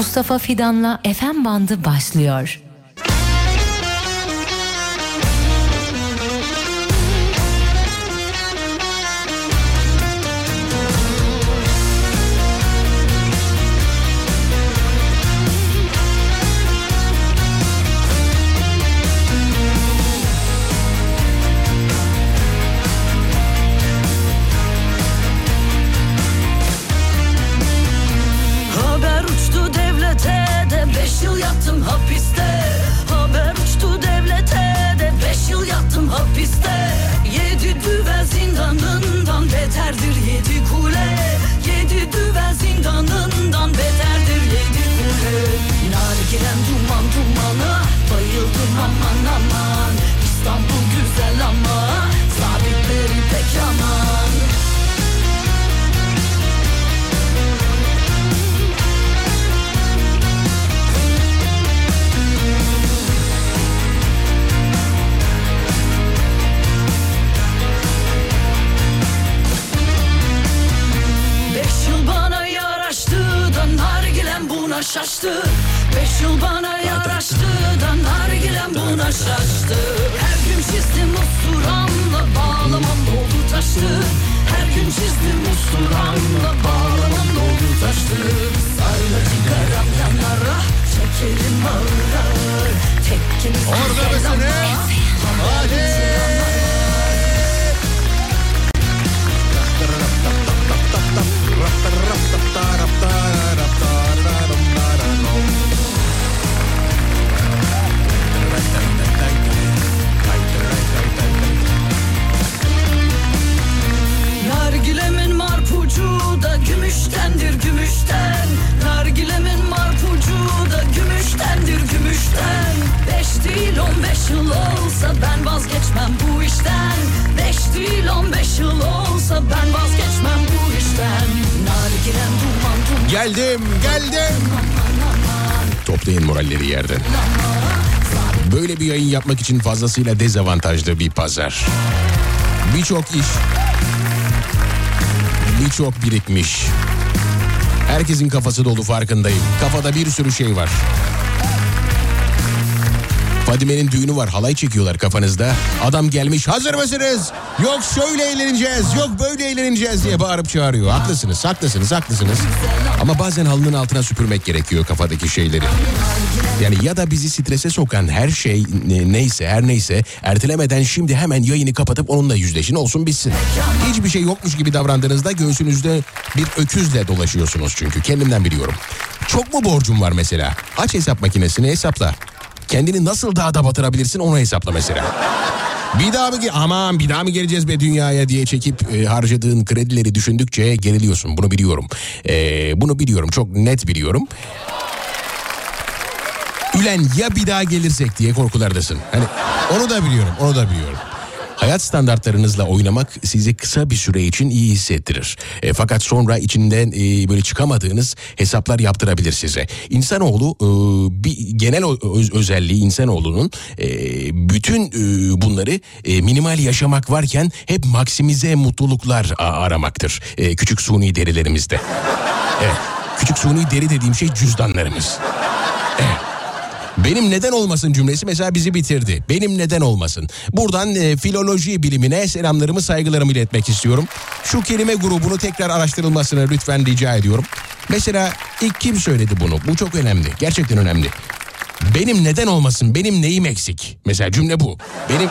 Mustafa Fidan'la FM bandı başlıyor. Şaştı Beş yıl bana yaraştı. Da nargilem buna şaştı. Her gün çizdim usturamla bağlamam doldu taştı. Her gün çizdim usturamla bağlamam doldu taştı. Sarla çıkaram yanlara çekerim ağır ağır Tekkimiz Orada mısınız? Hadi. Nargilemin gümüştendir gümüşten Nargilemin marpucu da gümüştendir gümüşten Beş değil on beş yıl olsa ben vazgeçmem bu işten Beş değil on beş yıl olsa ben vazgeçmem bu işten Nargilem duman duman Geldim, geldim. Toplayın moralleri yerden. Böyle bir yayın yapmak için fazlasıyla dezavantajlı bir pazar. Birçok iş, birçok birikmiş. Herkesin kafası dolu farkındayım. Kafada bir sürü şey var. Fadime'nin düğünü var halay çekiyorlar kafanızda. Adam gelmiş hazır mısınız? Yok şöyle eğleneceğiz yok böyle eğleneceğiz diye bağırıp çağırıyor. Haklısınız haklısınız haklısınız. Ama bazen halının altına süpürmek gerekiyor kafadaki şeyleri. Yani ya da bizi strese sokan her şey ne- neyse her neyse ertelemeden şimdi hemen yayını kapatıp onunla yüzleşin olsun bitsin. Hiçbir şey yokmuş gibi davrandığınızda göğsünüzde bir öküzle dolaşıyorsunuz çünkü kendimden biliyorum. Çok mu borcum var mesela? Aç hesap makinesini hesapla. Kendini nasıl daha da batırabilirsin onu hesapla mesela. Bir daha mı aman bir daha mı geleceğiz be dünyaya diye çekip e, harcadığın kredileri düşündükçe geriliyorsun. Bunu biliyorum. E, bunu biliyorum çok net biliyorum. Ülen ya bir daha gelirsek diye korkulardasın. Hani onu da biliyorum, onu da biliyorum. Hayat standartlarınızla oynamak sizi kısa bir süre için iyi hissettirir. E, fakat sonra içinden e, böyle çıkamadığınız hesaplar yaptırabilir size. İnsanoğlu e, bir genel öz- özelliği insanoğlunun e, bütün e, bunları e, minimal yaşamak varken hep maksimize mutluluklar aramaktır. E, küçük suni derilerimizde. Evet, küçük suni deri dediğim şey cüzdanlarımız. Benim neden olmasın cümlesi mesela bizi bitirdi. Benim neden olmasın. Buradan e, filoloji bilimine selamlarımı saygılarımı iletmek istiyorum. Şu kelime grubunu tekrar araştırılmasını lütfen rica ediyorum. Mesela ilk kim söyledi bunu? Bu çok önemli. Gerçekten önemli. Benim neden olmasın? Benim neyim eksik? Mesela cümle bu. Benim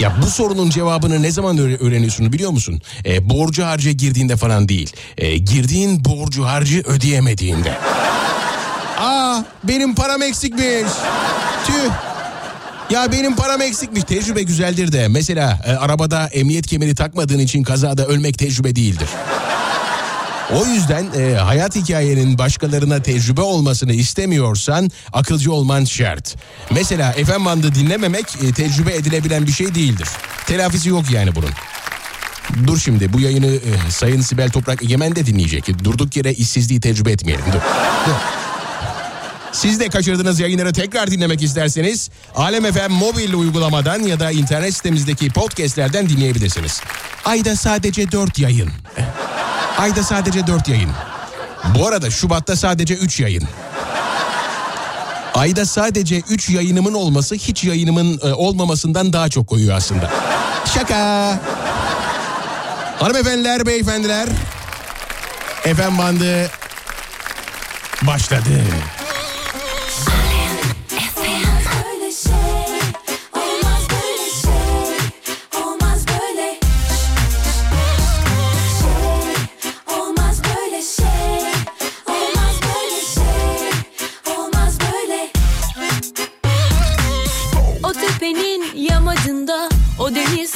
ya bu sorunun cevabını ne zaman öğre- öğreniyorsun biliyor musun? E, borcu harca girdiğinde falan değil. E, girdiğin borcu harcı ödeyemediğinde. Aa benim param eksikmiş. Tüh. Ya benim param eksikmiş. Tecrübe güzeldir de. Mesela e, arabada emniyet kemeri takmadığın için kazada ölmek tecrübe değildir. O yüzden e, hayat hikayenin başkalarına tecrübe olmasını istemiyorsan akılcı olman şart. Mesela FM bandı dinlememek e, tecrübe edilebilen bir şey değildir. Telafisi yok yani bunun. Dur şimdi bu yayını e, Sayın Sibel Toprak Egemen de dinleyecek. Durduk yere işsizliği tecrübe etmeyelim. Dur. Dur. Siz de kaçırdığınız yayınları tekrar dinlemek isterseniz Alem FM mobil uygulamadan ya da internet sitemizdeki podcastlerden dinleyebilirsiniz. Ayda sadece 4 yayın. Ayda sadece 4 yayın. Bu arada Şubat'ta sadece 3 yayın. Ayda sadece 3 yayınımın olması hiç yayınımın e, olmamasından daha çok koyuyor aslında. Şaka. Hanımefendiler, beyefendiler. Efem bandı başladı.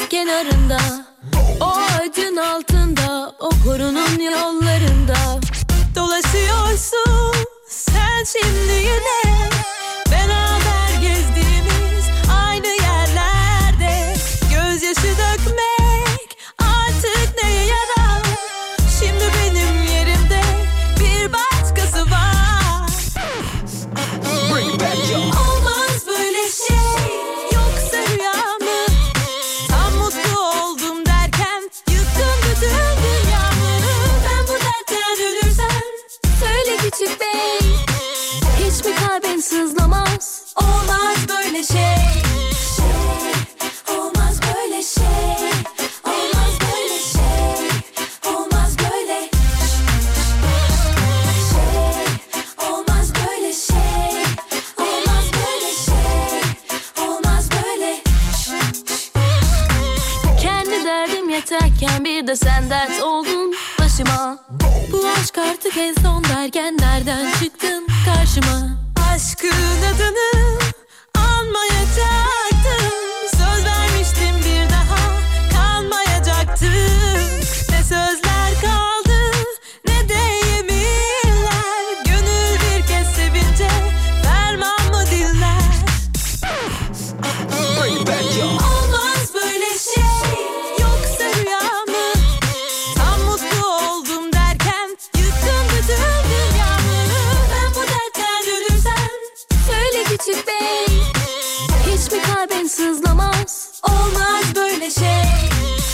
Kenarında, o ağacın altında, o korunun yollarında. Dolaşıyorsun sen şimdi yine olmaz böyle derdim yeterken bir de sen dert oldun başıma. Bu aşk artık en son derken nereden çıktın karşıma? Aşkın adını anmayacaktım. Söz sızlamaz? Olmaz böyle şey.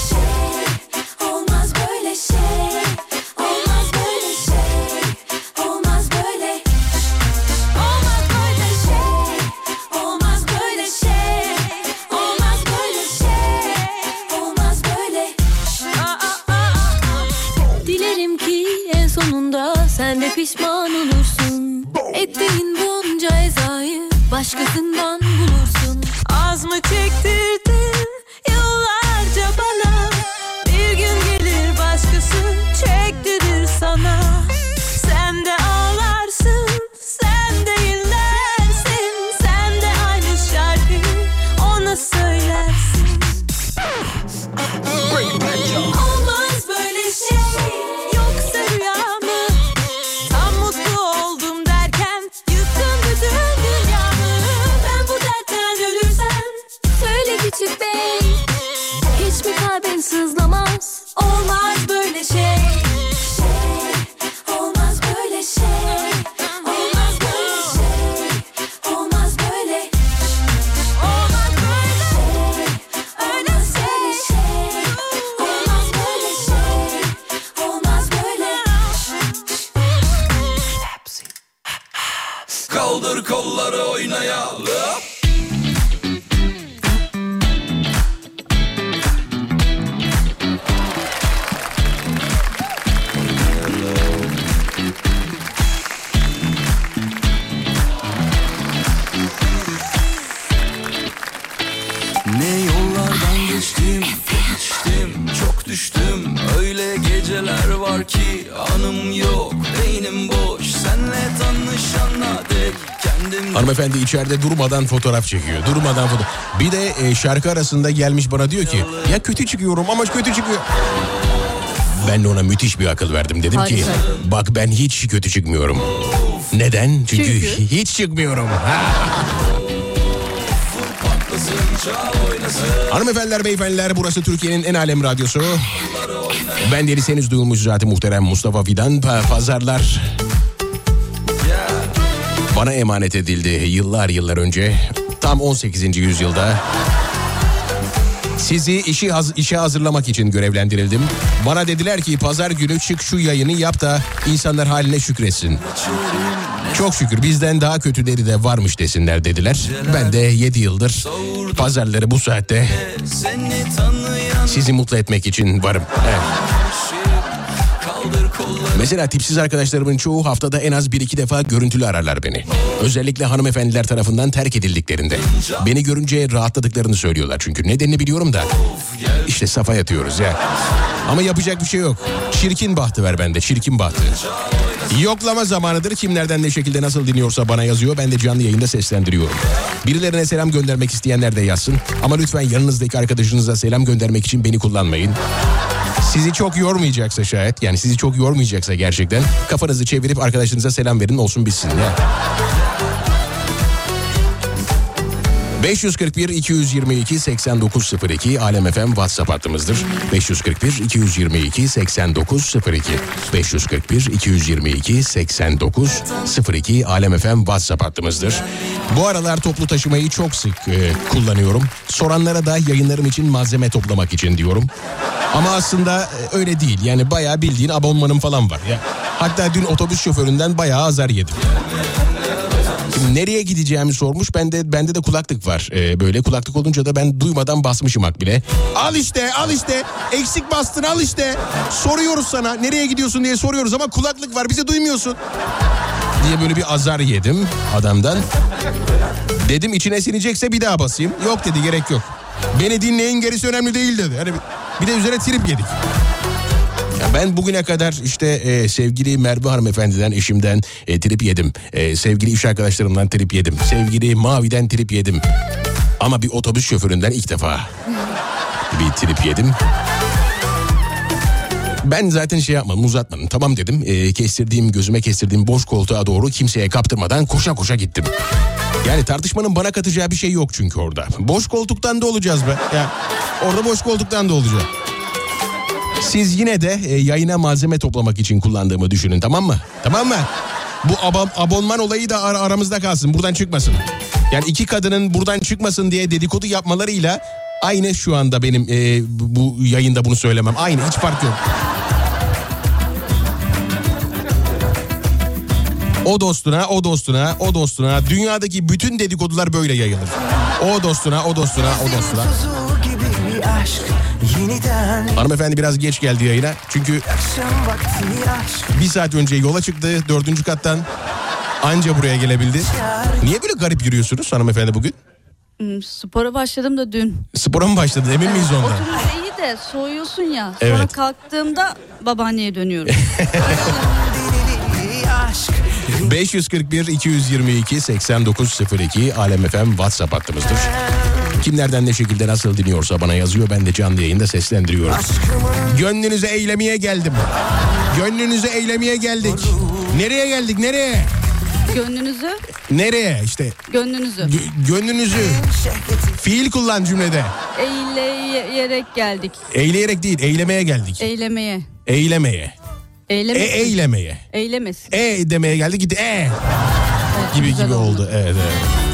şey olmaz böyle şey olmaz böyle şey olmaz böyle Olmaz böyle şey olmaz böyle şey olmaz böyle şey olmaz böyle. Dilerim ki en sonunda sen de pişman İçeride durmadan fotoğraf çekiyor. Durmadan foto. Bir de e, şarkı arasında gelmiş bana diyor ki ya kötü çıkıyorum ama kötü çıkıyor. Ben de ona müthiş bir akıl verdim. Dedim ki bak ben hiç kötü çıkmıyorum. Neden? Çünkü, hiç çıkmıyorum. Hanımefendiler, beyefendiler burası Türkiye'nin en alem radyosu. Ben deniz henüz duyulmuş zaten muhterem Mustafa Fidan. Pa- Pazarlar bana emanet edildi yıllar yıllar önce. Tam 18. yüzyılda. Sizi işi haz- işe hazırlamak için görevlendirildim. Bana dediler ki pazar günü çık şu yayını yap da insanlar haline şükretsin. Çok şükür bizden daha kötüleri de varmış desinler dediler. Ben de 7 yıldır pazarları bu saatte sizi mutlu etmek için varım. Evet. Mesela tipsiz arkadaşlarımın çoğu haftada en az bir iki defa görüntülü ararlar beni. Özellikle hanımefendiler tarafından terk edildiklerinde. Beni görünce rahatladıklarını söylüyorlar çünkü. Nedenini biliyorum da. İşte safa yatıyoruz ya. Ama yapacak bir şey yok. Çirkin bahtı ver bende, çirkin bahtı. Yoklama zamanıdır. Kim nereden ne şekilde nasıl dinliyorsa bana yazıyor. Ben de canlı yayında seslendiriyorum. Birilerine selam göndermek isteyenler de yazsın. Ama lütfen yanınızdaki arkadaşınıza selam göndermek için beni kullanmayın. Sizi çok yormayacaksa şayet yani sizi çok yormayacaksa gerçekten kafanızı çevirip arkadaşınıza selam verin olsun bitsin ya. 541 222 8902 Alem FM WhatsApp hattımızdır. 541 222 8902 541 222 8902 Alem FM WhatsApp hattımızdır. Bu aralar toplu taşımayı çok sık e, kullanıyorum. Soranlara da yayınlarım için malzeme toplamak için diyorum. Ama aslında e, öyle değil. Yani bayağı bildiğin abonmanım falan var ya. Hatta dün otobüs şoföründen bayağı azar yedim. Şimdi nereye gideceğimi sormuş. Bende bende de kulaklık var. Ee, böyle kulaklık olunca da ben duymadan basmışım ak bile. Al işte, al işte. Eksik bastın al işte. Soruyoruz sana nereye gidiyorsun diye soruyoruz ama kulaklık var bizi duymuyorsun. Diye böyle bir azar yedim adamdan. Dedim içine sinecekse bir daha basayım. Yok dedi gerek yok. Beni dinleyin gerisi önemli değil dedi. Hani bir de üzerine trip yedik. Ben bugüne kadar işte e, sevgili Merve hanımefendiden, eşimden e, trip yedim. E, sevgili iş arkadaşlarımdan trip yedim. Sevgili Mavi'den trip yedim. Ama bir otobüs şoföründen ilk defa bir trip yedim. Ben zaten şey yapmadım uzatmadım. Tamam dedim. E, kestirdiğim gözüme kestirdiğim boş koltuğa doğru kimseye kaptırmadan koşa koşa gittim. Yani tartışmanın bana katacağı bir şey yok çünkü orada. Boş koltuktan da olacağız be. Ya, orada boş koltuktan da olacağız. Siz yine de e, yayına malzeme toplamak için kullandığımı düşünün tamam mı? Tamam mı? Bu aba- abonman olayı da ar- aramızda kalsın buradan çıkmasın. Yani iki kadının buradan çıkmasın diye dedikodu yapmalarıyla aynı şu anda benim e, bu yayında bunu söylemem. Aynı hiç fark yok. O dostuna, o dostuna, o dostuna. Dünyadaki bütün dedikodular böyle yayılır. O dostuna, o dostuna, o dostuna. Hanımefendi biraz geç geldi yayına. Çünkü bir saat önce yola çıktı dördüncü kattan. Anca buraya gelebildi. Niye böyle garip yürüyorsunuz hanımefendi bugün? Hmm, Spora başladım da dün. Spora mı başladı emin miyiz ondan? Oturunca iyi de soğuyorsun ya. Sonra Evet. kalktığımda babaanneye dönüyorum. deliliği aşk 541 222 8902 Alem FM WhatsApp hattımızdır. Kimlerden ne şekilde nasıl dinliyorsa bana yazıyor. Ben de canlı yayında seslendiriyorum. Gönlünüze eylemeye geldim. Gönlünüze eylemeye geldik. Nereye geldik nereye? gönlünüzü, Nereye işte gönlünüzü gö- gönlünüzü fiil kullan cümlede. eyleyerek geldik. Eyleyerek değil eylemeye geldik. Eylemeye. Eylemeye. E, Eylemesin. eylemeye. Eylemesin. E demeye geldi gitti e Evet, gibi gibi oldu. Evet evet.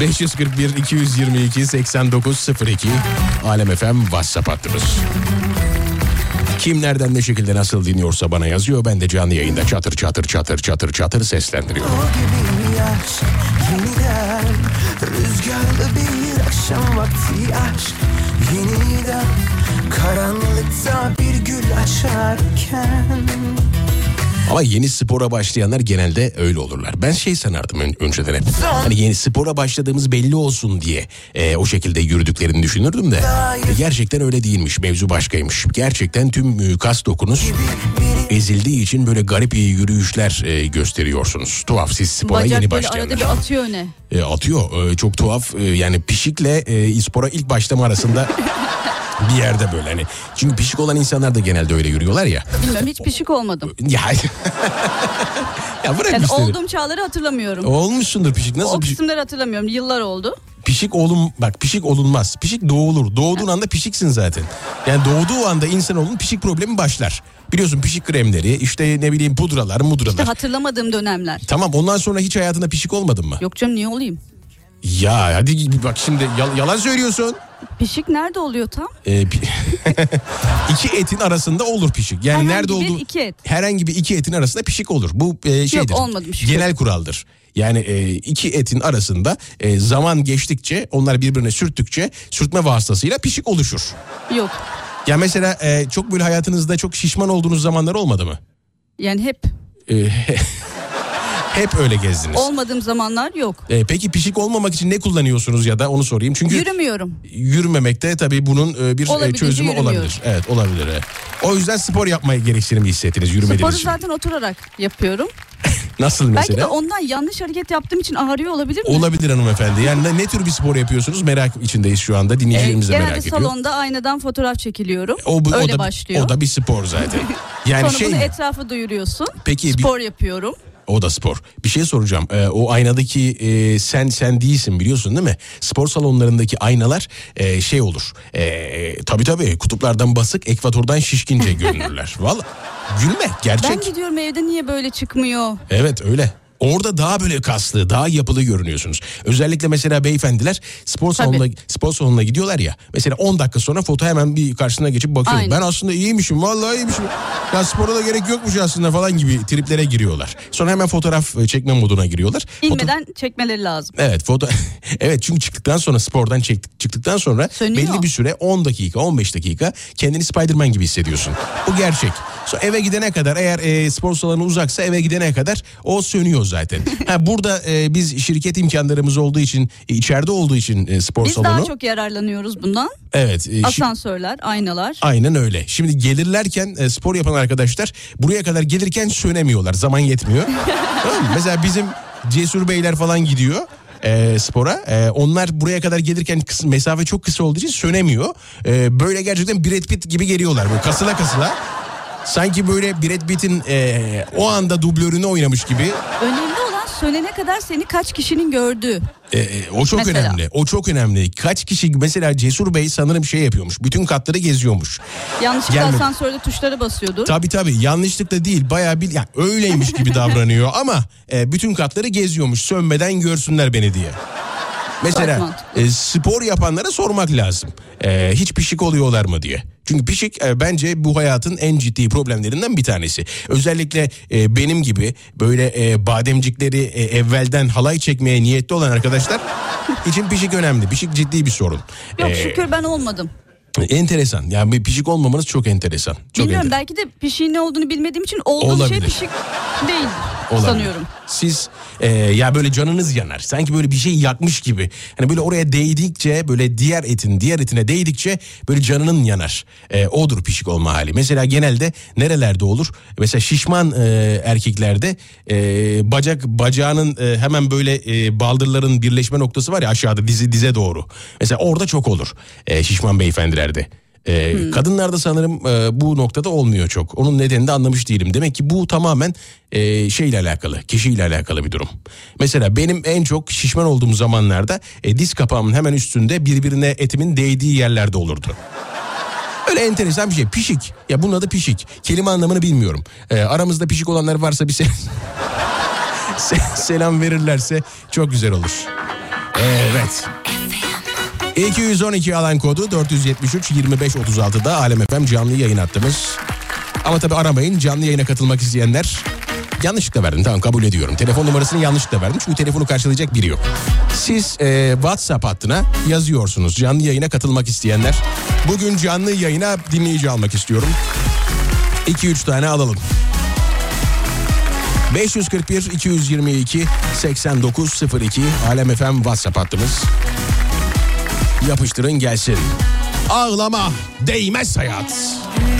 541 222 8902 Alem FM WhatsApp hattımız. Kim nereden ne şekilde nasıl dinliyorsa bana yazıyor. Ben de canlı yayında çatır çatır çatır çatır çatır seslendiriyorum. Aşk yeniden Rüzgarlı bir akşam vakti aşk Yeniden karanlıkta bir gül açarken Ama yeni spora başlayanlar genelde öyle olurlar. Ben şey sanardım ön- önceden hep. Hani yeni spora başladığımız belli olsun diye e, o şekilde yürüdüklerini düşünürdüm de. E, gerçekten öyle değilmiş. Mevzu başkaymış. Gerçekten tüm e, kas dokunuz ezildiği için böyle garip yürüyüşler e, gösteriyorsunuz. Tuhaf siz spora Bacak yeni böyle arada başlayanlar. bir atıyor öne. E, atıyor. E, çok tuhaf. E, yani pişikle e, spora ilk başlama arasında bir yerde böyle hani. Çünkü pişik olan insanlar da genelde öyle yürüyorlar ya. Bilmiyorum hiç pişik olmadım. Ya, ya bırak Yani işte. olduğum çağları hatırlamıyorum. Olmuşsundur pişik. Nasıl o pişik? kısımları hatırlamıyorum. Yıllar oldu. Pişik olun bak pişik olunmaz. Pişik doğulur. Doğduğun anda pişiksin zaten. Yani doğduğu anda insanoğlunun pişik problemi başlar. Biliyorsun pişik kremleri işte ne bileyim pudralar mudralar. İşte hatırlamadığım dönemler. Tamam ondan sonra hiç hayatında pişik olmadın mı? Yok canım niye olayım? Ya hadi bak şimdi yal- yalan söylüyorsun. Pişik nerede oluyor tam? Ee, iki etin arasında olur pişik. Yani Herhangi nerede olduğu iki et. herhangi bir iki etin arasında pişik olur. Bu e, şeydir. olmadı şükür. Genel kuraldır. Yani e, iki etin arasında e, zaman geçtikçe onlar birbirine sürttükçe sürtme vasıtasıyla pişik oluşur. Yok. Ya mesela e, çok böyle hayatınızda çok şişman olduğunuz zamanlar olmadı mı? Yani hep E, hep öyle gezdiniz. olmadığım zamanlar yok. E, peki pişik olmamak için ne kullanıyorsunuz ya da onu sorayım. Çünkü Yürümüyorum. yürümemekte tabii bunun e, bir e, Olabildiğince çözümü yürümüyorum. olabilir. Evet olabilir. evet. O yüzden spor yapmaya gereksinimi hissettiniz yürümediğiniz Sporu için. zaten oturarak yapıyorum. Nasıl Belki de mesela? ondan yanlış hareket yaptığım için ağrıyor olabilir mi? Olabilir hanımefendi. Yani ne, ne tür bir spor yapıyorsunuz merak içindeyiz şu anda. Ee, Dinleyicilerimiz de genelde merak ediyor. salonda aynadan fotoğraf çekiliyorum. Bu- Öyle da, başlıyor. O da bir spor zaten. Yani Sonra şey bunu mi? etrafa duyuruyorsun. Peki bir- Spor yapıyorum. O da spor. Bir şey soracağım. Ee, o aynadaki e, sen sen değilsin biliyorsun değil mi? Spor salonlarındaki aynalar e, şey olur. E, tabii tabii kutuplardan basık, ekvatordan şişkince görünürler. Valla gülme gerçek. Ben gidiyorum evde niye böyle çıkmıyor? Evet öyle. Orada daha böyle kaslı, daha yapılı görünüyorsunuz. Özellikle mesela beyefendiler spor salonuna spor salonuna gidiyorlar ya. Mesela 10 dakika sonra foto hemen bir karşısına geçip bakıyor. Aynen. Ben aslında iyiymişim, vallahi iyiymişim. Ya spora da gerek yokmuş aslında falan gibi triplere giriyorlar. Sonra hemen fotoğraf e, çekme moduna giriyorlar. Foto- İlmeden çekmeleri lazım. Evet foto Evet çünkü çıktıktan sonra spordan çektik çıktıktan sonra Sönüyor. belli bir süre 10 dakika 15 dakika kendini Spider-Man gibi hissediyorsun. Bu gerçek. Sonra eve gidene kadar eğer e, spor salonu uzaksa eve gidene kadar o sönüyor zaten. ha burada e, biz şirket imkanlarımız olduğu için e, içeride olduğu için e, spor Biz salonu. daha çok yararlanıyoruz bundan. Evet. e, Asansörler, aynalar. Aynen öyle. Şimdi gelirlerken e, spor yapan arkadaşlar buraya kadar gelirken sönemiyorlar. Zaman yetmiyor. Tamam mı? Mesela bizim Cesur Beyler falan gidiyor e, spora. E, onlar buraya kadar gelirken kısa, mesafe çok kısa olduğu için sönemiyor. E, böyle gerçekten Brad Pitt gibi geliyorlar. Böyle kasıla kasıla. Sanki böyle Brad Pitt'in e, o anda dublörünü oynamış gibi. Önemli olan sönene kadar seni kaç kişinin gördüğü. E, e, o çok Mesela. önemli. O çok önemli. Kaç kişi mesela Cesur Bey sanırım şey yapıyormuş. Bütün katları geziyormuş. Yanlışlıkla Gelmedi. asansörde tuşlara basıyordur. Tabii tabii yanlışlıkla değil bayağı bir yani öyleymiş gibi davranıyor ama e, bütün katları geziyormuş sönmeden görsünler beni diye. Mesela e, spor yapanlara sormak lazım. E, hiç pişik oluyorlar mı diye. Çünkü pişik e, bence bu hayatın en ciddi problemlerinden bir tanesi. Özellikle e, benim gibi böyle e, bademcikleri e, evvelden halay çekmeye niyetli olan arkadaşlar için pişik önemli. Pişik ciddi bir sorun. Yok E, şükür ben olmadım. enteresan. Yani bir pişik olmamanız çok enteresan. Çok Bilmiyorum enter- belki de pişiğin ne olduğunu bilmediğim için olduğum Olabilir. şey pişik değil Olabilir. sanıyorum. Siz e, ya böyle canınız yanar. Sanki böyle bir şey yakmış gibi. Hani böyle oraya değdikçe böyle diğer etin diğer etine değdikçe böyle canının yanar. E, odur pişik olma hali. Mesela genelde nerelerde olur? Mesela şişman e, erkeklerde e, bacak bacağının e, hemen böyle e, baldırların birleşme noktası var ya aşağıda dizi dize doğru. Mesela orada çok olur. E, şişman beyefendilerde. Ee, Kadınlarda sanırım e, bu noktada olmuyor çok. Onun nedenini de anlamış değilim. Demek ki bu tamamen e, şeyle alakalı, kişiyle alakalı bir durum. Mesela benim en çok şişman olduğum zamanlarda e, diz kapağımın hemen üstünde birbirine etimin değdiği yerlerde olurdu. Öyle enteresan bir şey. Pişik. Ya bunun adı pişik. Kelime anlamını bilmiyorum. Ee, aramızda pişik olanlar varsa bir se- selam verirlerse çok güzel olur. Evet. 212 alan kodu 473 25 36'da Alem FM canlı yayın hattımız. Ama tabi aramayın canlı yayına katılmak isteyenler yanlışlıkla verdim tamam kabul ediyorum. Telefon numarasını yanlışlıkla verdim çünkü telefonu karşılayacak biri yok. Siz e, WhatsApp hattına yazıyorsunuz canlı yayına katılmak isteyenler. Bugün canlı yayına dinleyici almak istiyorum. 2-3 tane alalım. 541 222 8902 Alem FM WhatsApp hattımız. Yapıştırın gelsin. Ağlama değmez hayat. Rüya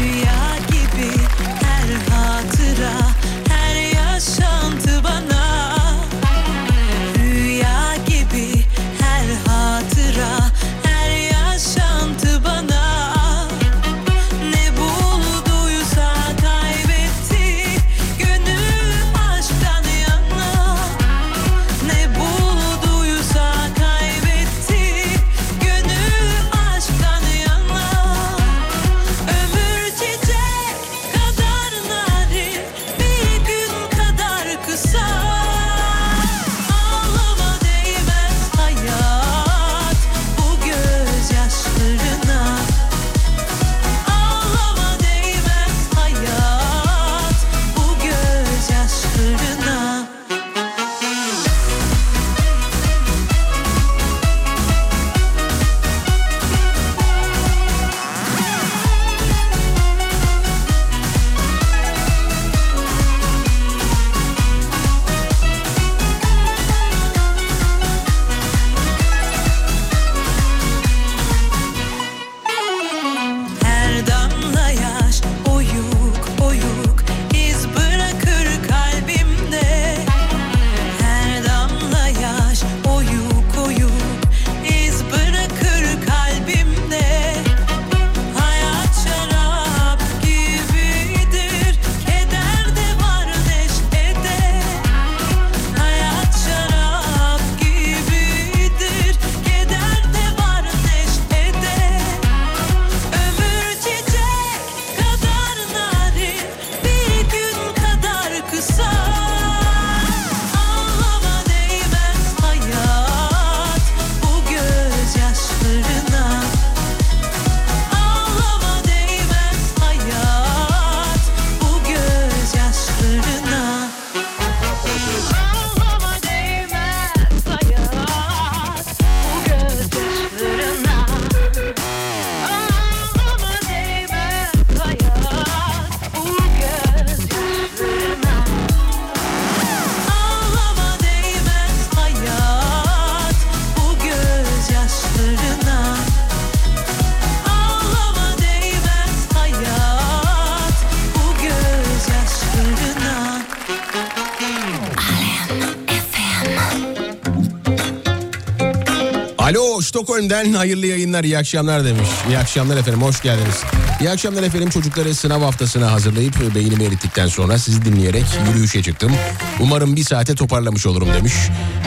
Stockholm'den hayırlı yayınlar iyi akşamlar demiş. İyi akşamlar efendim hoş geldiniz. İyi akşamlar efendim çocukları sınav haftasına hazırlayıp beynimi erittikten sonra sizi dinleyerek yürüyüşe çıktım. Umarım bir saate toparlamış olurum demiş.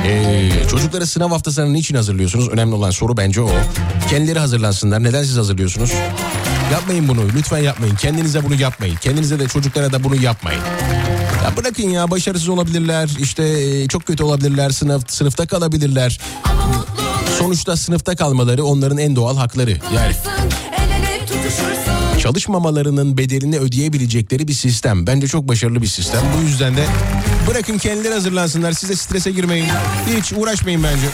Ee, çocukları sınav haftasına niçin hazırlıyorsunuz? Önemli olan soru bence o. Kendileri hazırlansınlar. Neden siz hazırlıyorsunuz? Yapmayın bunu lütfen yapmayın. Kendinize bunu yapmayın. Kendinize de çocuklara da bunu yapmayın. Ya bırakın ya başarısız olabilirler. işte e, çok kötü olabilirler. Sınıf sınıfta kalabilirler. Sonuçta sınıfta kalmaları onların en doğal hakları. Yani çalışmamalarının bedelini ödeyebilecekleri bir sistem. Bence çok başarılı bir sistem. Bu yüzden de bırakın kendileri hazırlansınlar. Size strese girmeyin. Hiç uğraşmayın bence.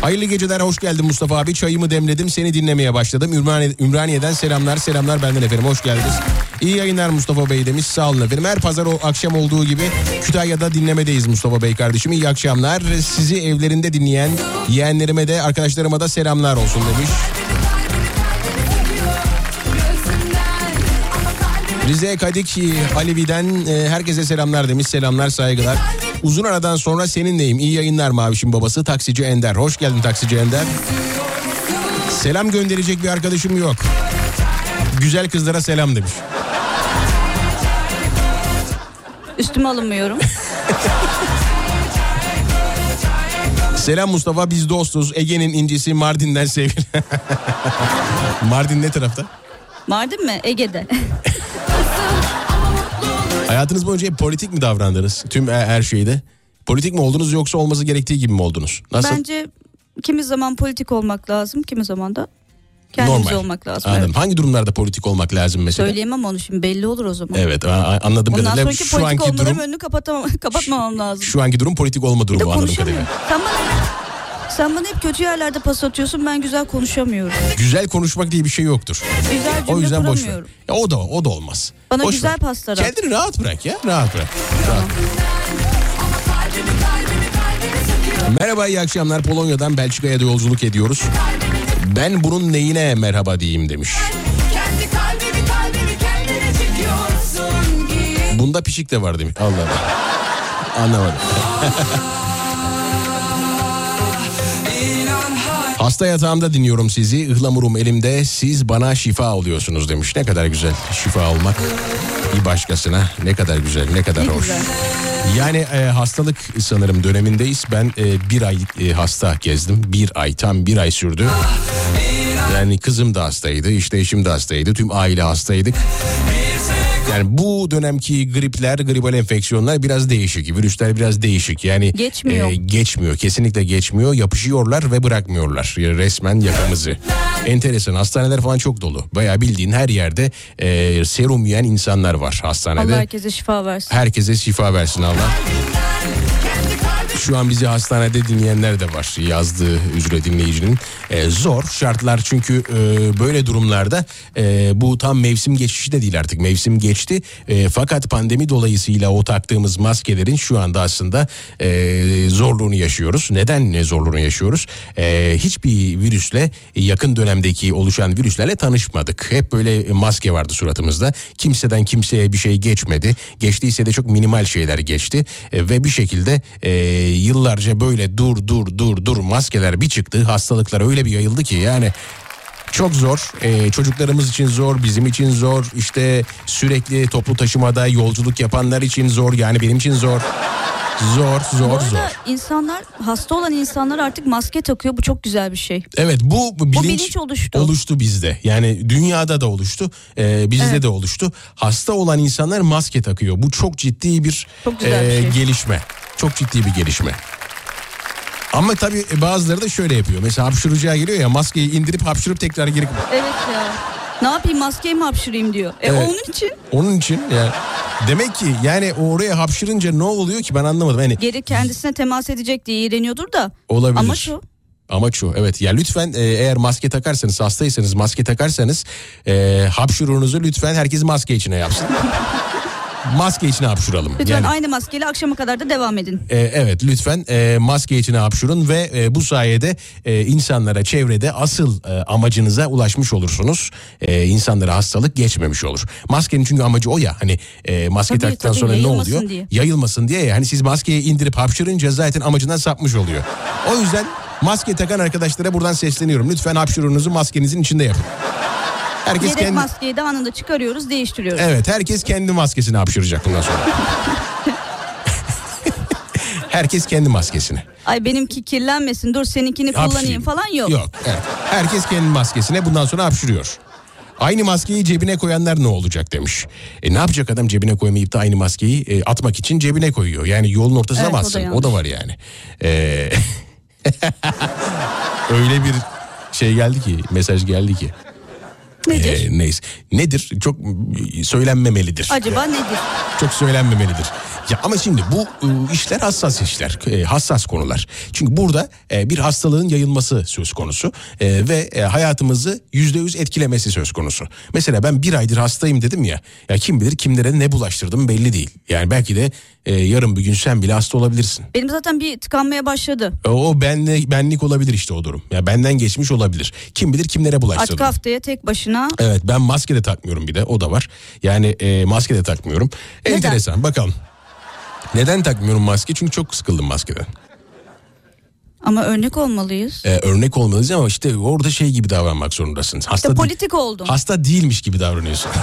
Hayırlı geceler, hoş geldin Mustafa abi. Çayımı demledim, seni dinlemeye başladım. Ümraniye, Ümraniye'den selamlar, selamlar benden efendim. Hoş geldiniz. İyi yayınlar Mustafa Bey demiş. Sağ olun efendim. Her pazar o akşam olduğu gibi Kütahya'da dinlemedeyiz Mustafa Bey kardeşim. İyi akşamlar. Sizi evlerinde dinleyen yeğenlerime de arkadaşlarıma da selamlar olsun demiş. Rize Kadik Alevi'den e, herkese selamlar demiş. Selamlar saygılar. Uzun aradan sonra seninleyim. İyi yayınlar Maviş'in babası Taksici Ender. Hoş geldin Taksici Ender. Selam gönderecek bir arkadaşım yok. Güzel kızlara selam demiş. Üstüme alınmıyorum. Selam Mustafa biz dostuz. Ege'nin incisi Mardin'den sevgili. Mardin ne tarafta? Mardin mi? Ege'de. Hayatınız boyunca hep politik mi davrandınız? Tüm e- her şeyde. Politik mi oldunuz yoksa olması gerektiği gibi mi oldunuz? Nasıl? Bence kimi zaman politik olmak lazım, kimi zaman da kendimiz Normal. olmak lazım. Anladım. Evet. Hangi durumlarda politik olmak lazım mesela? Söyleyemem onu şimdi belli olur o zaman. Evet a- anladım Ondan kadarıyla sonraki şu politik anki olmadan durum önünü kapatamam, kapatmamam lazım. şu anki durum politik olma durumu anladığım kadarıyla. konuşamıyorum. Sen bana, sen bana hep kötü yerlerde pas atıyorsun ben güzel konuşamıyorum. Güzel konuşmak diye bir şey yoktur. Güzel O cümle yüzden boş ver. kuramıyorum. Ya o da o da olmaz. Bana Boş güzel ver. paslar at. Kendini rahat bırak ya rahat bırak. Rahat. Merhaba iyi akşamlar Polonya'dan Belçika'ya da yolculuk ediyoruz. Ben bunun neyine merhaba diyeyim demiş. Kendi kalbimi kalbimi kendine çekiyorsun ki Bunda pişik de var demiş. Allah Allah. Anlamadım. Hasta yatağımda dinliyorum sizi. Ihlamurum elimde. Siz bana şifa oluyorsunuz demiş. Ne kadar güzel şifa olmak. Bir başkasına ne kadar güzel, ne kadar Ne hoş. güzel. Yani e, hastalık sanırım dönemindeyiz. Ben e, bir ay e, hasta gezdim. Bir ay tam bir ay sürdü. Yani kızım da hastaydı, işte eşim de hastaydı, tüm aile hastaydık. Yani bu dönemki gripler, gribal enfeksiyonlar biraz değişik. Virüsler biraz değişik. Yani Geçmiyor. e, geçmiyor. Kesinlikle geçmiyor. Yapışıyorlar ve bırakmıyorlar. Yani resmen yakamızı. Enteresan. Hastaneler falan çok dolu. Bayağı bildiğin her yerde e, serum yiyen insanlar var hastanede. Allah herkese şifa versin. Herkese şifa versin Allah. Şu an bizi hastanede dinleyenler de var yazdığı üzere dinleyicinin. Ee, zor şartlar çünkü e, böyle durumlarda e, bu tam mevsim geçişi de değil artık mevsim geçti. E, fakat pandemi dolayısıyla o taktığımız maskelerin şu anda aslında e, zorluğunu yaşıyoruz. Neden ne zorluğunu yaşıyoruz? E, hiçbir virüsle yakın dönemdeki oluşan virüslerle tanışmadık. Hep böyle maske vardı suratımızda. Kimseden kimseye bir şey geçmedi. Geçtiyse de çok minimal şeyler geçti. E, ve bir şekilde e, yıllarca böyle dur dur dur dur maskeler bir çıktı. Hastalıklar öyle bir yayıldı ki yani çok zor. Ee, çocuklarımız için zor, bizim için zor. İşte sürekli toplu taşımada yolculuk yapanlar için zor. Yani benim için zor. Zor, Bu zor, arada zor. insanlar hasta olan insanlar artık maske takıyor. Bu çok güzel bir şey. Evet bu bilinç, bilinç oluştu. oluştu bizde. Yani dünyada da oluştu, e, bizde Evet. de oluştu. Hasta olan insanlar maske takıyor. Bu çok ciddi bir, Çok güzel bir şey. gelişme. Çok ciddi bir gelişme. Ama tabii bazıları da şöyle yapıyor. Mesela hapşıracağı geliyor ya maskeyi indirip hapşırıp tekrar geri... Evet ya. Ne yapayım maskeyi mi hapşırayım diyor. E Evet. onun için Onun için ya demek ki yani oraya hapşırınca ne oluyor ki ben anlamadım. Hani geri kendisine temas edecek diye iğreniyordur da. olabilir. Ama şu Amaç o evet ya lütfen e, eğer maske takarsanız hastaysanız maske takarsanız e, hapşuruğunuzu lütfen herkes maske içine yapsın. maske içine hapşuralım. Lütfen Yani- aynı maskeyle akşama kadar da devam edin. E, evet lütfen e, maske içine hapşurun ve e, bu sayede e, insanlara çevrede asıl e, amacınıza ulaşmış olursunuz. E, insanlara hastalık geçmemiş olur. Maskenin çünkü amacı o ya hani e, maske Tabii, taktıktan tabii, sonra ne oluyor? diye. Yayılmasın diye. Hani siz maskeyi indirip hapşırınca zaten amacından sapmış oluyor. O yüzden maske takan arkadaşlara buradan sesleniyorum. Lütfen hapşurunuzu maskenizin içinde yapın. Herkes Yedek kendi... maskeyi de anında çıkarıyoruz değiştiriyoruz. Evet herkes kendi maskesini hapşıracak bundan sonra. herkes kendi maskesini. Ay benimki kirlenmesin dur seninkini kullanayım Hapşırayım. falan yok. Yok. Evet. Herkes kendi maskesine bundan sonra hapşırıyor. Aynı maskeyi cebine koyanlar ne olacak demiş. E ne yapacak adam cebine koymayıp da aynı maskeyi e, atmak için cebine koyuyor. Yani yolun ortasına Evet, o da bassın. O da var yani. E, öyle bir şey geldi ki mesaj geldi ki. Nedir? E, neyse. Nedir? Çok söylenmemelidir. Acaba nedir? Çok söylenmemelidir. Ya ama şimdi bu e, işler hassas işler, e, hassas konular. Çünkü burada e, bir hastalığın yayılması söz konusu e, ve e, hayatımızı yüzde yüz etkilemesi söz konusu. Mesela ben bir aydır hastayım dedim ya. Ya kim bilir kimlere ne bulaştırdım belli değil. Yani belki de e, yarın bir gün sen bile hasta olabilirsin. Benim zaten bir tıkanmaya başladı. E, O benle, benlik olabilir işte o durum. Ya benden geçmiş olabilir. Kim bilir kimlere bulaştırdım. Artık haftaya tek başına Evet ben maske de takmıyorum bir de o da var. Yani e, maske de takmıyorum. Neden? Enteresan bakalım. Neden takmıyorum maske? Çünkü çok sıkıldım maskeden. ama örnek olmalıyız. E, örnek olmalıyız ama işte orada şey gibi davranmak zorundasın. Hasta, İşte politik oldum. hasta değilmiş gibi davranıyorsun.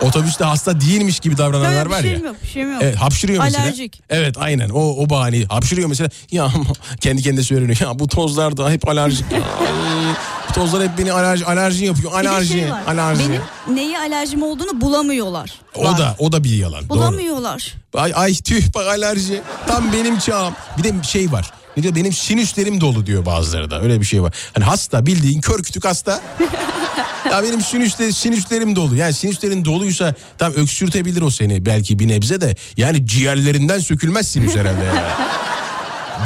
Otobüste hasta değilmiş gibi davrananlar var ya. yok, bir şeyim yok. Evet, hapşırıyor mesela. Alerjik. Evet aynen o, o bahane. Hapşırıyor mesela. Ya kendi kendine söyleniyor. Ya bu tozlar da hep alerjik. Tozlar hep beni alerji, alerji yapıyor. Bir Alerji. şey var, alerji. Benim neye alerjim olduğunu bulamıyorlar. O Var. da o da bir yalan. Doğru. Bulamıyorlar. Ay, ay tüh bak alerji. Tam benim çağım. Bir de şey var. Ne diyor benim sinüslerim dolu diyor bazıları da. Öyle bir şey var. Hani hasta bildiğin kör kütük hasta. ya benim sinüsler, sinüslerim dolu. Yani sinüslerin doluysa tam öksürtebilir o seni belki bir nebze de. Yani ciğerlerinden sökülmez sinüs herhalde yani.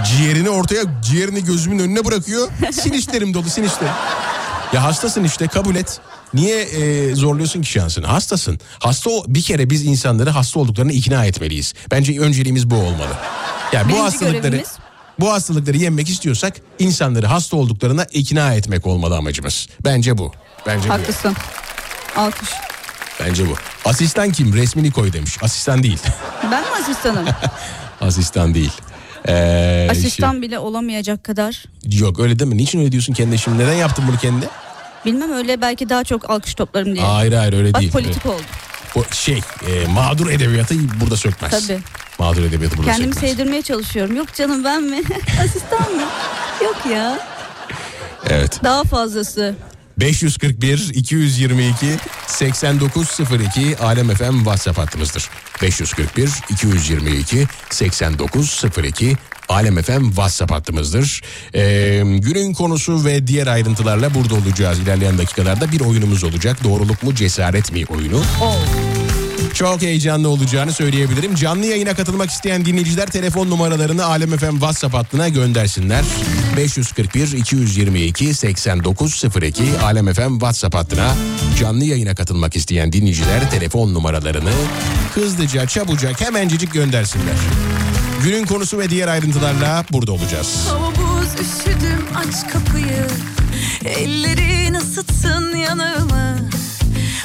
Ciğerini ortaya, ciğerini gözümün önüne bırakıyor. Sinüslerim dolu, sinüslerim. Ya hastasın işte kabul et. Niye e, zorluyorsun ki şansını? Hastasın. Hasta o, bir kere biz insanları hasta olduklarını ikna etmeliyiz. Bence önceliğimiz bu olmalı. Yani bu Birinci hastalıkları görevimiz? bu hastalıkları yenmek istiyorsak insanları hasta olduklarına ikna etmek olmalı amacımız. Bence bu. Bence bu. Haklısın. Alkış. Bence bu. Asistan kim? Resmini koy demiş. Asistan değil. Ben mi asistanım? Asistan değil. Ee, Asistan bile olamayacak kadar. şey- yok öyle deme. Niçin öyle diyorsun kendine şimdi? Neden yaptın bunu kendine? Bilmem öyle belki daha çok alkış toplarım diye. Hayır hayır öyle Bak değil. politik oldu. O şey e, mağdur edebiyatı burada sökmez. Tabii. Mağdur edebiyatı burada Kendimi sökmez. sevdirmeye çalışıyorum. Yok canım ben mi? Asistan mı? Yok ya. Evet. Daha fazlası. 541 222 8902 Alem FM WhatsApp hattımızdır. 541 222 8902 Alem FM WhatsApp hattımızdır. Ee, günün konusu ve diğer ayrıntılarla burada olacağız. İlerleyen dakikalarda bir oyunumuz olacak. Doğruluk mu cesaret mi oyunu. Çok heyecanlı olacağını söyleyebilirim. Canlı yayına katılmak isteyen dinleyiciler telefon numaralarını Alem FM WhatsApp hattına göndersinler. 541 222 8902 Alem FM WhatsApp hattına canlı yayına katılmak isteyen dinleyiciler telefon numaralarını hızlıca çabucak hemencecik göndersinler. Günün konusu ve diğer ayrıntılarla burada olacağız. Hava buz üşüdüm aç kapıyı Ellerin ısıtsın yanağımı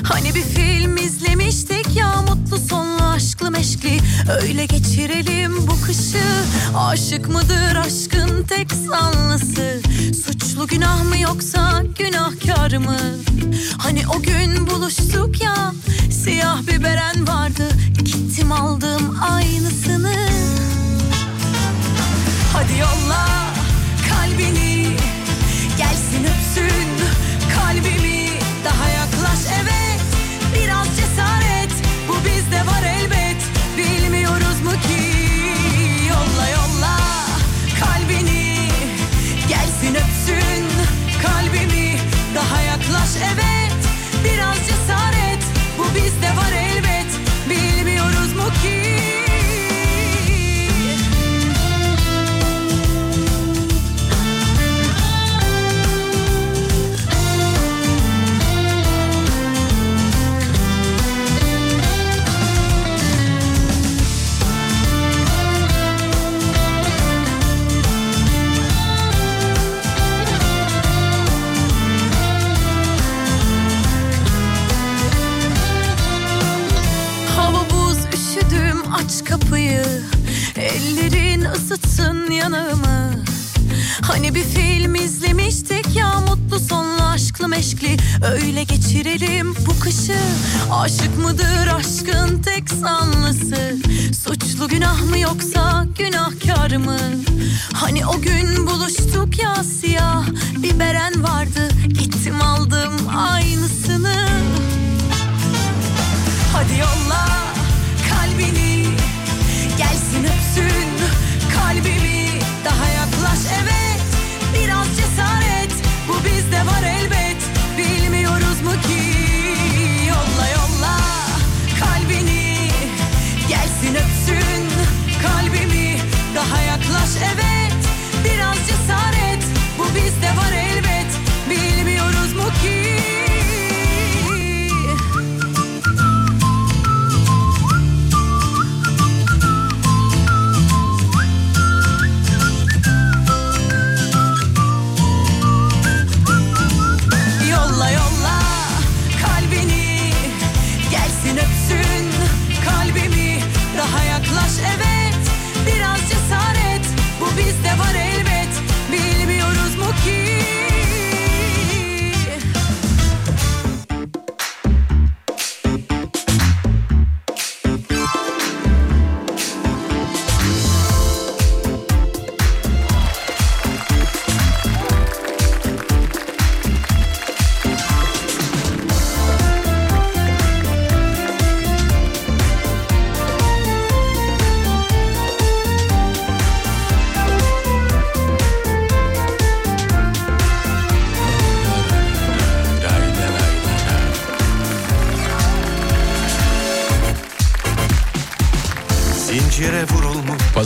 Hani bir film izlemiştik ya mutlu sonlu aşklı meşkli. Öyle geçirelim bu kışı. Aşık mıdır aşkın tek sanlısı Suçlu günah mı yoksa günahkar mı? Hani o gün buluştuk ya Siyah bir beren vardı. Gittim aldım aynısını. Hadi yolla kalbini Ellerin ısıtsın yanağımı. Hani bir film izlemiştik ya mutlu sonlu aşklı meşkli. Öyle geçirelim bu kışı. Aşık mıdır aşkın tek sanlısı Suçlu günah mı yoksa günahkar mı? Hani o gün buluştuk ya siyah Bir beren vardı. Gittim aldım aynısını. Hadi yolla kalbini Gelsin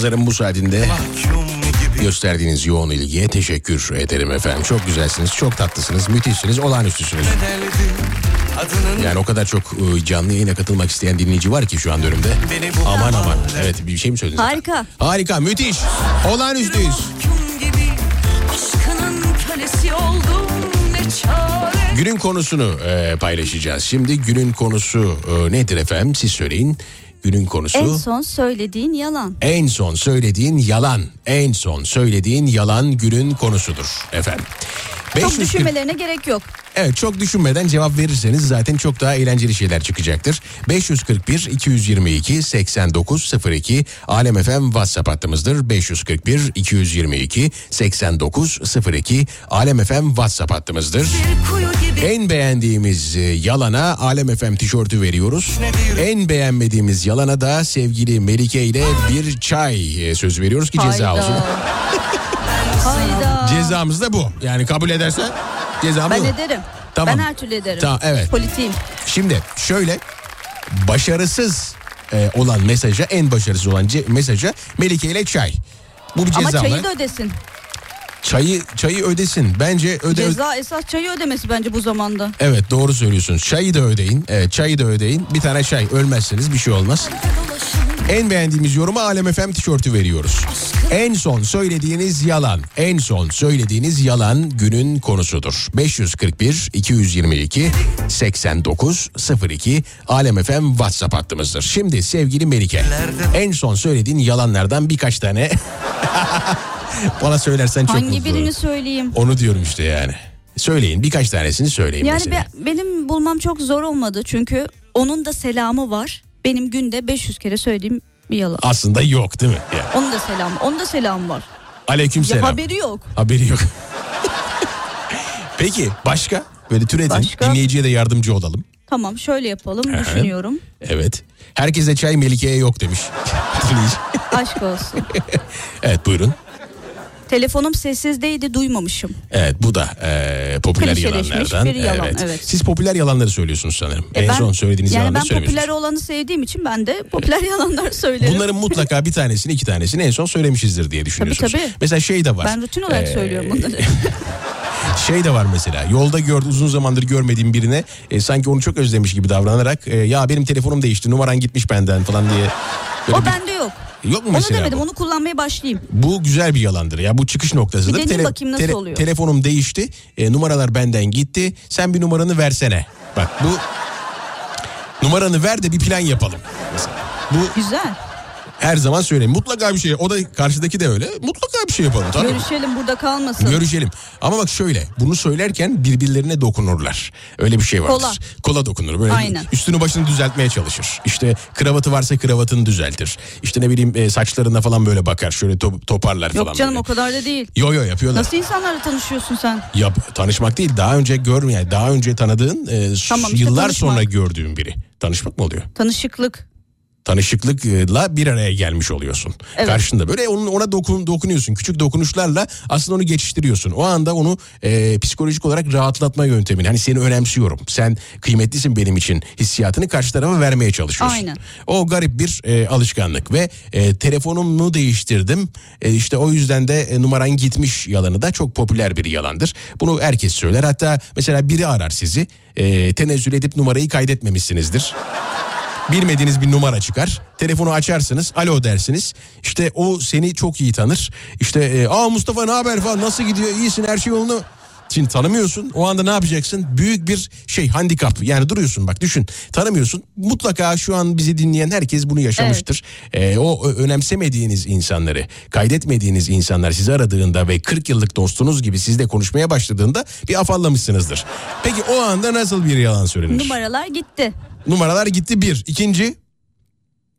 Pazarın bu saatinde gösterdiğiniz yoğun ilgiye teşekkür ederim efendim. Çok güzelsiniz, çok tatlısınız, müthişsiniz, olağanüstüsünüz. Yani o kadar çok e, canlı yayına katılmak isteyen dinleyici var ki şu anda önümde. Aman aman. Evet bir şey mi söylediniz? Harika. Harika, müthiş. Olağanüstüyüz. Günün konusunu e, paylaşacağız. Şimdi günün konusu e, nedir efendim? Siz söyleyin. Günün konusu En son söylediğin yalan. en son söylediğin yalan. En son söylediğin yalan günün konusudur efendim. Çok 540 düşünmelerine gerek yok. Evet çok düşünmeden cevap verirseniz zaten çok daha eğlenceli şeyler çıkacaktır. 541 222 8902 Alem FM WhatsApp hattımızdır. 541 222 8902 Alem FM WhatsApp hattımızdır. En beğendiğimiz e, yalana Alem FM tişörtü veriyoruz. En beğenmediğimiz yalana da sevgili Melike ile bir çay e, söz veriyoruz ki ceza Hayda. olsun. Hayda. Cezamız da bu. Yani kabul edersen cezamız Ben bu. ederim. Tamam. Ben her türlü ederim. Tamam, evet. Politiğim. Şimdi şöyle başarısız e, olan mesaja en başarısız olan ce- mesaja Melike ile çay. Bu bir Ama ceza çayı olarak. da ödesin. Çayı çayı ödesin. Bence öde Ceza esas çayı ödemesi bence bu zamanda. Evet doğru söylüyorsun. Çayı da ödeyin. Evet çayı da ödeyin. Bir tane çay ölmezseniz bir şey olmaz. En beğendiğimiz yoruma Alem FM tişörtü veriyoruz. En son söylediğiniz yalan. En son söylediğiniz yalan günün konusudur. 541 222 89 02 Alem FM WhatsApp hattımızdır. Şimdi sevgili Melike en son söylediğin yalanlardan birkaç tane bana söylersen çok Hangi mutlu olurum. birini söyleyeyim? Onu diyorum işte yani. Söyleyin birkaç tanesini söyleyin Yani mesela. be- benim bulmam çok zor olmadı çünkü onun da selamı var. Benim günde 500 kere söylediğim bir yalan. Aslında yok değil mi? Yani. Onun da selamı, onun da selamı var. Aleyküm Ya selam. haberi yok. Haberi yok. Peki başka? Böyle türetin Başka? dinleyiciye de yardımcı olalım. Tamam şöyle yapalım hı. düşünüyorum. Evet. Herkese çay Melike'ye yok demiş. Aşk olsun. evet buyurun. Telefonum sessizdeydi duymamışım. Evet bu da e, popüler yalanlardan. bir yalan, evet. Siz popüler yalanları söylüyorsunuz sanırım. E en ben- son söylediğiniz yani yalanları ben söylemiyorsunuz. popüler olanı sevdiğim için ben de popüler yalanlar söylerim. Bunların mutlaka bir tanesini iki tanesini en son söylemişizdir diye düşünüyorsunuz. tabii. Mesela şey de var. Ben rutin olarak Ee, söylüyorum bunları. Şey de var mesela yolda gördü uzun zamandır görmediğim birine e, sanki onu çok özlemiş gibi davranarak e, ya benim telefonum değişti numaran gitmiş benden falan diye. Böyle o bir- bende yok. Yok mu Onu mesela demedim bu? onu kullanmaya başlayayım. Bu güzel bir yalandır ya bu çıkış noktasıdır. Bir deneyim bakayım nasıl oluyor. Telefonum değişti e, numaralar benden gitti sen bir numaranı versene. Bak bu numaranı ver de bir plan yapalım. Mesela. Bu Güzel. Her zaman söyleyin. Mutlaka bir şey. O da karşıdaki de öyle. Mutlaka bir şey yapalım. Tabii. Görüşelim burada kalmasın. Görüşelim. Ama bak şöyle bunu söylerken birbirlerine dokunurlar. Öyle bir şey vardır. Kola. Kola dokunur. Böyle Aynen. üstünü başını düzeltmeye çalışır. İşte kravatı varsa kravatını düzeltir. İşte ne bileyim e, saçlarına falan böyle bakar. Şöyle to- toparlar falan. Yok canım böyle. o kadar da değil. Yo yo yapıyorlar. Nasıl insanlarla tanışıyorsun sen? Ya tanışmak değil daha önce görmeyen daha önce tanıdığın e, Tamam, işte yıllar tanışmak. sonra gördüğün biri. Tanışmak mı oluyor? Tanışıklık. Tanışıklıkla bir araya gelmiş oluyorsun. Evet. Karşında böyle onun ona dokun dokunuyorsun. Küçük dokunuşlarla aslında onu geçiştiriyorsun. O anda onu e, psikolojik olarak rahatlatma yöntemini. Hani seni önemsiyorum. Sen kıymetlisin benim için hissiyatını karşı tarafa vermeye çalışıyorsun. Aynen. O garip bir e, alışkanlık ve e, telefonumu değiştirdim. E, işte o yüzden de e, numaran gitmiş yalanı da çok popüler bir yalandır. Bunu herkes söyler. Hatta mesela biri arar sizi. E, tenezzül edip numarayı kaydetmemişsinizdir bilmediğiniz bir numara çıkar. Telefonu açarsınız. Alo dersiniz. İşte o seni çok iyi tanır. İşte e, aa Mustafa ne haber falan nasıl gidiyor? İyisin her şey yolunda. Şimdi tanımıyorsun. O anda ne yapacaksın? Büyük bir şey handikap. Yani duruyorsun bak düşün. Tanımıyorsun. Mutlaka şu an bizi dinleyen herkes bunu yaşamıştır. E, o ö- önemsemediğiniz insanları, kaydetmediğiniz insanlar sizi aradığında ve 40 yıllık dostunuz gibi sizle konuşmaya başladığında bir afallamışsınızdır. Peki o anda nasıl bir yalan söylenir? Numaralar gitti. Numaralar gitti bir. İkinci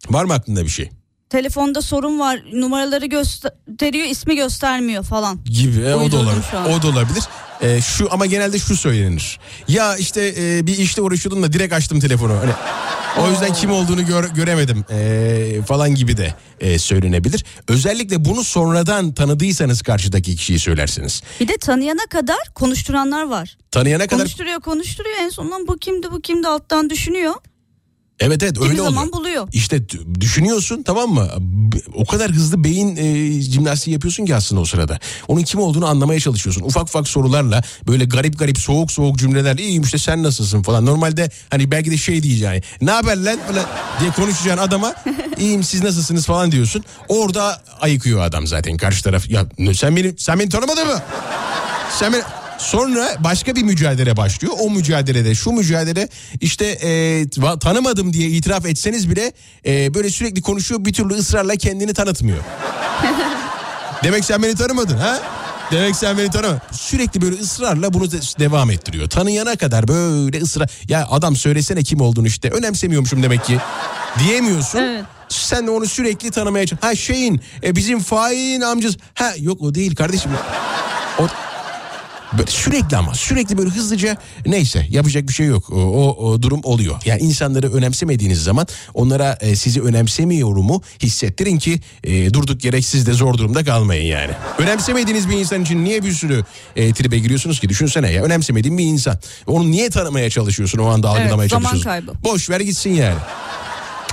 var mı aklında bir şey? Telefonda sorun var. Numaraları gösteriyor, ismi göstermiyor falan. Gibi e, o da olabilir. O da olabilir. E, şu ama genelde şu söylenir. Ya işte e, bir işte uğraşıyordum da direkt açtım telefonu. Hani o yüzden kim olduğunu gör- göremedim e, falan gibi de e, söylenebilir. Özellikle bunu sonradan tanıdıysanız karşıdaki kişiyi söylersiniz. Bir de tanıyana kadar konuşturanlar var. Tanıyana kadar Konuşturuyor, konuşturuyor. En sonunda bu kimdi, bu kimdi alttan düşünüyor. Evet evet öyle zaman oluyor. buluyor. İşte düşünüyorsun tamam mı? O kadar hızlı beyin e, jimnastiği yapıyorsun ki aslında o sırada. Onun kim olduğunu anlamaya çalışıyorsun. Ufak ufak sorularla böyle garip garip soğuk soğuk cümleler. İyiyim işte sen nasılsın falan. Normalde hani belki de şey diyeceğin. Ne haber lan falan diye konuşacağın adama iyiyim siz nasılsınız falan diyorsun. Orada ayıkıyor adam zaten karşı taraf. Ya sen beni sen beni tanımadın mı? Sen beni... Sonra başka bir mücadele başlıyor. O mücadelede şu mücadele işte e, tanımadım diye itiraf etseniz bile e, böyle sürekli konuşuyor bir türlü ısrarla kendini tanıtmıyor. Demek sen beni tanımadın ha? Demek sen beni tanımadın. Sürekli böyle ısrarla bunu de- devam ettiriyor. Tanıyana kadar böyle ısrar. Ya adam söylesene kim olduğunu işte. Önemsemiyormuşum demek ki. Diyemiyorsun. Evet. Sen de onu sürekli tanımaya çalış. Ha şeyin e, bizim fain amcası. Ha yok o değil kardeşim. O, Böyle sürekli ama sürekli böyle hızlıca neyse yapacak bir şey yok. O, o- o durum oluyor. Yani insanları önemsemediğiniz zaman onlara e, sizi önemsemiyorumu hissettirin ki e, durduk yere siz de zor durumda kalmayın yani. Önemsemediğiniz bir insan için niye bir sürü e, tribe giriyorsunuz ki düşünsene ya önemsemediğin bir insan. Onu niye tanımaya çalışıyorsun o anda algılamaya zaman çalışıyorsun. kaybı. Boş ver gitsin yani.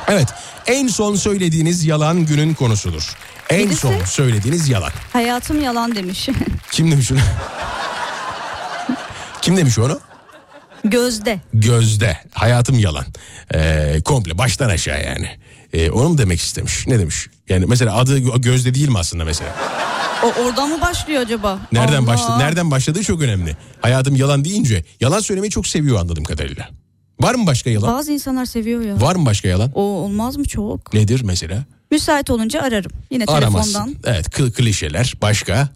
Evet en son söylediğiniz yalan günün konusudur. En Birisi- son söylediğiniz yalan. Hayatım yalan demiş. Kim demiş onu? Kim demiş onu? Gözde. Gözde. Hayatım yalan. Ee, komple baştan aşağı yani. Ee, onu mu demek istemiş? Ne demiş? Yani mesela adı Gözde değil mi aslında mesela? O oradan mı başlıyor acaba? Nereden başladı? Nereden başladığı çok önemli. Hayatım yalan deyince yalan söylemeyi çok seviyor anladığım kadarıyla. Var mı başka yalan? Bazı insanlar seviyor ya. Var mı başka yalan? O olmaz mı çok? Nedir mesela? Müsait olunca ararım. Yine Aramazsın. telefondan. Evet klişeler. Başka?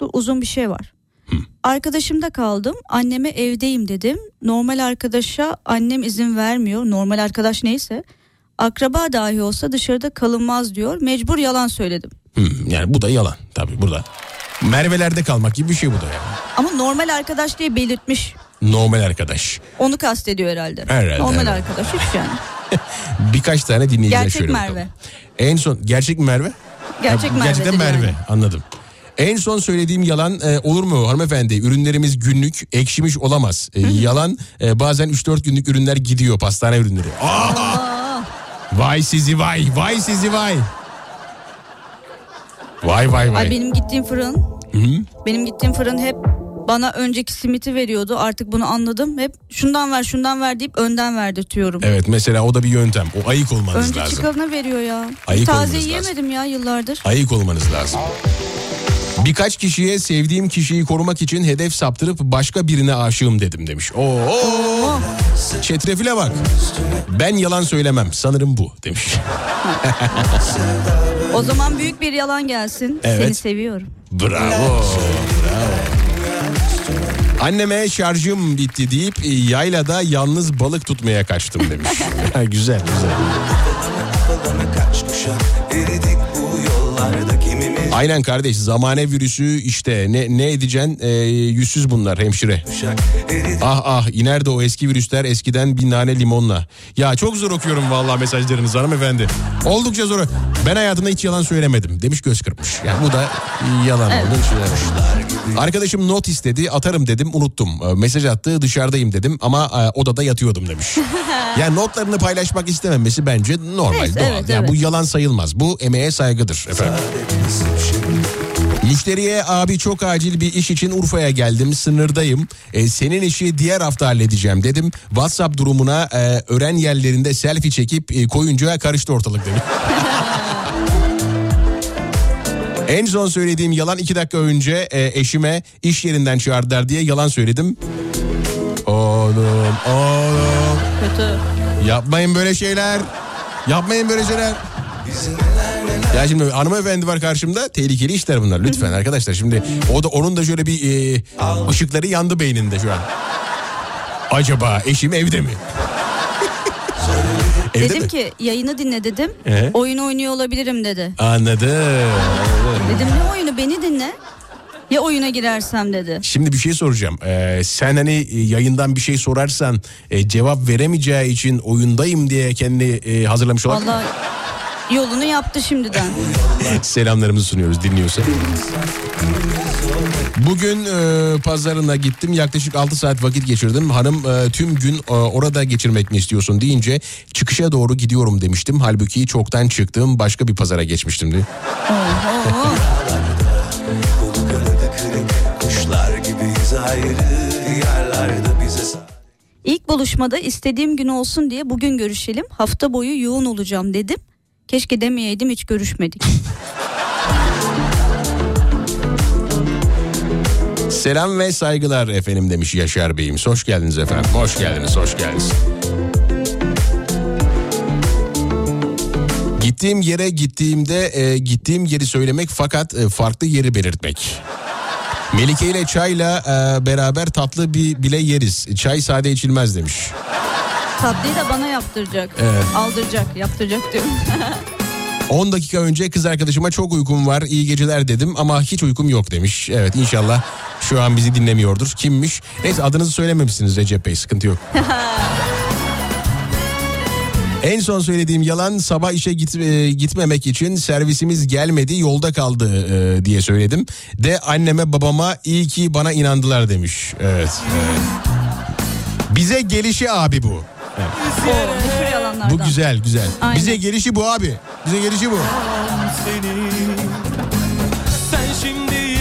Dur uzun bir şey var. Arkadaşımda kaldım. Anneme evdeyim dedim. Normal arkadaşa annem izin vermiyor. Normal arkadaş neyse. Akraba dahi olsa dışarıda kalınmaz diyor. Mecbur yalan söyledim. Hmm, yani bu da yalan tabii burada. Mervelerde kalmak gibi bir şey bu da yani. Ama normal arkadaş diye belirtmiş. Normal arkadaş. Onu kastediyor herhalde. Herhalde, Normal evet. arkadaş hiç yani. Birkaç tane dinleyiciler Gerçek şöyle Merve. bakalım. En son gerçek Merve? Gerçek Ha, Merve Gerçekten Merve yani. anladım. En son söylediğim yalan e, olur mu hanımefendi? Ürünlerimiz günlük ekşimiş olamaz. E, yalan e, bazen 3-4 günlük ürünler gidiyor pastane ürünleri. Aa! Vay sizi vay vay sizi vay. Vay vay vay. Ay benim gittiğim fırın. Benim gittiğim fırın hep bana önceki simiti veriyordu. Artık bunu anladım. Hep şundan ver şundan ver deyip önden verdirtiyorum. Evet mesela o da bir yöntem. O ayık olmanız Önce lazım. çıkanı veriyor ya. Ayık Taze olmanız lazım. yiyemedim ya yıllardır. Ayık olmanız lazım. Birkaç kişiye sevdiğim kişiyi korumak için hedef saptırıp başka birine aşığım dedim demiş. Oo, oo. Çetrefile bak. Ben yalan söylemem. Sanırım bu demiş. O zaman büyük bir yalan gelsin. Evet. Seni seviyorum. Bravo. Bravo. Anneme şarjım bitti deyip yaylada yalnız balık tutmaya kaçtım demiş. güzel güzel. Aynen kardeş zamane virüsü işte ne ne edeceksin Ee, yüzsüz bunlar hemşire. Ah ah iner de o eski virüsler eskiden bir nane limonla. Ya çok zor okuyorum vallahi mesajlarınızı hanımefendi. Oldukça zor. Ben hayatımda hiç yalan söylemedim demiş göz kırpmış. Yani bu da yalan oldu. söylemiş. Arkadaşım not istedi atarım dedim unuttum. Ee, Mesaj attı dışarıdayım dedim ama e, odada yatıyordum demiş. yani notlarını paylaşmak istememesi bence normal Neyse, doğal. evet, yani evet. bu yalan sayılmaz. Bu emeğe saygıdır efendim. Müşteriye abi çok acil bir iş için Urfa'ya geldim sınırdayım E, senin işi diğer hafta halledeceğim dedim WhatsApp durumuna e, öğren yerlerinde selfie çekip e, koyunca karıştı ortalık demiş. en son söylediğim yalan iki dakika önce e, eşime iş yerinden çağırdılar diye yalan söyledim. Oğlum oğlum Kötü. yapmayın böyle şeyler yapmayın böyle şeyler. Ya şimdi hanımefendi var karşımda tehlikeli işler bunlar lütfen arkadaşlar şimdi o da onun da şöyle bir e, ışıkları yandı beyninde şu an. Acaba eşim evde mi? evde dedim mi? ki yayını dinle dedim. Ee? Oyun oynuyor olabilirim dedi. Anladım. Dedim ne oyunu beni dinle. Ya oyuna girersem dedi. Şimdi bir şey soracağım. Ee, sen hani e, yayından bir şey sorarsan e, cevap veremeyeceği için oyundayım diye kendini e, hazırlamış olan Vallahi yolunu yaptı şimdiden. selamlarımızı sunuyoruz dinliyorsa. Bugün e, pazarına gittim yaklaşık 6 saat vakit geçirdim. Hanım e, tüm gün e, orada geçirmek mi istiyorsun deyince çıkışa doğru gidiyorum demiştim. Halbuki çoktan çıktım başka bir pazara geçmiştim diye. İlk buluşmada istediğim gün olsun diye bugün görüşelim. Hafta boyu yoğun olacağım dedim. Keşke demeyeydim hiç görüşmedik. Selam ve saygılar efendim demiş Yaşar Bey'im. Hoş geldiniz efendim. Hoş geldiniz, hoş geldiniz. Gittiğim yere gittiğimde e, gittiğim yeri söylemek fakat e, farklı yeri belirtmek. Melike ile çayla e, beraber tatlı bir bile yeriz. Çay sade içilmez demiş. Tatlıyı da bana yaptıracak. Evet. Aldıracak, yaptıracak diyorum. 10 dakika önce kız arkadaşıma çok uykum var iyi geceler dedim ama hiç uykum yok demiş. Evet inşallah şu an bizi dinlemiyordur. Kimmiş? Neyse adınızı söylememişsiniz Recep Bey sıkıntı yok. En son söylediğim yalan sabah işe git, e, gitmemek için servisimiz gelmedi yolda kaldı e, diye söyledim. De anneme babama iyi ki bana inandılar demiş. Evet. evet. Bize gelişi abi bu. Yalanlardan. Bu güzel güzel. Aynen. Bize gelişi bu abi. Bize gelişi bu. Sen şimdi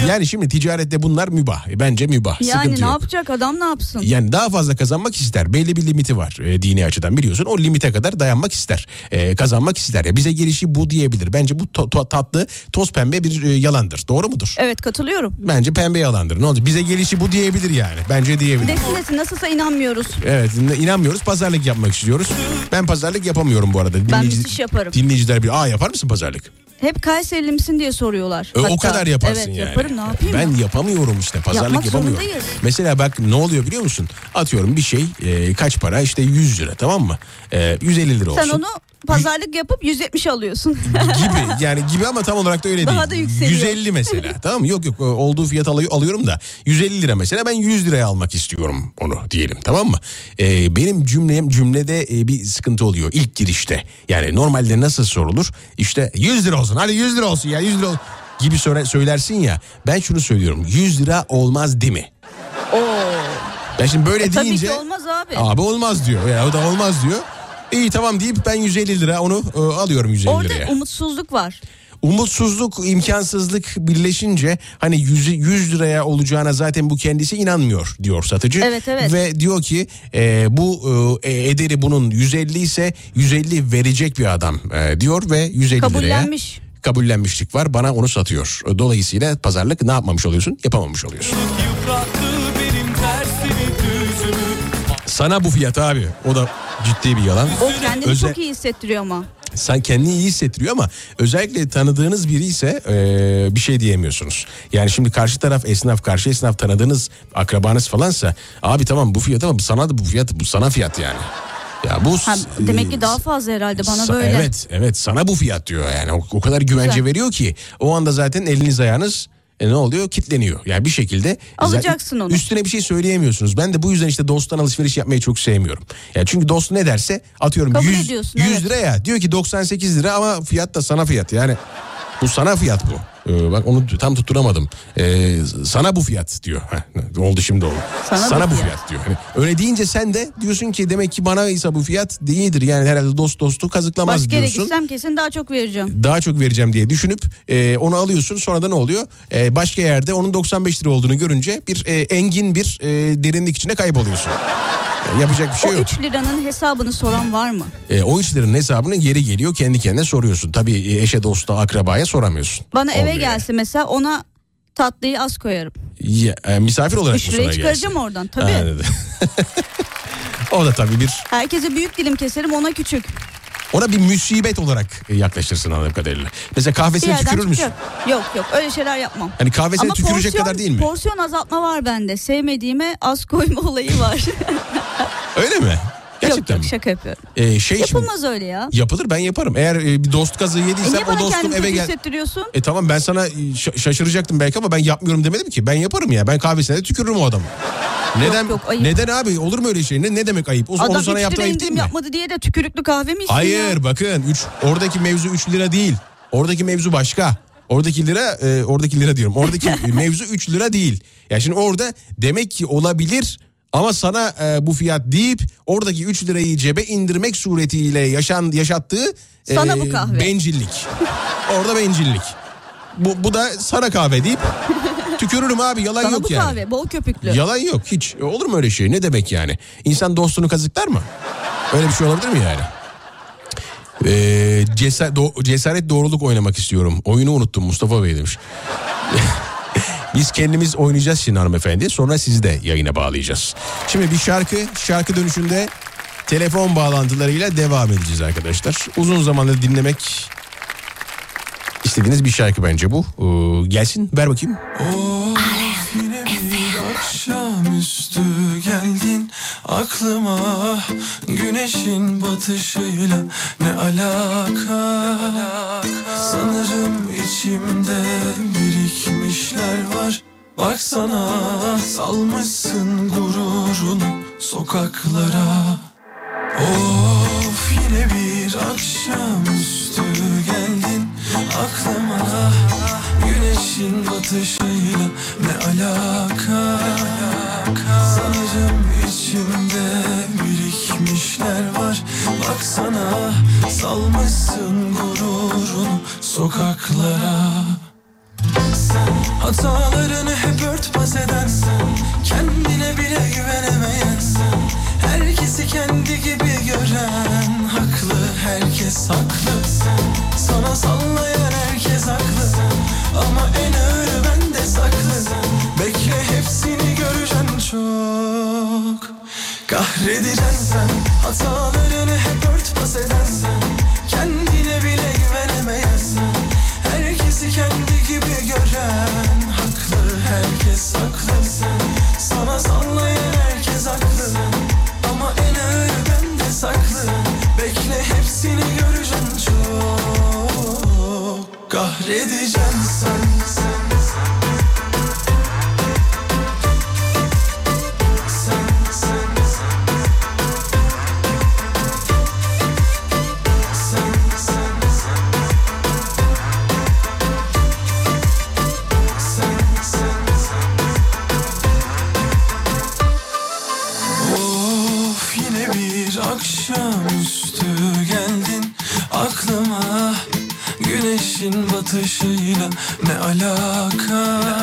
Yani şimdi ticarette bunlar mübah. E, Bence mübah. Yani Sıkıntı ne yok. yapacak adam ne yapsın? Yani daha fazla kazanmak ister. Belli bir limiti var e, dini açıdan biliyorsun. O limite kadar dayanmak ister. E, kazanmak ister. Ya bize gelişi bu diyebilir. Bence bu to- to- tatlı toz pembe bir e, yalandır. Doğru mudur? Evet katılıyorum. Bence pembe yalandır. Ne olacak? Bize gelişi bu diyebilir yani. Bence diyebilir. Desin desin nasılsa inanmıyoruz. Evet in- inanmıyoruz. Pazarlık yapmak istiyoruz. Ben pazarlık yapamıyorum bu arada. Ben müthiş yaparım. Dinleyiciler bir aa yapar mısın pazarlık? Hep Kayserili misin diye soruyorlar. E, o kadar yaparsın evet, yani. yaparım ne yapayım? Ben yapamıyorum işte pazarlık Yapmak yapamıyorum. zorundayız. Mesela bak ne oluyor biliyor musun? Atıyorum bir şey e, kaç para işte 100 lira tamam mı? E, 150 lira olsun. Sen onu pazarlık yapıp 170 alıyorsun. gibi yani gibi ama tam olarak da öyle Daha değil. da yükseliyor. 150 mesela tamam? Yok yok olduğu fiyat alıyor, alıyorum da 150 lira mesela ben 100 liraya almak istiyorum onu diyelim tamam mı? Ee, benim cümlem cümlede e, bir sıkıntı oluyor ilk girişte. Yani normalde nasıl sorulur? İşte 100 lira olsun hadi 100 lira olsun ya 100 lira ol- gibi söyle- söylersin ya. Ben şunu söylüyorum 100 lira olmaz değil mi? Ben şimdi böyle E, Tabii deyince ki olmaz abi. abi olmaz diyor ya o da olmaz diyor. İyi tamam deyip ben 150 lira onu e, alıyorum 150 Orada liraya. umutsuzluk var. Umutsuzluk, imkansızlık birleşince hani 100, 100 liraya olacağına zaten bu kendisi inanmıyor diyor satıcı. Evet, evet. Ve diyor ki e, bu e, ederi bunun 150 ise 150 verecek bir adam e, diyor ve 150 liraya Kabullenmiş. kabullenmişlik var bana onu satıyor. Dolayısıyla pazarlık ne yapmamış oluyorsun? Yapamamış oluyorsun. yıprattı Sana bu fiyat abi. O da ciddi bir yalan. O kendini Özel- çok iyi hissettiriyor ama. Sen kendini iyi hissettiriyor ama özellikle tanıdığınız biri ise e, bir şey diyemiyorsunuz. Yani şimdi karşı taraf esnaf, karşı esnaf tanıdığınız akrabanız falansa abi tamam bu fiyat ama bu sana da bu fiyat bu sana fiyat yani. Ya bu Ha, demek ki daha fazla herhalde bana Sa- böyle. Evet evet sana bu fiyat diyor yani o, o kadar güvence Güzel. veriyor ki o anda zaten eliniz ayağınız e, ne oluyor kitleniyor. Yani bir şekilde Alacaksın onu. Üstüne bir şey söyleyemiyorsunuz. Ben de bu yüzden işte dosttan alışveriş yapmayı çok sevmiyorum. Yani çünkü dost ne derse atıyorum Kabul 100, ediyorsun, 100 evet. lira ya diyor ki 98 lira ama fiyat da sana fiyat yani. Bu sana fiyat bu. Ee, bak onu tam tutturamadım. Ee, sana bu fiyat diyor. Heh, oldu şimdi oldu. Sana bu bu fiyat. fiyat diyor. Hani öyle deyince sen de diyorsun ki demek ki bana ise bu fiyat değildir. Yani herhalde dost dostu kazıklamaz Başka yere diyorsun. gitsem kesin daha çok vereceğim. Daha çok vereceğim diye düşünüp e, onu alıyorsun. Sonra da ne oluyor? E, başka yerde onun 95 lira olduğunu görünce bir e, engin bir e, derinlik içine kayboluyorsun. E, yapacak bir şey O yok. 3 liranın hesabını soran var mı? E, o işlerin hesabını yeri geliyor kendi kendine soruyorsun. Tabii e, eşe dosta akrabaya soramıyorsun. Bana eve gelse mesela ona tatlıyı az koyarım. Ya, e, misafir olarak 3 mı sana çıkaracağım gelsin? oradan tabii. Anladım. o da tabii bir Herkese büyük dilim keserim ona küçük. ona bir musibet olarak yaklaşırsın anladığım kadarıyla. Mesela Bir kahvesine yerden tükürür müsün? çıkacak. Yok yok öyle şeyler yapmam. Hani kahvesine tükürecek kadar değil mi? porsiyon azaltma var bende. Sevmediğime az koyma olayı var. Öyle mi? Yok Gerçekten yok mi? şaka yapıyorum. E, şey şimdi- Yapılmaz öyle ya. Yapılır ben yaparım. Eğer e, bir dost kazığı E yediysem niye o dostum eve gel. hissettiriyorsun? E tamam ben sana ş- şaşıracaktım belki ama ben yapmıyorum demedim ki. Ben yaparım ya. Ben kahvesine de tükürürüm o adamı. Neden? yok, ayıp. neden abi? Olur mu öyle şey? Ne, ne demek ayıp? O, onu Adam sana 3 yaptığı ayıp değil mi? yapmadı diye de tükürüklü kahve mi içsin Hayır bakın üç, oradaki mevzu 3 lira değil. Oradaki mevzu başka. Oradaki lira e, oradaki lira diyorum. Oradaki mevzu 3 lira değil. Ya şimdi orada demek ki olabilir ama sana e, bu fiyat deyip oradaki 3 lirayı cebe indirmek suretiyle yaşan yaşattığı e, Sana bu kahve. bencillik. Orada bencillik. Bu, bu da sana kahve deyip tükürürüm abi yalan Sana yok bu yani. kahve bol köpüklü. Yalan yok hiç. E, Olur mu öyle şey? Ne demek yani? İnsan dostunu kazıklar mı? Öyle bir şey olabilir mi yani? Ee, cesaret, do- cesaret doğruluk oynamak istiyorum. Oyunu unuttum Mustafa Bey demiş. Biz kendimiz oynayacağız şimdi hanımefendi. Sonra sizi de yayına bağlayacağız. Şimdi bir şarkı, şarkı dönüşünde telefon bağlantılarıyla devam edeceğiz arkadaşlar. Uzun zamandır dinlemek istediğiniz bir şarkı bence bu. Ee, gelsin ver bakayım. Bir akşamüstü geldin aklıma Güneşin batışıyla ne alaka? Sanırım içimde birikmişler var. Baksana salmışsın gururunu sokaklara. Of yine bir akşamüstü geldin aklıma Güneşin batışıyla ne alaka? Sanırım içimde birikmişler var. Baksana salmışsın gururunu sokaklara. Sen hatalarını hep örtbas eden sen Kendine bile güvenemeyen sen Herkesi kendi gibi gören Haklı herkes haklı. Sen Sana sallayan herkes haklı Ama en ağırı bende saklı Bekle hepsini göreceksin çok. Kahredeceksin sen Hatalarını hep örtbas eden sen Kendine bile güvenemeyen sen Herkesi kendi gibi gören Haklı herkes haklı sen Edeceğim sana Güneşin batışıyla ne alaka, Sanırım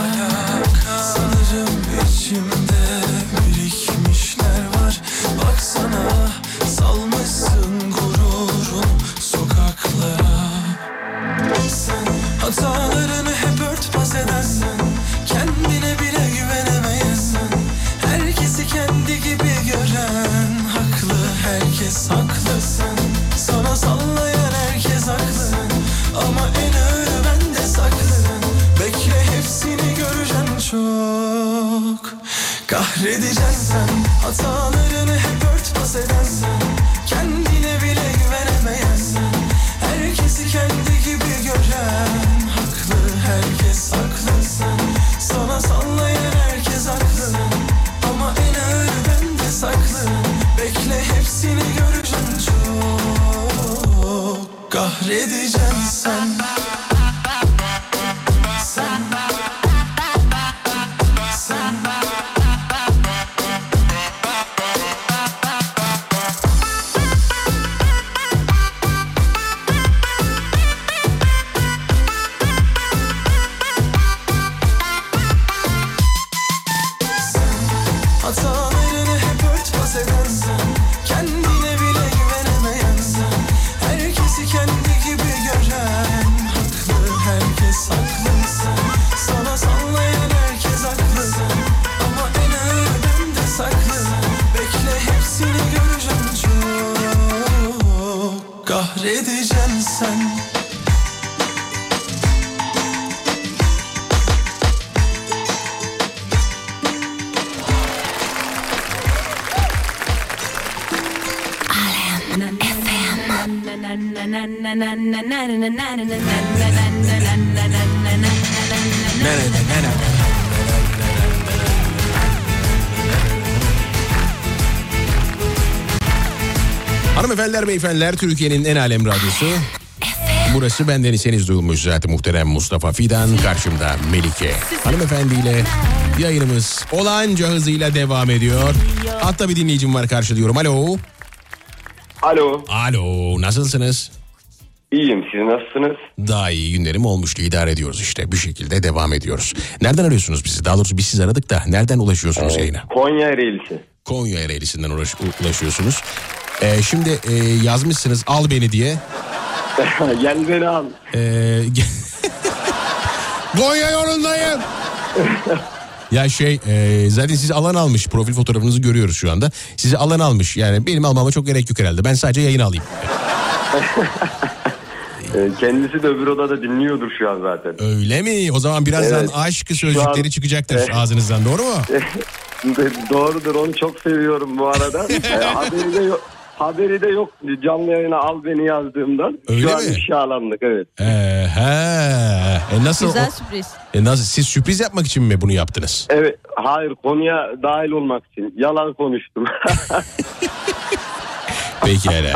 Hanımefendiler beyefendiler Türkiye'nin en alem radyosu. Burası bendeniseniz duyulmuş zaten muhterem Mustafa Fidan karşımda Melike. Hanımefendiyle yayınımız olanca hızıyla devam ediyor. Hatta bir dinleyicim var karşılıyorum. Alo. Alo, Alo nasılsınız? iyiyim. Siz nasılsınız? Daha iyi günlerim olmuştu idare ediyoruz işte bir şekilde devam ediyoruz. Nereden arıyorsunuz bizi? Daha doğrusu biz siz aradık da nereden ulaşıyorsunuz yayına? Konya Ereğlisi. Konya Ereğlisi'nden ulaş- ulaşıyorsunuz. Ee, şimdi e, yazmışsınız al beni diye. Gel beni al. Ee, Konya yolundayım. ya şey e, zaten sizi alan almış profil fotoğrafınızı görüyoruz şu anda. Sizi alan almış yani benim almama çok gerek yok herhalde. Ben sadece yayın alayım. Ee, Kendisi de öbür odada dinliyordur şu an zaten. Öyle mi? O zaman birazdan Evet. aşk sözcükleri an- çıkacaktır Evet. ağzınızdan doğru mu? Doğrudur onu çok seviyorum bu arada. Ee, haberi de yok. Haberi de yok canlı yayına al beni yazdığımdan. Öyle şu an mi? ifşalandık evet. Ee, he. E nasıl? Güzel sürpriz. e nasıl? Siz sürpriz yapmak için mi bunu yaptınız? Evet hayır konuya dahil olmak için yalan konuştum. Peki hele.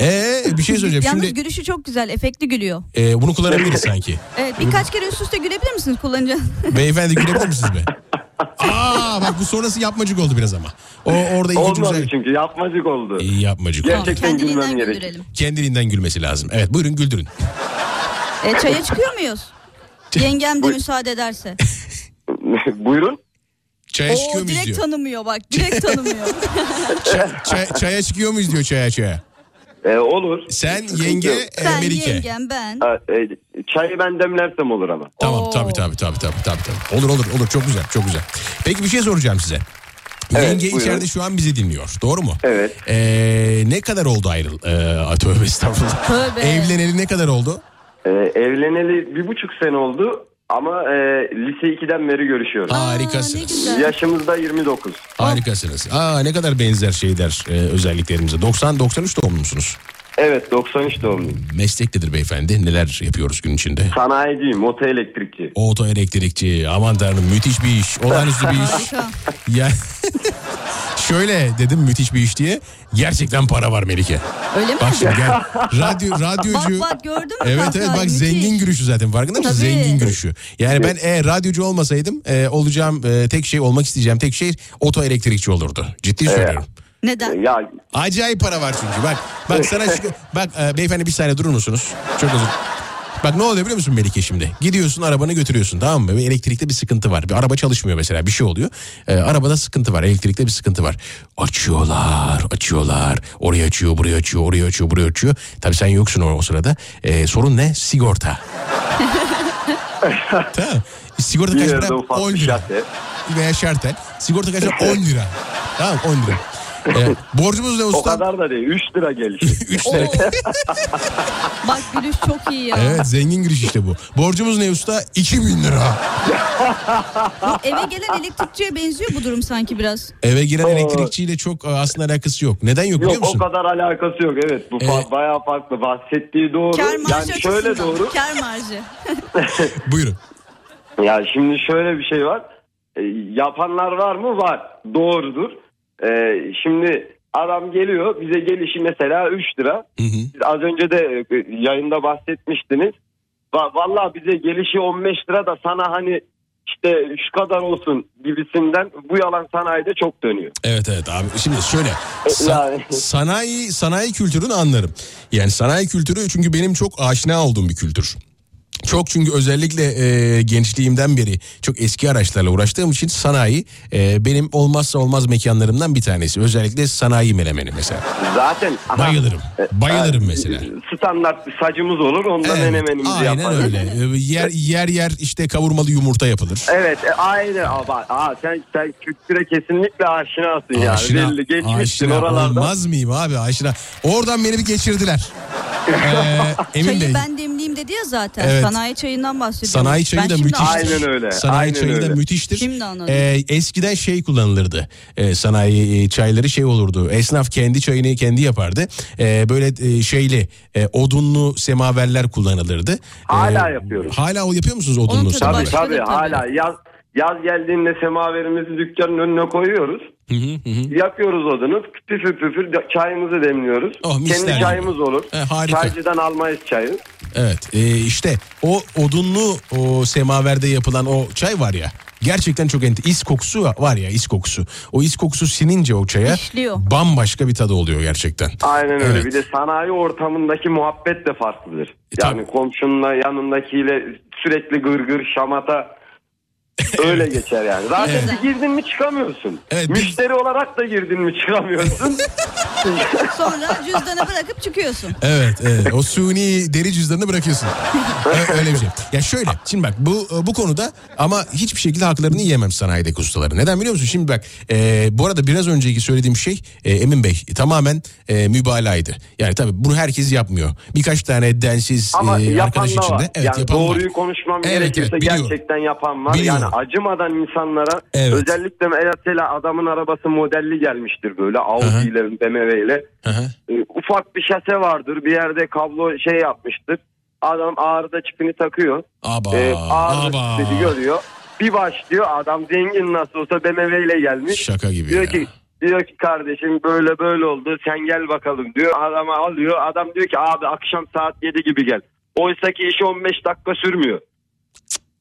Ee, bir şey söyleyeceğim. Yalnız Şimdi gülüşü çok güzel. Efektli gülüyor. e, bunu kullanabiliriz sanki. Evet birkaç kere üst üste gülebilir misiniz kullanıcı? Beyefendi gülebilir misiniz be? Aa bak bu sonrası yapmacık oldu biraz ama. O orada ikinci Olmadı güzel. çünkü yapmacık oldu. İyi yapmacık oldu. Gerçekten gülmem Kendiliğinden gerek. güldürelim. Kendiliğinden gülmesi lazım. Evet buyurun güldürün. E, çaya çıkıyor muyuz? Yengem de müsaade ederse. Buyurun. Çaya çıkıyor Oo muyuz direkt diyor. tanımıyor bak. Direkt tanımıyor. Çay- çay- çaya çıkıyor muyuz diyor çaya çaya. Ee, olur. Sen yenge e, Sen Melike. yengem ben. Ha, e, çayı ben demlersem olur ama. Tamam Oo. tabii tabii tabii tabii tabii. tabii. Olur olur olur çok güzel çok güzel. Peki bir şey soracağım size. Evet, Yenge buyurun. içeride şu an bizi dinliyor. Doğru mu? Evet. Ee, ne kadar oldu ayrıl? Ee, tövbe estağfurullah. Tövbe. Evleneli ne kadar oldu? Ee, evleneli bir buçuk sene oldu ama e, lise 2'den beri görüşüyoruz. Harikasınız. Yaşımız da 29. Harikasınız. Aa ne kadar benzer şeyler e, özelliklerimize. 90 93 doğumlu musunuz? Evet 93 doğumluyum. Meslek nedir beyefendi? Neler yapıyoruz gün içinde? Sanayiciyim, oto elektrikçi. Oto elektrikçi. Aman tanrım müthiş bir iş. Olağanüstü bir iş. Ya şöyle dedim müthiş bir iş diye. Gerçekten para var Melike. Öyle mi? Bak şimdi gel. Radyo, radyocu. Bak bak gördün mü? Evet Bak, evet bak müthiş. zengin gülüşü zaten farkında mısın? Tabii. Zengin gülüşü. Yani ben eğer radyocu olmasaydım e, olacağım e, tek şey olmak isteyeceğim tek şey oto elektrikçi olurdu. Ciddi söylüyorum. Neden? Ya Acayip para var çünkü. Bak bak sana şu bak e, beyefendi bir saniye durur musunuz? Çok özür Bak ne oluyor biliyor musun Melike şimdi? Gidiyorsun arabanı götürüyorsun tamam mı? Elektrikte bir sıkıntı var. Bir araba çalışmıyor mesela bir şey oluyor. E, arabada sıkıntı var. Elektrikte bir sıkıntı var. Açıyorlar, açıyorlar. Oraya açıyor, buraya açıyor, oraya açıyor, buraya açıyor. Tabii sen yoksun o, o sırada. E, sorun ne? Sigorta. tamam. Sigorta kaç para? ufak 10 bir lira şase. veya şartel. Sigorta kaç lira? 10 lira. Tamam 10 lira. Evet. Borcumuz ne O usta? kadar da değil. 3 lira geliş. 3 Oo. lira. Bak gülüş çok iyi ya. Evet zengin giriş işte bu. Borcumuz ne usta? 2000 lira. Bu eve gelen elektrikçiye benziyor bu durum sanki biraz. Eve giren elektrikçiyle çok e, aslında alakası yok. Neden yok biliyor Yok o musun? kadar alakası yok. Evet bu Ee, bayağı farklı. Bahsettiği doğru. Kar marjı yani şöyle doğru. Kar marjı. Buyurun. Ya şimdi şöyle bir şey var. E, yapanlar var mı? Var. Doğrudur. E, şimdi adam geliyor bize gelişi mesela 3 lira. Hı hı. Siz az önce de e, yayında bahsetmiştiniz. Va- Vallahi bize gelişi 15 lira da sana hani işte şu kadar olsun gibisinden bu yalan sanayide çok dönüyor. Evet evet abi şimdi şöyle sa- yani- sanayi sanayi kültürünü anlarım. Yani sanayi kültürü çünkü benim çok aşina olduğum bir kültür. Çok çünkü özellikle e, gençliğimden beri çok eski araçlarla uğraştığım için sanayi e, benim olmazsa olmaz mekanlarımdan bir tanesi. Özellikle sanayi menemeni mesela. Zaten aha, Bayılırım. e, Bayılırım e, mesela. Standart bir sacımız olur ondan Evet, menemenimizi aynen yaparız. öyle. E, Yer yer yer işte kavurmalı yumurta yapılır. Evet e, aynen Aa, aa, sen, sen kültüre kesinlikle aşinasın yani Aşina, belli geçmişsin aşina oralarda. olmaz mıyım abi aşina. Oradan beni bir geçirdiler. Ee, Emin Çayı Bey. ben demleyeyim dedi ya zaten. Evet. Sanayi çayından bahsediyorum. Sanayi çayı Ben da anladım. Aynen öyle, Sanayi aynen çayı da öyle. müthiştir. Şimdi anladım. Ee, eskiden şey kullanılırdı. Ee, sanayi e, çayları şey olurdu. Esnaf kendi çayını kendi yapardı. Ee, böyle e, şeyli e, odunlu semaverler kullanılırdı. Ee, Hala yapıyoruz. Hala o yapıyor musunuz odunlu? Tabii da tabii tabii. hala yaz yaz geldiğinde semaverimizi dükkanın önüne koyuyoruz. Hı hı hı. Yakıyoruz odunu püfür püfür çayımızı demliyoruz. Oh, Kendi gibi. çayımız olur. E, harika. Çaycıdan almayız çayı. Evet e, işte o odunlu o semaverde yapılan o çay var ya gerçekten çok ent is kokusu var ya is kokusu. O is kokusu sinince o çaya İşliyor. bambaşka bir tadı oluyor gerçekten. Aynen öyle. Evet. Bir de sanayi ortamındaki muhabbet de farklıdır. E, yani tabii. komşunla yanındakiyle sürekli gırgır şamata öyle geçer yani. Zaten Evet. bir girdin mi çıkamıyorsun. Evet, biz- Müşteri olarak da girdin mi çıkamıyorsun. Sonra cüzdanı bırakıp çıkıyorsun. Evet, evet. O suni deri cüzdanını bırakıyorsun. Öyle bir şey. Ya şöyle, şimdi bak bu bu konuda ama hiçbir şekilde haklarını yiyemem sanayideki ustaların. Neden biliyor musun? Şimdi bak, e, bu arada biraz önceki söylediğim şey e, Emin Bey tamamen e, mübalağaydı. Yani tabii bunu herkes yapmıyor. Birkaç tane densiz Ama e, yapan arkadaş da var. içinde. Evet, yani yapan var. doğruyu konuşmam Evet, gerekirse evet, biliyorum. gerçekten yapan var. Biliyorum. Yani acımadan insanlara Evet. özellikle mesela adamın arabası modelli gelmiştir böyle Audi ile BMW ile. Hı hı. E, ufak bir şase vardır bir yerde kablo şey yapmıştır. Adam ağrıda çipini takıyor. Aba, E, ağrıda aba. çipini görüyor. Bir başlıyor adam zengin nasıl olsa BMW ile gelmiş. Şaka gibi Diyor ya. ki diyor ki kardeşim böyle böyle oldu sen gel bakalım diyor. Adama alıyor adam diyor ki abi akşam saat 7 gibi gel. Oysa ki iş 15 dakika sürmüyor.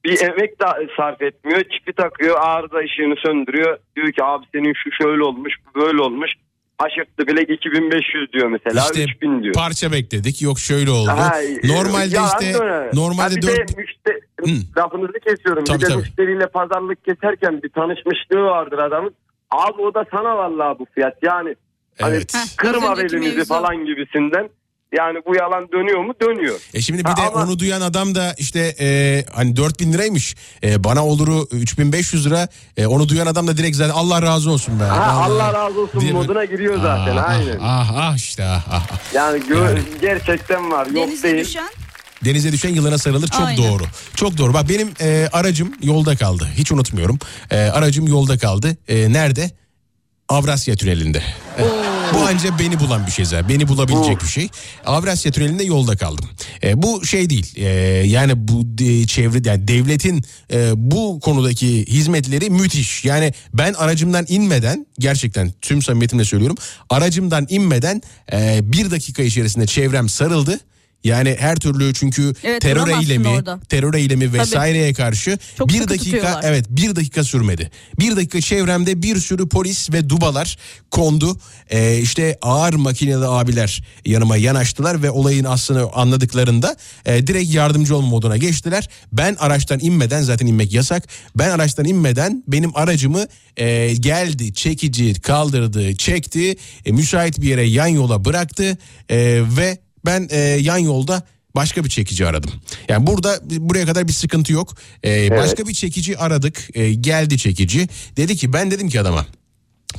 Bir emek de sarf etmiyor. Çipi takıyor arıza ışığını söndürüyor. Diyor ki abi senin şu şöyle olmuş bu böyle olmuş. Aşırttı bilek 2500 diyor mesela İşte 3000 diyor. parça bekledik. Yok şöyle oldu. Ha, Normalde yalan işte normalde Ha, bir dört de müşte- Hı. lafınızı kesiyorum. Tabii, bir de tabii. müşteriyle pazarlık keserken bir tanışmışlığı vardır adamın. Abi o da sana vallahi bu fiyat. Yani hani Evet. Heh, kırma belimizi falan gibisinden. Yani bu yalan dönüyor mu? Dönüyor. E şimdi bir Ha, de ama- onu duyan adam da işte e, hani 4000 liraymış. E, bana oluru 3500 lira. E, onu duyan adam da direkt zaten Allah razı olsun be. Ha, Vallahi. Allah razı olsun Diye- moduna giriyor zaten. Ah, aynen. Ah, ah, ah işte ah, ah, ah. Yani, gö- Yani. gerçekten var. Yok Denize değil. düşen Denize düşen yılana sarılır çok Aynen. doğru. Çok doğru. Bak benim e, aracım yolda kaldı. Hiç unutmuyorum. E, aracım yolda kaldı. E, nerede? Avrasya Tüneli'nde. E, bu anca beni bulan bir şey zaten. Beni bulabilecek bir şey. Avrasya Tüneli'nde yolda kaldım. E, bu şey değil. E, yani bu de, çevre yani devletin e, bu konudaki hizmetleri müthiş. Yani ben aracımdan inmeden gerçekten tüm samimiyetimle söylüyorum. Aracımdan inmeden e, bir dakika içerisinde çevrem sarıldı. Yani her türlü çünkü Evet, terör eylemi, orada. terör eylemi vesaireye karşı Çok bir dakika tutuyorlar. evet bir dakika sürmedi. Bir dakika çevremde bir sürü polis ve dubalar kondu. Ee, işte ağır makineli abiler yanıma yanaştılar ve olayın aslını anladıklarında e, direkt yardımcı olma moduna geçtiler. Ben araçtan inmeden zaten inmek yasak. Ben araçtan inmeden benim aracımı e, geldi çekici kaldırdı çekti e, müsait bir yere yan yola bıraktı e, ve ben e, yan yolda başka bir çekici aradım. Yani burada buraya kadar bir sıkıntı yok. E, Başka bir çekici aradık. E, geldi çekici. Dedi ki ben dedim ki adama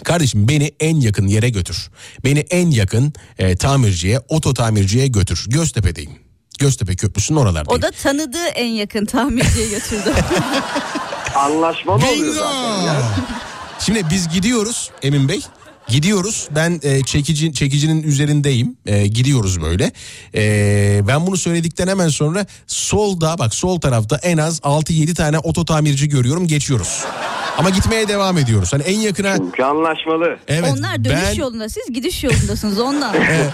Kardeşim beni en yakın yere götür. Beni en yakın e, tamirciye, oto tamirciye götür. Göztepe'deyim. Göztepe Köprüsü'nün oralardayım. O da tanıdığı en yakın tamirciye götürdü. Anlaşmalı oluyor Bingo! zaten ya. Şimdi biz gidiyoruz Emin Bey. Gidiyoruz. Ben e, çekici çekicinin üzerindeyim. E, gidiyoruz böyle. E, ben bunu söyledikten hemen sonra solda bak sol tarafta en az 6-7 tane oto tamirci görüyorum. Geçiyoruz. Ama gitmeye devam ediyoruz. Hani en yakına Çünkü anlaşmalı. evet Onlar dönüş ben yolunda siz gidiş yolundasınız ondan. e,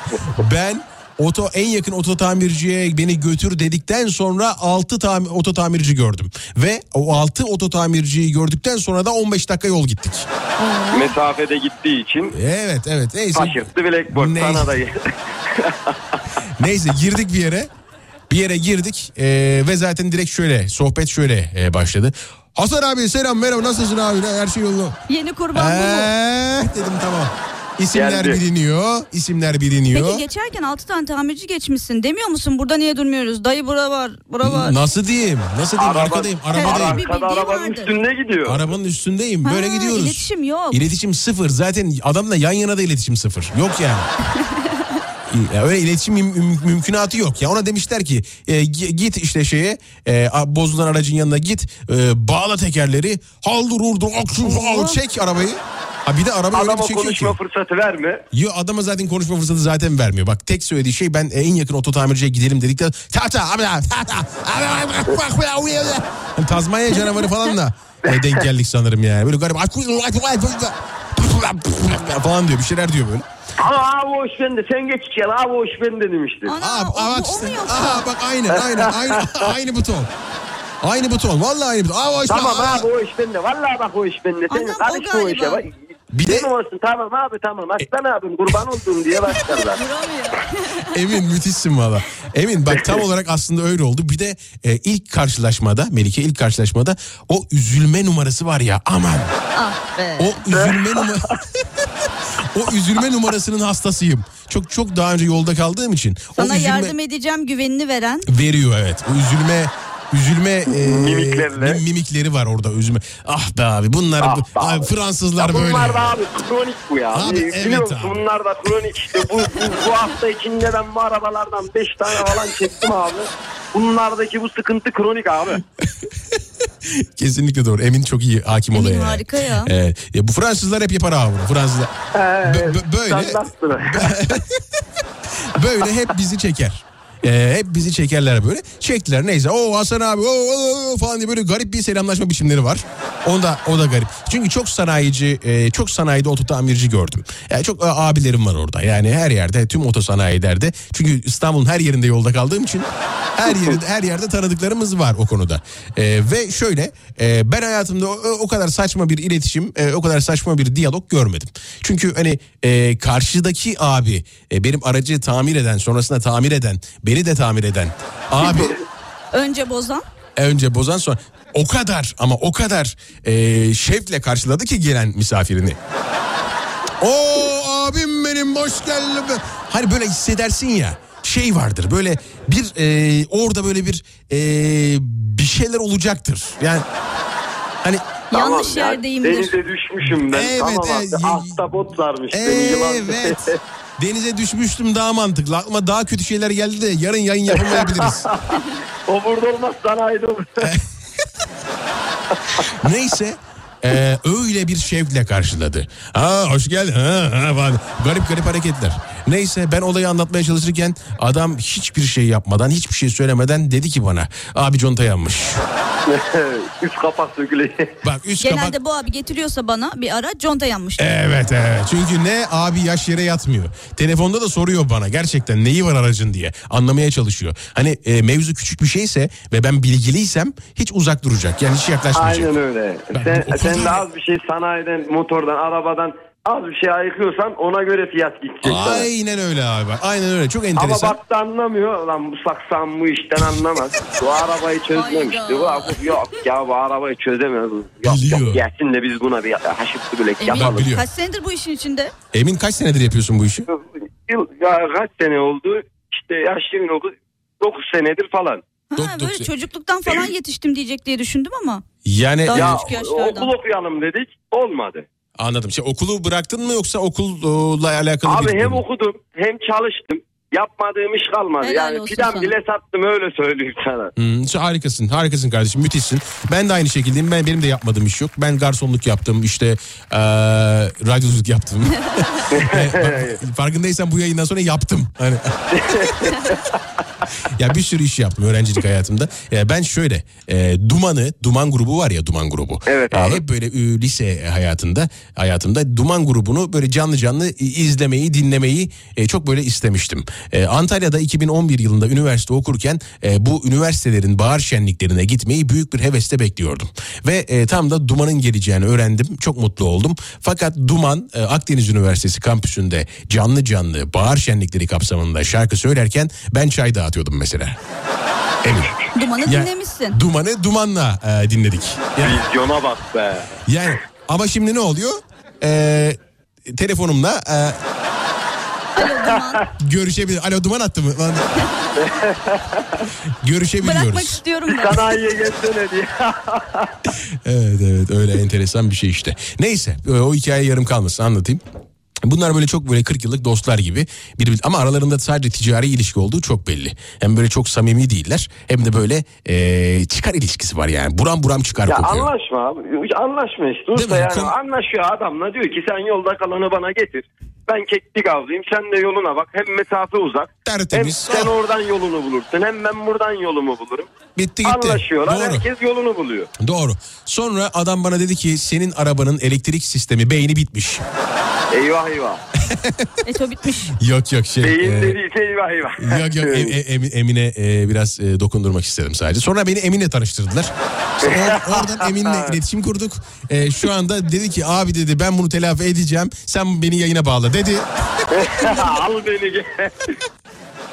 ben oto en yakın oto tamirciye beni götür dedikten sonra 6 tam, oto tamirci gördüm. Ve o 6 oto tamirciyi gördükten sonra da 15 dakika yol gittik. Mesafede gittiği için Evet evet neyse. şaşırttı Blackboard Neyse. sana da. Neyse girdik bir yere. Bir yere girdik ee, ve zaten direkt şöyle sohbet şöyle e, başladı. Hasan abi selam merhaba nasılsın abi her şey yolunda. Yeni kurban bu mu? Dedim tamam. İsimler Geldi. biliniyor. isimler biliniyor. Peki geçerken 6 tane tamirci geçmişsin. Demiyor musun burada niye durmuyoruz? Dayı bura var, bura var. Nasıl diyeyim? Nasıl diyeyim? Araba- Arkadayım, arabadayım. bir Arkada bildiği arabanın üstünde gidiyor. Arabanın üstündeyim. Böyle Ha, gidiyoruz. iletişim yok. İletişim sıfır. Zaten adamla yan yana da iletişim sıfır. Yok yani. Ya öyle iletişim müm- müm- mümkünatı yok. Ya ona demişler ki e, gi- git işte şeye e, bozulan aracın yanına git e, bağla tekerleri haldır urdur aksın çek arabayı. Ha bir de araba öyle bir Adama çekiyor konuşma ki. fırsatı verme. Yo, adama zaten konuşma fırsatı zaten vermiyor. Bak tek söylediği şey ben en yakın oto tamirciye gidelim dedikten ta ta abi ta ta Hani Tazmanya canavarı falan da e, denk geldik sanırım yani. Böyle garip falan diyor bir şeyler diyor böyle. Ama abi o iş bende sen geç içeri abi o iş bende demişti. Ana, Abi, o, bak o işte. Aha bak aynen aynen aynı, aynı buton. Aynı buton vallahi aynı buton. Aa, o işte, Tamam aa. abi o iş bende. Vallahi bak o iş bende. Sen Anam, o karışma o işe. galiba. Bak, Bir de- Benim olsun tamam abi tamam. Aslan abim kurban oldum diye başlarlar. Emin müthişsin valla. Emin bak tam olarak aslında öyle oldu. Bir de e, ilk karşılaşmada Melike ilk karşılaşmada o üzülme numarası var ya aman. Ah be. O üzülme numara O üzülme numarasının hastasıyım. Çok çok daha önce yolda kaldığım için. Sana o üzülme yardım edeceğim güvenini veren. veriyor evet. O üzülme üzülme e, Mimiklerle. mim- mimikleri var orada üzülme. Ah be abi bunlar Ah be abi. Fransızlar Ya böyle. bunlar da abi kronik bu ya. Abi, Ee, evet musun abi. bunlar da kronik işte. Bu, bu, bu hafta içinde ben bu arabalardan 5 tane falan çektim abi. Bunlardaki bu sıkıntı kronik abi. Kesinlikle doğru. Emin çok iyi hakim Emin olaya. harika ya. Evet. Ya bu Fransızlar hep yapar abi bunu. Fransızlar. Bö- böyle böyle hep bizi çeker. Ee, hep bizi çekerler böyle. Çektiler neyse. O Hasan abi o, o, o falan diye böyle garip bir selamlaşma biçimleri var. O da o da garip. Çünkü çok sanayici, e, çok sanayide oto tamirci gördüm. Yani çok e, abilerim var orada. Yani her yerde, tüm oto sanayilerde. Çünkü İstanbul'un her yerinde yolda kaldığım için her yerde her yerde tanıdıklarımız var o konuda. E, ve şöyle e, ben hayatımda o, o kadar saçma bir iletişim, e, o kadar saçma bir diyalog görmedim. Çünkü hani e, karşıdaki abi e, benim aracı tamir eden, sonrasında tamir eden, beni de tamir eden abi Önce bozan. önce bozan sonra o kadar ama o kadar e, şevkle karşıladı ki gelen misafirini. O abim benim hoş geldin. Hani böyle hissedersin ya şey vardır böyle bir e, orada böyle bir e, bir şeyler olacaktır. Yani hani Yanlış ya, yerdeyimdir. Denize düşmüşüm ben. Evet, tamam abi. Ahtapot varmış. beni yılan- evet denize düşmüştüm daha mantıklı. Aklıma daha kötü şeyler geldi de yarın yayın yapamayabiliriz. o burada olmaz sanayide olur. Neyse e, öyle bir şevkle karşıladı. Ha hoş geldin. Ha, ha, falan. Garip garip hareketler. Neyse ben olayı anlatmaya çalışırken adam hiçbir şey yapmadan hiçbir şey söylemeden dedi ki bana abi conta yanmış. Üst kapak sökülecek. Bak üst Genelde kapak bu abi getiriyorsa bana bir ara conta yanmış. Evet evet çünkü ne abi yaş yere yatmıyor. Telefonda da soruyor bana gerçekten neyi var aracın diye anlamaya çalışıyor. Hani e, mevzu küçük bir şeyse ve ben bilgiliysem hiç uzak duracak yani hiç yaklaşmayacak. Aynen öyle. Ben- Sen, sen de az bir şey sanayiden, motordan, arabadan az bir şey ayıkıyorsan ona göre fiyat gidecek. Aynen öyle abi aynen öyle çok Ama enteresan. baktı anlamıyor. Lan bu saksan bu işten anlamaz. bu arabayı çözmemişti. Bu, bu- yok ya bu arabayı çözemez. Yok Biliyor. yok gelsin de biz buna bir haşıplı bile Emin yapalım. biliyor. kaç senedir bu işin içinde? Emin kaç senedir yapıyorsun bu işi? Yıl, ya kaç sene oldu? İşte yaş 29 9 senedir falan. Ha, Dok- böyle dok- çocukluktan falan yetiştim diyecek diye düşündüm ama. Yani Daha Ya küçük yaşlardan. okul okuyalım dedik olmadı. Anladım. Şey, okulu bıraktın mı yoksa okulla alakalı bir Abi hem durum mu? okudum hem çalıştım. Yapmadığım iş kalmadı. Helal yani olsun sana. bile sattım öyle söyleyeyim sana. Hmm, şu harikasın, harikasın kardeşim, müthişsin. Ben de aynı şekildeyim. Ben benim de yapmadığım iş yok. Ben garsonluk yaptım, işte eee radyoculuk yaptım. Farkındaysan bu yayından sonra yaptım. Hani... ya bir sürü iş yaptım öğrencilik hayatımda. Ya ben şöyle, e, Duman'ı, Duman grubu var ya Duman grubu. Evet E, abi. hep böyle e, lise hayatında, hayatımda Duman grubunu böyle canlı canlı izlemeyi, dinlemeyi e, çok böyle istemiştim. E, Antalya'da 2011 yılında üniversite okurken e, bu üniversitelerin bahar şenliklerine gitmeyi büyük bir hevesle bekliyordum. Ve e, tam da Duman'ın geleceğini öğrendim. Çok mutlu oldum. Fakat Duman e, Akdeniz Üniversitesi kampüsünde canlı canlı bahar şenlikleri kapsamında şarkı söylerken ben çay dağıtıyordum mesela. Emin. Dumanı Ya- dinlemişsin. Duman'ı dumanla e, dinledik. Yani, Vizyona bak be. yani ama şimdi ne oluyor? E, telefonumla e, Alo Duman. görüşebilir. Alo duman attı mı? Lan- Bırakmak Görüşebiliyoruz. istiyorum ben. Sanayiye gelsene diye. Evet evet öyle enteresan bir şey işte. Neyse e, o hikaye yarım kalmasın anlatayım. Bunlar böyle çok böyle 40 yıllık dostlar gibi bir ama aralarında sadece ticari ilişki olduğu çok belli. Hem böyle çok samimi değiller hem de böyle e, çıkar ilişkisi var yani. Buram buram çıkar Ya kokuyor. anlaşma abi. Anlaşma işte. Usta yani Konu- anlaşıyor adamla diyor ki sen yolda kalanı bana getir. Ben keklik avlayayım sen de yoluna bak. Hem mesafe uzak. Hem Tertemiz. sen Oh. oradan yolunu bulursun. Hem ben buradan yolumu bulurum. Bitti gitti. Anlaşıyorlar. Doğru. Herkes yolunu buluyor. Doğru. Sonra adam bana dedi ki senin arabanın elektrik sistemi beyni bitmiş. Eyvah eyvah. Eto bitmiş. Yok yok şey. Beyin e, dediyse eyvah eyvah. Yok yok Em- Em- Emine e, biraz e, dokundurmak istedim sadece. Sonra beni Emin'le tanıştırdılar. İşte or- oradan Emin'le iletişim kurduk. E, şu anda dedi ki abi dedi ben bunu telafi edeceğim. Sen beni yayına bağla dedi. Al beni gel.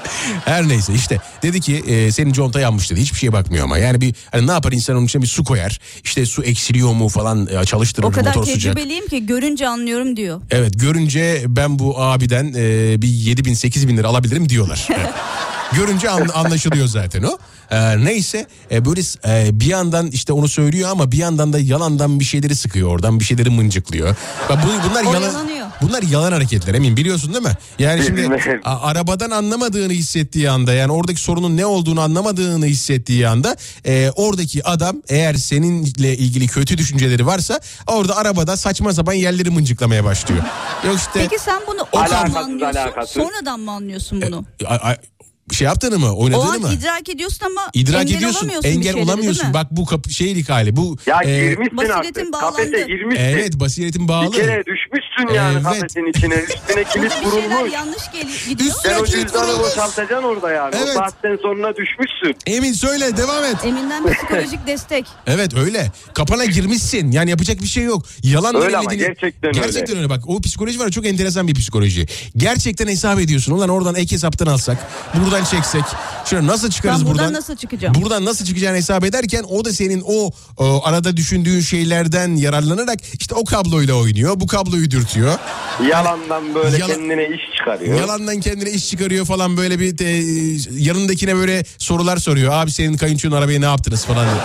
Her neyse işte dedi ki e, senin conta yanmış dedi. Hiçbir şeye bakmıyor ama. Yani bir hani ne yapar insan onun içine bir su koyar. İşte su eksiliyor mu falan e, çalıştırır O kadar motor sıcak. tecrübeliyim ki görünce anlıyorum diyor. Evet görünce ben bu abiden e, bir 7 bin 8 bin lira alabilirim diyorlar. Görünce an- anlaşılıyor zaten o. E, neyse e, böyle e, bir yandan işte onu söylüyor ama bir yandan da yalandan bir şeyleri sıkıyor oradan bir şeyleri mıncıklıyor. Bak bu, bunlar yalan Oyalanıyor. bunlar yalan hareketler emin biliyorsun değil mi? Yani şimdi a- arabadan anlamadığını hissettiği anda yani oradaki sorunun ne olduğunu anlamadığını hissettiği anda e, oradaki adam eğer seninle ilgili kötü düşünceleri varsa orada arabada saçma sapan yerleri mıncıklamaya başlıyor. Yok işte Peki sen bunu o Alakasız, mı anlıyorsun? alakasız. Sonradan mı anlıyorsun bunu? a- a- şey yaptığını mı o oynadığını an mı? idrak ediyorsun ama İdrak engel ediyorsun olamıyorsun bir engel şeylere, olamıyorsun bak bu kapı şeylik hali bu Ya e, girmişsin basiretin artık. bağlandı. Kafese girmişsin. evet basiretin Bir bağlı kere düşmüşsün yani Evet. kafesin içine. Üstüne kilit vurulmuş. yanlış geliyor. Sen o cüzdanı boşaltacaksın orada yani. Evet. O saatten sonra düşmüşsün. Emin söyle devam et Emin'den bir psikolojik destek. Evet öyle. Kapana girmişsin. Yani yapacak bir şey yok. Yalan Öyle ama gerçekten öyle. Gerçekten öyle. Bak o psikoloji var ya, çok enteresan bir psikoloji. Gerçekten hesap ediyorsun. Ulan oradan ek hesaptan alsak. Buradan çeksek. Şöyle nasıl çıkarız Ben buradan buradan? nasıl çıkacağım? Buradan nasıl çıkacağını hesap ederken o da senin o, o arada düşündüğün şeylerden yararlanarak işte o kabloyla oynuyor. Bu kabloyu dürtüyor. Yalandan böyle Yalan- kendine iş çıkarıyor. Yalandan kendine iş çıkarıyor falan böyle bir de, yanındakine böyle sorular soruyor. Abi senin kayınçonun arabayı ne yaptınız falan diye.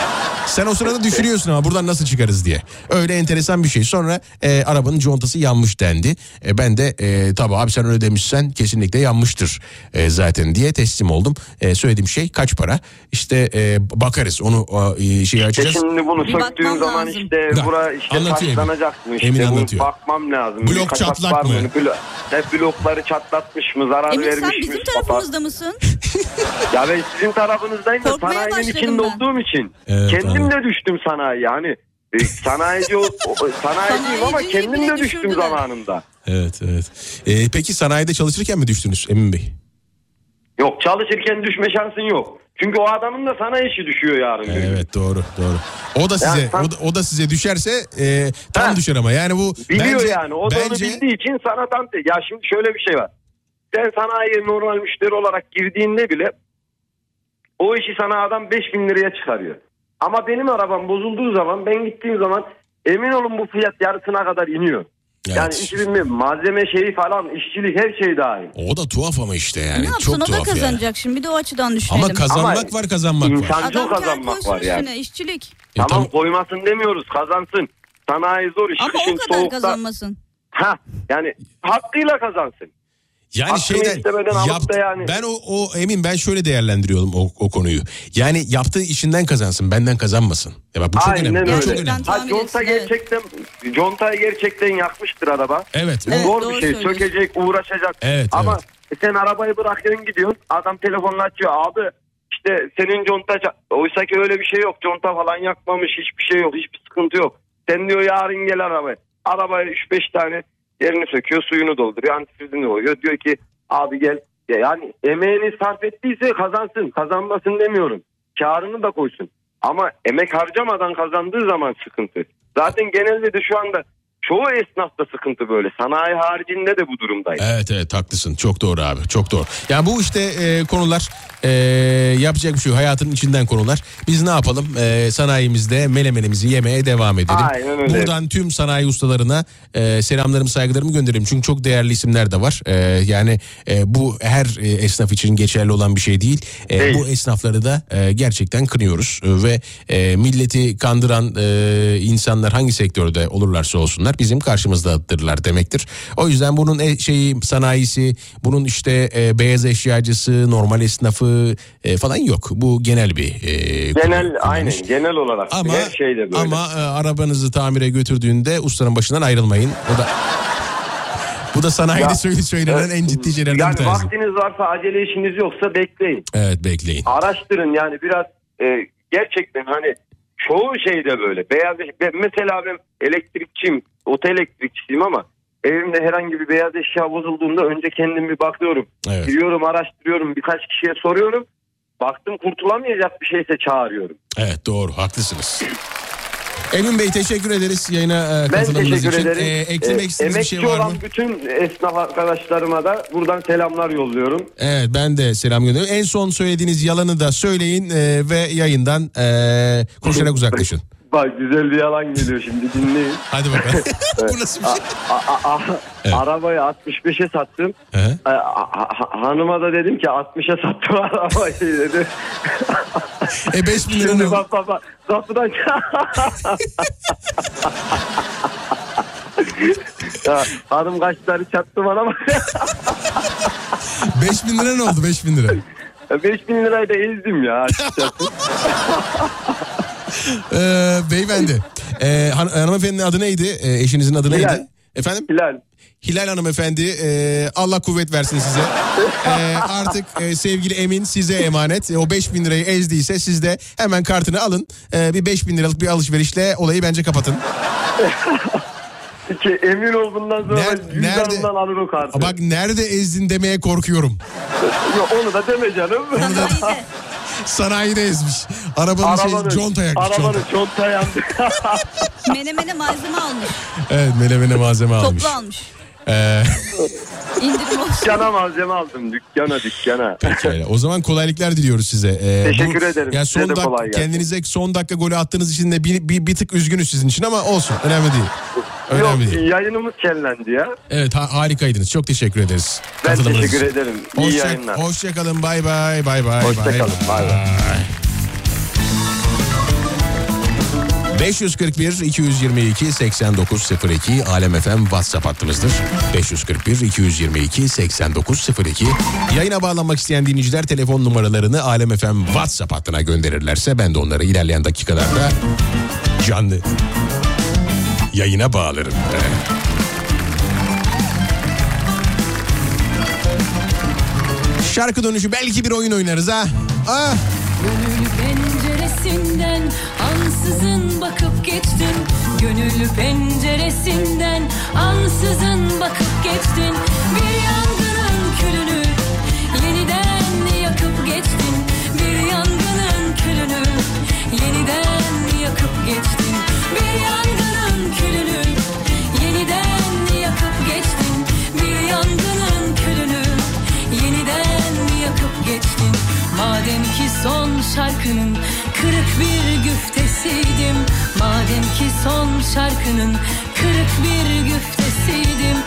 Sen o sırada düşünüyorsun ama buradan nasıl çıkarız diye. Öyle enteresan bir şey. Sonra e, arabanın contası yanmış dendi. E, ben de e, tabii abi sen öyle demişsen kesinlikle yanmıştır e, zaten diye teslim oldum. E, söylediğim şey kaç para? İşte e, bakarız onu e, şeyi İşte açacağız. şimdi bunu söktüğün zaman lazım. işte bura işte anlatıyor Emin. taşlanacaksın işte. Emin Bunu anlatıyor. bakmam lazım. Blok Bir kaçak çatlak var mı? Blo- hep blokları çatlatmış mı zarar Emin vermiş sen mi? bizim kapat- tarafımızda mısın? Ya ben sizin tarafınızdayım da Korkmaya sanayinin başladım içinde ben. olduğum için. Evet, kendim de düştüm sanayi yani. E, Sanayici o, o- sanayiciyim ama kendim bile de düştüm düşürdüler. zamanında. Evet evet. E, peki sanayide çalışırken mi düştünüz Emin Bey? Yok çalışırken düşme şansın yok. Çünkü o adamın da sana işi düşüyor yarın. Evet doğru doğru. O da size Yani o, da, o da size düşerse e, tam Ha. düşer ama yani bu Biliyor bence, yani. O da onu bence bildiği için sana tam... Ya şimdi şöyle bir şey var. Sen sanayiye normal müşteri olarak girdiğinde bile o işi sana adam 5000 liraya çıkarıyor. Ama benim arabam bozulduğu zaman ben gittiğim zaman emin olun bu fiyat yarısına kadar iniyor. Yani Evet. 2000 mi malzeme şeyi falan işçilik her şey dahil. o da tuhaf ama işte yani ne yapsın çok o da tuhaf yani. kazanacak şimdi bir de o açıdan düşünelim. Ama kazanmak Ama var kazanmak var. Adam kar kazanmak var yani. üstüne işçilik. E, tamam tam- koymasın demiyoruz kazansın. Sanayi zor iş. Ama o Kışın kadar soğukta- kazanmasın. Ha yani hakkıyla kazansın. Yani Hakkını şeyden da yani- ben o, o emin ben şöyle değerlendiriyorum o, o konuyu. Yani yaptığı işinden kazansın benden kazanmasın. Ya bak bu çok Aynen önemli. Bu öyle. çok Gerçekten önemli. Ha, conta evet. gerçekten contayı gerçekten yakmıştır araba. Evet. Evet, Zor bir şey. Sökecek, uğraşacak. Evet, Ama sen arabayı bırakıyorsun gidiyorsun. Adam telefonunu açıyor. Abi işte senin conta oysa ki öyle bir şey yok. Conta falan yakmamış. Hiçbir şey yok. Hiçbir sıkıntı yok. Sen diyor yarın gel arabaya. Arabaya 3-5 tane yerini söküyor. Suyunu dolduruyor. Antifrizini koyuyor. Diyor ki abi gel. Ya Yani emeğini sarf ettiyse kazansın. Kazanmasın demiyorum. Karını da koysun. Ama emek harcamadan kazandığı zaman sıkıntı. Zaten genelde de şu anda çoğu esnafta sıkıntı böyle. Sanayi haricinde de bu durumdayız. Evet evet haklısın çok doğru abi çok doğru. Ya bu işte e, konular e, yapacak bir şey yok. hayatın içinden konular. Biz ne yapalım e, sanayimizde melemenimizi yemeye devam edelim. Aynen öyle. Buradan tüm sanayi ustalarına e, selamlarımı saygılarımı gönderelim. Çünkü çok değerli isimler de var. E, yani e, bu her e, esnaf için geçerli olan bir şey değil. E, Değil. bu esnafları da e, gerçekten kınıyoruz. E, ve e, milleti kandıran e, insanlar hangi sektörde olurlarsa olsunlar bizim karşımızdadırlar demektir. O yüzden bunun e, şeyi sanayisi, bunun işte e, beyaz eşyacısı, normal esnafı e, falan yok. Bu genel bir e, Genel kullanış. aynen genel olarak Ama her şeyde böyle. ama e, arabanızı tamire götürdüğünde ustanın başından ayrılmayın. O da bu da sanayide Ya, söyle- söylenen en ciddi şeylerden yani bir tanesi. vaktiniz varsa acele işiniz yoksa bekleyin. Evet bekleyin. Araştırın yani biraz e, gerçekten hani çoğu şeyde böyle. Beyaz be- mesela ben elektrikçiyim, otel elektrikçisiyim ama evimde herhangi bir beyaz eşya bozulduğunda önce kendim bir bakıyorum. Evet. Giriyorum, araştırıyorum, birkaç kişiye soruyorum. Baktım kurtulamayacak bir şeyse çağırıyorum. Evet doğru haklısınız. Emin Bey teşekkür ederiz yayına e, teşekkür için. ederim. E, eklemek istediğiniz bir şey var mı? olan bütün esnaf arkadaşlarıma da buradan selamlar yolluyorum. Evet ben de selam gönderiyorum. En son söylediğiniz yalanı da söyleyin e, ve yayından e, koşarak uzaklaşın. Bak güzel bir yalan geliyor şimdi dinleyin. Hadi bakalım. Bu nasıl bir şey? A- a- a- Arabayı 65'e sattım. He? A- a- a- hanıma da dedim ki 60'a sattım arabayı dedi. E 5 bin lira ne Şimdi oldu? bak bak bak. Kapıdan ya, hanım kaç tane çattı bana bak. 5 bin lira ne oldu 5 bin lira? 5 bin lirayı da ezdim ya açıkçası. Ee, beyefendi. E, han- hanımefendinin adı neydi? E, eşinizin adı Hilal. neydi? Efendim? Hilal. Hilal hanımefendi e, Allah kuvvet versin size. E, artık e, sevgili Emin size emanet. E, o 5 bin lirayı ezdiyse siz de hemen kartını alın. E, bir 5 bin liralık bir alışverişle olayı bence kapatın. Ki emin ol bundan sonra Ner- cüzdanımdan alır o kartı. Bak nerede ezdin demeye korkuyorum. Yok, onu da deme canım. Sanayide ezmiş. Arabanın, şey, conta yakmış. Arabanın Conta. conta yandı. Menemene malzeme almış. Evet melemene malzeme almış. Toplu almış. Ee, İndirim olsun. dükkana malzeme aldım. Dükkana dükkana. pekala. O zaman kolaylıklar diliyoruz size. Ee, Teşekkür ederim. Ya Size son dak- kolay gelsin. kendinize son dakika golü attığınız için de bir, bir, bir tık üzgünüz sizin için ama olsun. Önemli değil. Önemli Yok değil. yayınımız kellendi ya. Evet ha- harikaydınız. Çok teşekkür ederiz. Ben teşekkür için. ederim. İyi Hoşça, yayınlar. hoşça kalın. Bay bay. Bay bay. Hoşça bay bay 541 222 8902 Alem FM WhatsApp hattımızdır. 541 222 8902 Yayına bağlanmak isteyen dinleyiciler telefon numaralarını Alem FM WhatsApp hattına gönderirlerse ben de onları ilerleyen dakikalarda canlı yayına bağlarım. Şarkı dönüşü belki bir oyun oynarız ha. Ah. Geçtin Gönül penceresinden ansızın bakıp geçtin. Bir yangının külünü yeniden yakıp geçtin. Bir yangının külünü yeniden yakıp geçtin. Bir yangının külünü yeniden yakıp geçtin. Bir yangının külünü yeniden yakıp geçtin. Madem ki son şarkının kırık bir güftesiydim Madem ki son şarkının kırık bir güftesiydim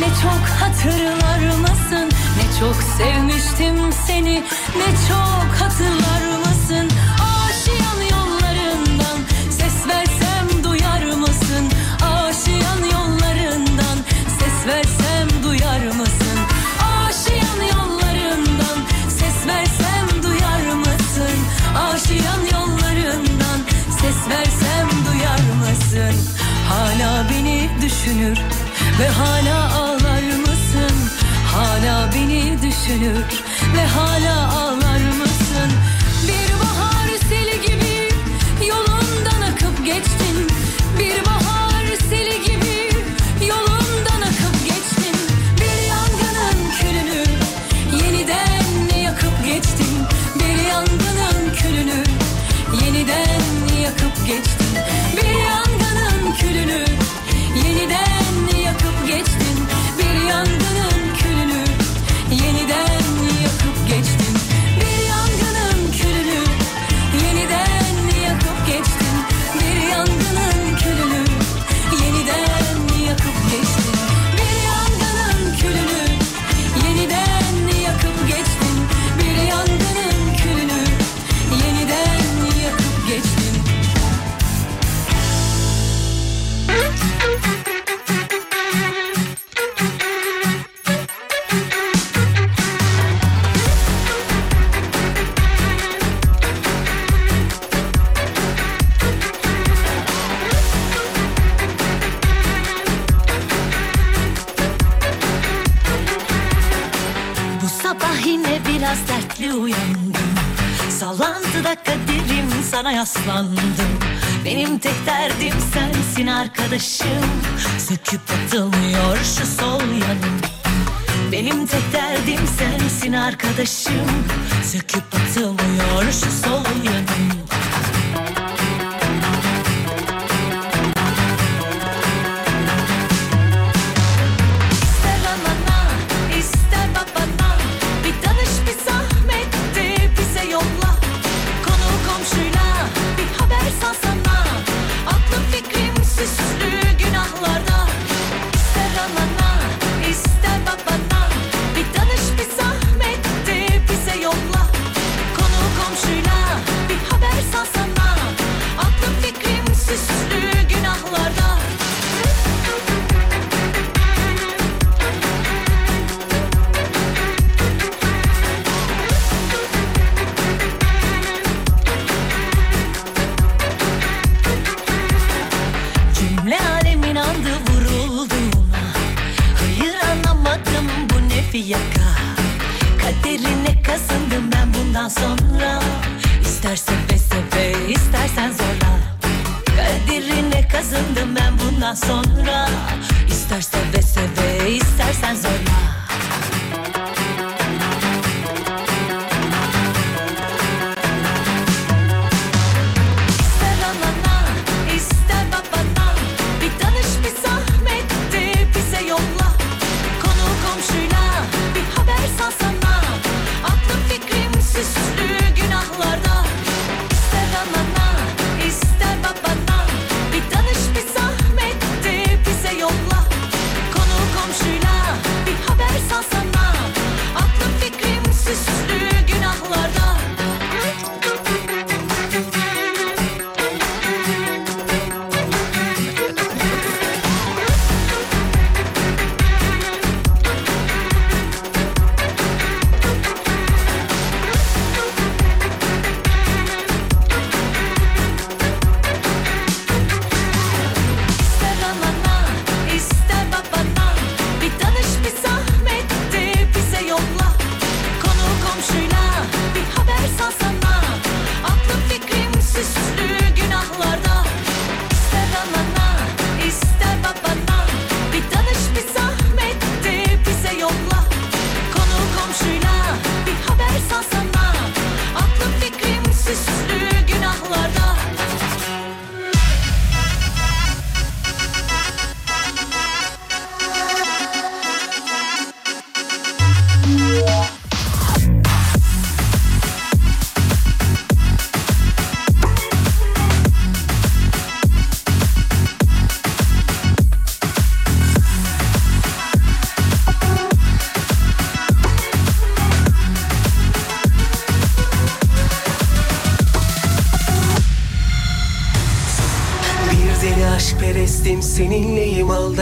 Ne çok hatırlar mısın? Ne çok sevmiştim seni Ne çok hatırlar mısın? Aşiyan yollarından ses versem duyar mısın? Aşiyan yollarından ses versem duyar mısın? Aşiyan yollarından ses versem duyar mısın? Aşiyan yollarından ses versem duyar mısın? Hala beni düşünür ve hala düşünür ve hala sürekli uyandım. Sallantıda kaderim sana yaslandım. Benim tek derdim sensin arkadaşım. Söküp atılmıyor şu sol yanım. Benim tek derdim sensin arkadaşım. Söküp atılmıyor şu sol yanım.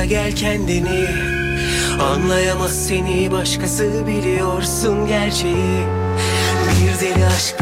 Gel kendini. Anlayamaz seni başkası biliyorsun gerçeği. Bir deli aşk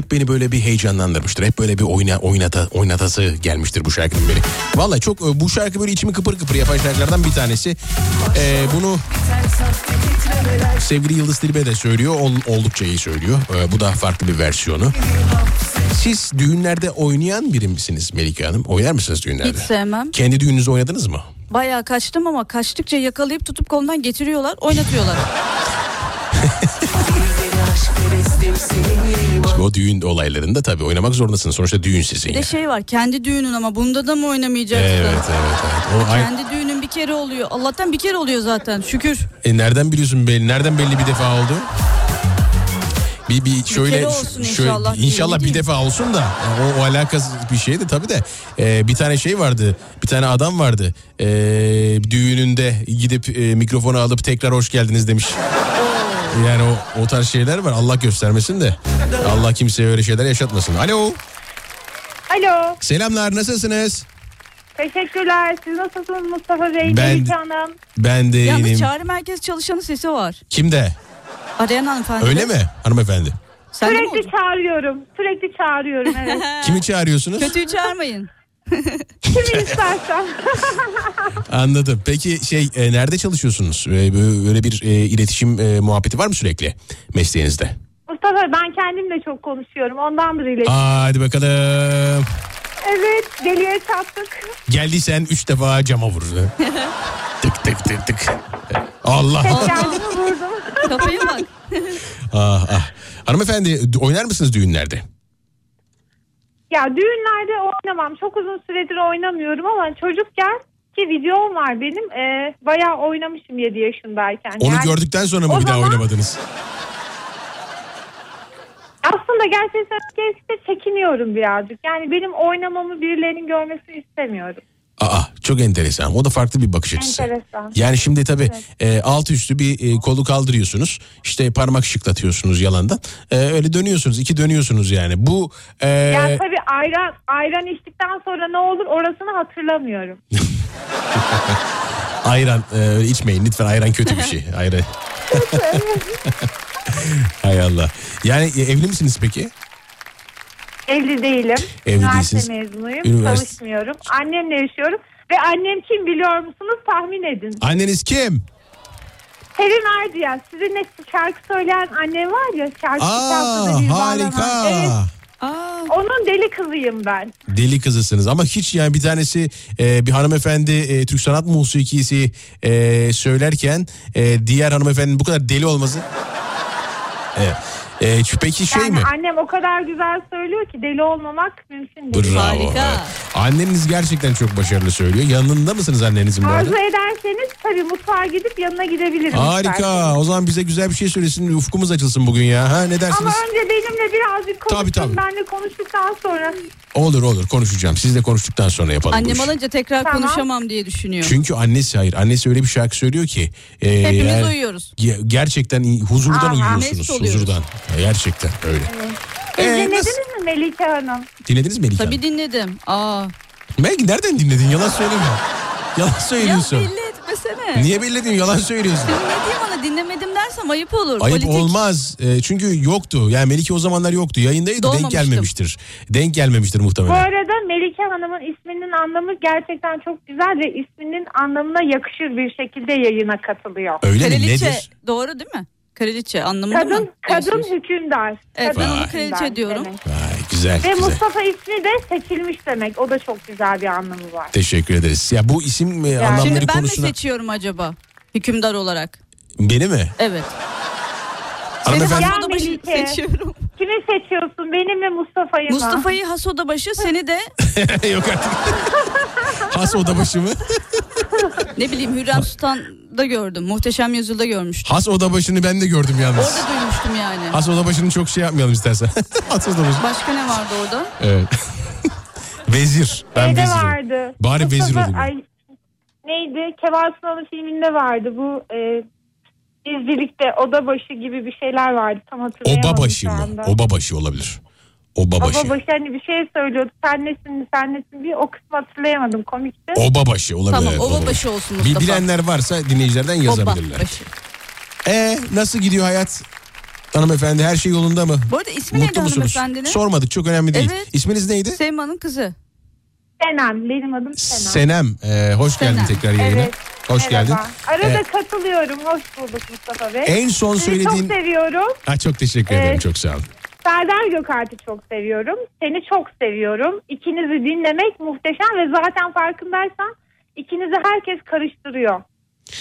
hep beni böyle bir heyecanlandırmıştır. Hep böyle bir oyna, oynata, oynatası gelmiştir bu şarkının beni. Vallahi çok bu şarkı böyle içimi kıpır kıpır yapan şarkılardan bir tanesi. Ee, bunu sevgili Yıldız Tilbe de söylüyor. Ol- oldukça iyi söylüyor. Ee, bu da farklı bir versiyonu. Siz düğünlerde oynayan biri misiniz Melike Hanım? Oynar mısınız düğünlerde? Hiç sevmem. Kendi düğününüzü oynadınız mı? Bayağı kaçtım ama kaçtıkça yakalayıp tutup kolundan getiriyorlar, oynatıyorlar. Şimdi o düğün olaylarında tabii oynamak zorundasınız. Sonuçta düğün sizin. Bir de yani. şey var, kendi düğünün ama bunda da mı oynamayacaksın? Evet evet evet. O, ay- Kendi düğünün bir kere oluyor. Allah'tan bir kere oluyor zaten. Şükür. E, nereden biliyorsun belli? Nereden belli bir defa oldu? Bir, bir şöyle kere olsun şöyle- inşallah, inşallah bir defa olsun da yani o, o alakası bir şeydi tabii de Ee, bir tane şey vardı bir tane adam vardı Ee, düğününde gidip e, mikrofonu alıp tekrar hoş geldiniz demiş. Yani o, o tarz şeyler var Allah göstermesin de Allah kimseye öyle şeyler yaşatmasın. Alo Alo. selamlar nasılsınız? Teşekkürler. Siz nasılsınız Mustafa Bey? Ben- Hanım. Ben de Yalnız iyiyim. çağrı merkez çalışanı sesi var. Kimde? Arayan hanımefendi. Öyle mi hanımefendi? Sen de mi Sürekli çağırıyorum. Sürekli çağırıyorum evet. Kimi çağırıyorsunuz? Kötüyü çağırmayın. Kimi istersen. Anladım. Peki şey e, nerede çalışıyorsunuz? E, böyle bir e, iletişim e, muhabbeti var mı sürekli mesleğinizde? Mustafa ben kendim de çok konuşuyorum. Ondandır iletişim. Aa, hadi bakalım. Evet deliye çattık. Geldiysen üç defa cama vur. tık tık tık tık. Allah. Kendimi vurdum. Kafaya bak. ah, ah. Hanımefendi oynar mısınız düğünlerde? Ya düğünlerde oynamam. Çok uzun süredir oynamıyorum ama çocukken ki videom var benim. E, bayağı oynamışım 7 yaşındayken. Onu Yani gördükten sonra mı bir daha zaman- oynamadınız? Aslında gerçekten gerçekten çekiniyorum birazcık. Yani benim oynamamı birilerinin görmesini istemiyorum. Aa çok enteresan. O da farklı bir bakış açısı. Enteresan. Yani şimdi tabii e, alt üstü bir e, kolu kaldırıyorsunuz. İşte parmak şıklatıyorsunuz yalandan. E, öyle dönüyorsunuz. iki dönüyorsunuz yani. Bu e, Yani tabii ayran ayran içtikten sonra ne olur orasını hatırlamıyorum. ayran e, içmeyin lütfen. Ayran kötü bir şey. Ayran. Hay Allah. Yani e, evli misiniz peki? Evli değilim. Evli Üniversite değilsiniz. mezunuyum. Üniversite- Çalışmıyorum. Annemle yaşıyorum. Ve annem kim biliyor musunuz? Tahmin edin. Anneniz kim? Sevim Erdiyen. Sizinle şarkı söyleyen annem var ya. Şarkı Aa bir harika. Evet. Onun deli kızıyım ben. Deli kızısınız ama hiç yani bir tanesi e, bir hanımefendi e, Türk sanat musikisi e, söylerken e, diğer hanımefendinin bu kadar deli olması. Evet. E, peki şey yani mi? annem o kadar güzel söylüyor ki deli olmamak mümkün değil. Bravo. evet. Anneniz gerçekten çok başarılı söylüyor. Yanında mısınız annenizin bu Arzu arada? ederseniz tabii mutfağa gidip yanına gidebilirim. Harika. isterseniz. O zaman bize güzel bir şey söylesin. Ufkumuz açılsın bugün ya. Ha ne dersiniz? Ama önce benimle birazcık konuşun. Tabii, tabii. Benle konuştuktan sonra. Olur olur konuşacağım. Sizle konuştuktan sonra yapalım Annem alınca tekrar Tamam. konuşamam diye düşünüyor. Çünkü annesi hayır. Annesi öyle bir şarkı söylüyor ki. e, Hepimiz yani uyuyoruz. ge- gerçekten huzurdan Aha, uyuyorsunuz. Huzurdan. Gerçekten öyle. Siz Ee, dinlediniz nasıl- mi Melike Hanım? Dinlediniz mi Melike Tabii Hanım? dinledim. Aa. Melike nereden dinledin? Yalan söyleme. Yalan Ya söylüyorsun. belli etmesene. Niye belli edeyim? Yalan söylüyorsun. Dinlediğim ana dinlemedim dersem ayıp olur. Ayıp Politik. olmaz. E, çünkü yoktu. Yani Melike o zamanlar yoktu. Yayındaydı denk gelmemiştir. Denk gelmemiştir Bu muhtemelen. arada Melike Hanım'ın isminin anlamı gerçekten çok güzel ve isminin anlamına yakışır bir şekilde yayına katılıyor. Öyle mi? Kraliçe Nedir? doğru değil mi? Kraliçe anlamında mı? Kadın kadın diyorsunuz? hükümdar. Evet, kadın hükümdar kraliçe diyorum. demek. Vay, güzel Ve güzel. Mustafa ismi de seçilmiş demek. O da çok güzel bir anlamı var. Teşekkür ederiz. Ya bu isim e, anlamları Şimdi ben konusuna... mi seçiyorum acaba? Hükümdar olarak. Beni mi? Evet. Seni Hanımefendi... Ya Hasodabaşı seçiyorum. Kimi seçiyorsun? Benim ve Mustafa'yı mı? Mustafa'yı Hasodabaşı seni de Yok artık. Has odabaşı mı? ne bileyim Hürrem Sultan'da gördüm. Muhteşem Yüzyıl'da görmüştüm. Has odabaşını ben de gördüm yalnız. Orada duymuştum yani. Has odabaşını çok şey yapmayalım istersen. Has odabaşı. Başka ne vardı orada? Evet. vezir. Ben Şeyde vezirim. vardı. Bari vezir Mustafa- olayım. Ay, neydi? Kemal Sunal'ın filminde vardı. Bu e, izcilikte odabaşı gibi bir şeyler vardı. Tam hatırlayamadım Obabaşı şu mı? anda. Obabaşı olabilir. Obabaşı. Obabaşı hani bir şey söylüyordu. Sen nesin sen nesin diye o kısmı hatırlayamadım komikti. Obabaşı olabilir. Tamam evet, Obabaşı olsun Bil- Mustafa. Bilenler varsa dinleyicilerden yazabilirler. Obabaşı. E nasıl gidiyor hayat? Hanımefendi her şey yolunda mı? Bu arada ismi neydi Mutlu musunuz? hanımefendinin? Sormadık çok önemli değil. Evet. İsminiz neydi? Selma'nın kızı. Senem. Benim adım Senem. Senem. Ee, hoş Senem. geldin tekrar yayına. Evet. Hoş Merhaba. geldin. Arada Ee, katılıyorum. Hoş bulduk Mustafa Bey. En son Sizi söylediğin... çok seviyorum. Ha, çok teşekkür ederim. Çok sağ olun. Serdar Gökalp'i çok seviyorum. Seni çok seviyorum. İkinizi dinlemek muhteşem ve zaten farkındaysan ikinizi herkes karıştırıyor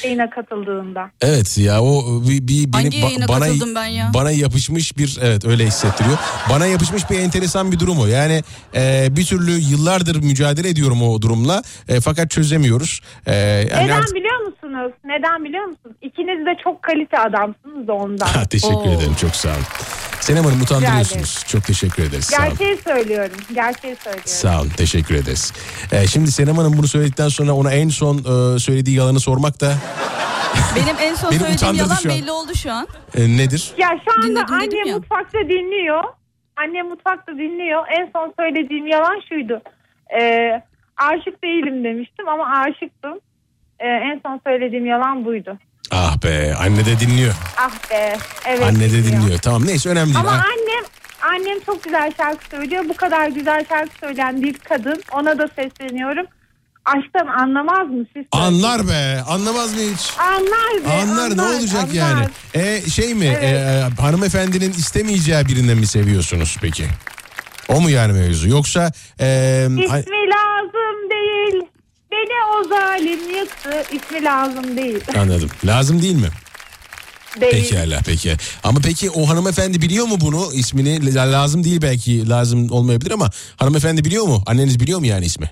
yayına katıldığında. Evet ya o bir, bir Hangi beni, yayına bana katıldım ben ya? bana yapışmış bir evet öyle hissettiriyor. Bana yapışmış bir enteresan bir durum o. Yani e, bir türlü yıllardır mücadele ediyorum o durumla e, fakat çözemiyoruz. E, yani Neden artık- biliyor musunuz? Neden biliyor musunuz? İkiniz de çok kalite adamsınız da ondan. Ha, teşekkür Oo. ederim çok sağ olun. Senem Hanım utandırıyorsunuz. Çok teşekkür ederiz. Sağ olun. Gerçeği söylüyorum. Gerçeği söylüyorum. Sağ olun teşekkür ederiz. Ee, şimdi Senem Hanım bunu söyledikten sonra ona en son e, söylediği yalanı sormak da Benim en son Beni söylediğim yalan belli oldu şu an. e, nedir? Ya şu anda Dinledim dedim anne ya. mutfakta dinliyor. Anne mutfakta dinliyor. En son söylediğim yalan şuydu. Ee, aşık değilim demiştim ama aşıktım. Ee, en son söylediğim yalan buydu. Ah be anne de dinliyor. Ah be. Evet. anne de dinliyor. Tamam neyse önemli değil. Ama Ah, annem annem çok güzel şarkı söylüyor. Bu kadar güzel şarkı söyleyen bir kadın. Ona da sesleniyorum. Aşktan anlamaz mı siz? anlar be anlamaz mı hiç? Anlar be. Anlar, ne olacak anlar. yani? E, şey mi Evet. e, hanımefendinin istemeyeceği birinden mi seviyorsunuz peki? O mu yani mevzu? Yoksa e, İsmi lazım değil. Beni o zalim yıktı. İsmi lazım değil. anladım. Lazım değil mi? değil. Pekala peki. Ama peki o hanımefendi biliyor mu bunu ismini? La- Lazım değil belki lazım olmayabilir ama hanımefendi biliyor mu? Anneniz biliyor mu yani ismi?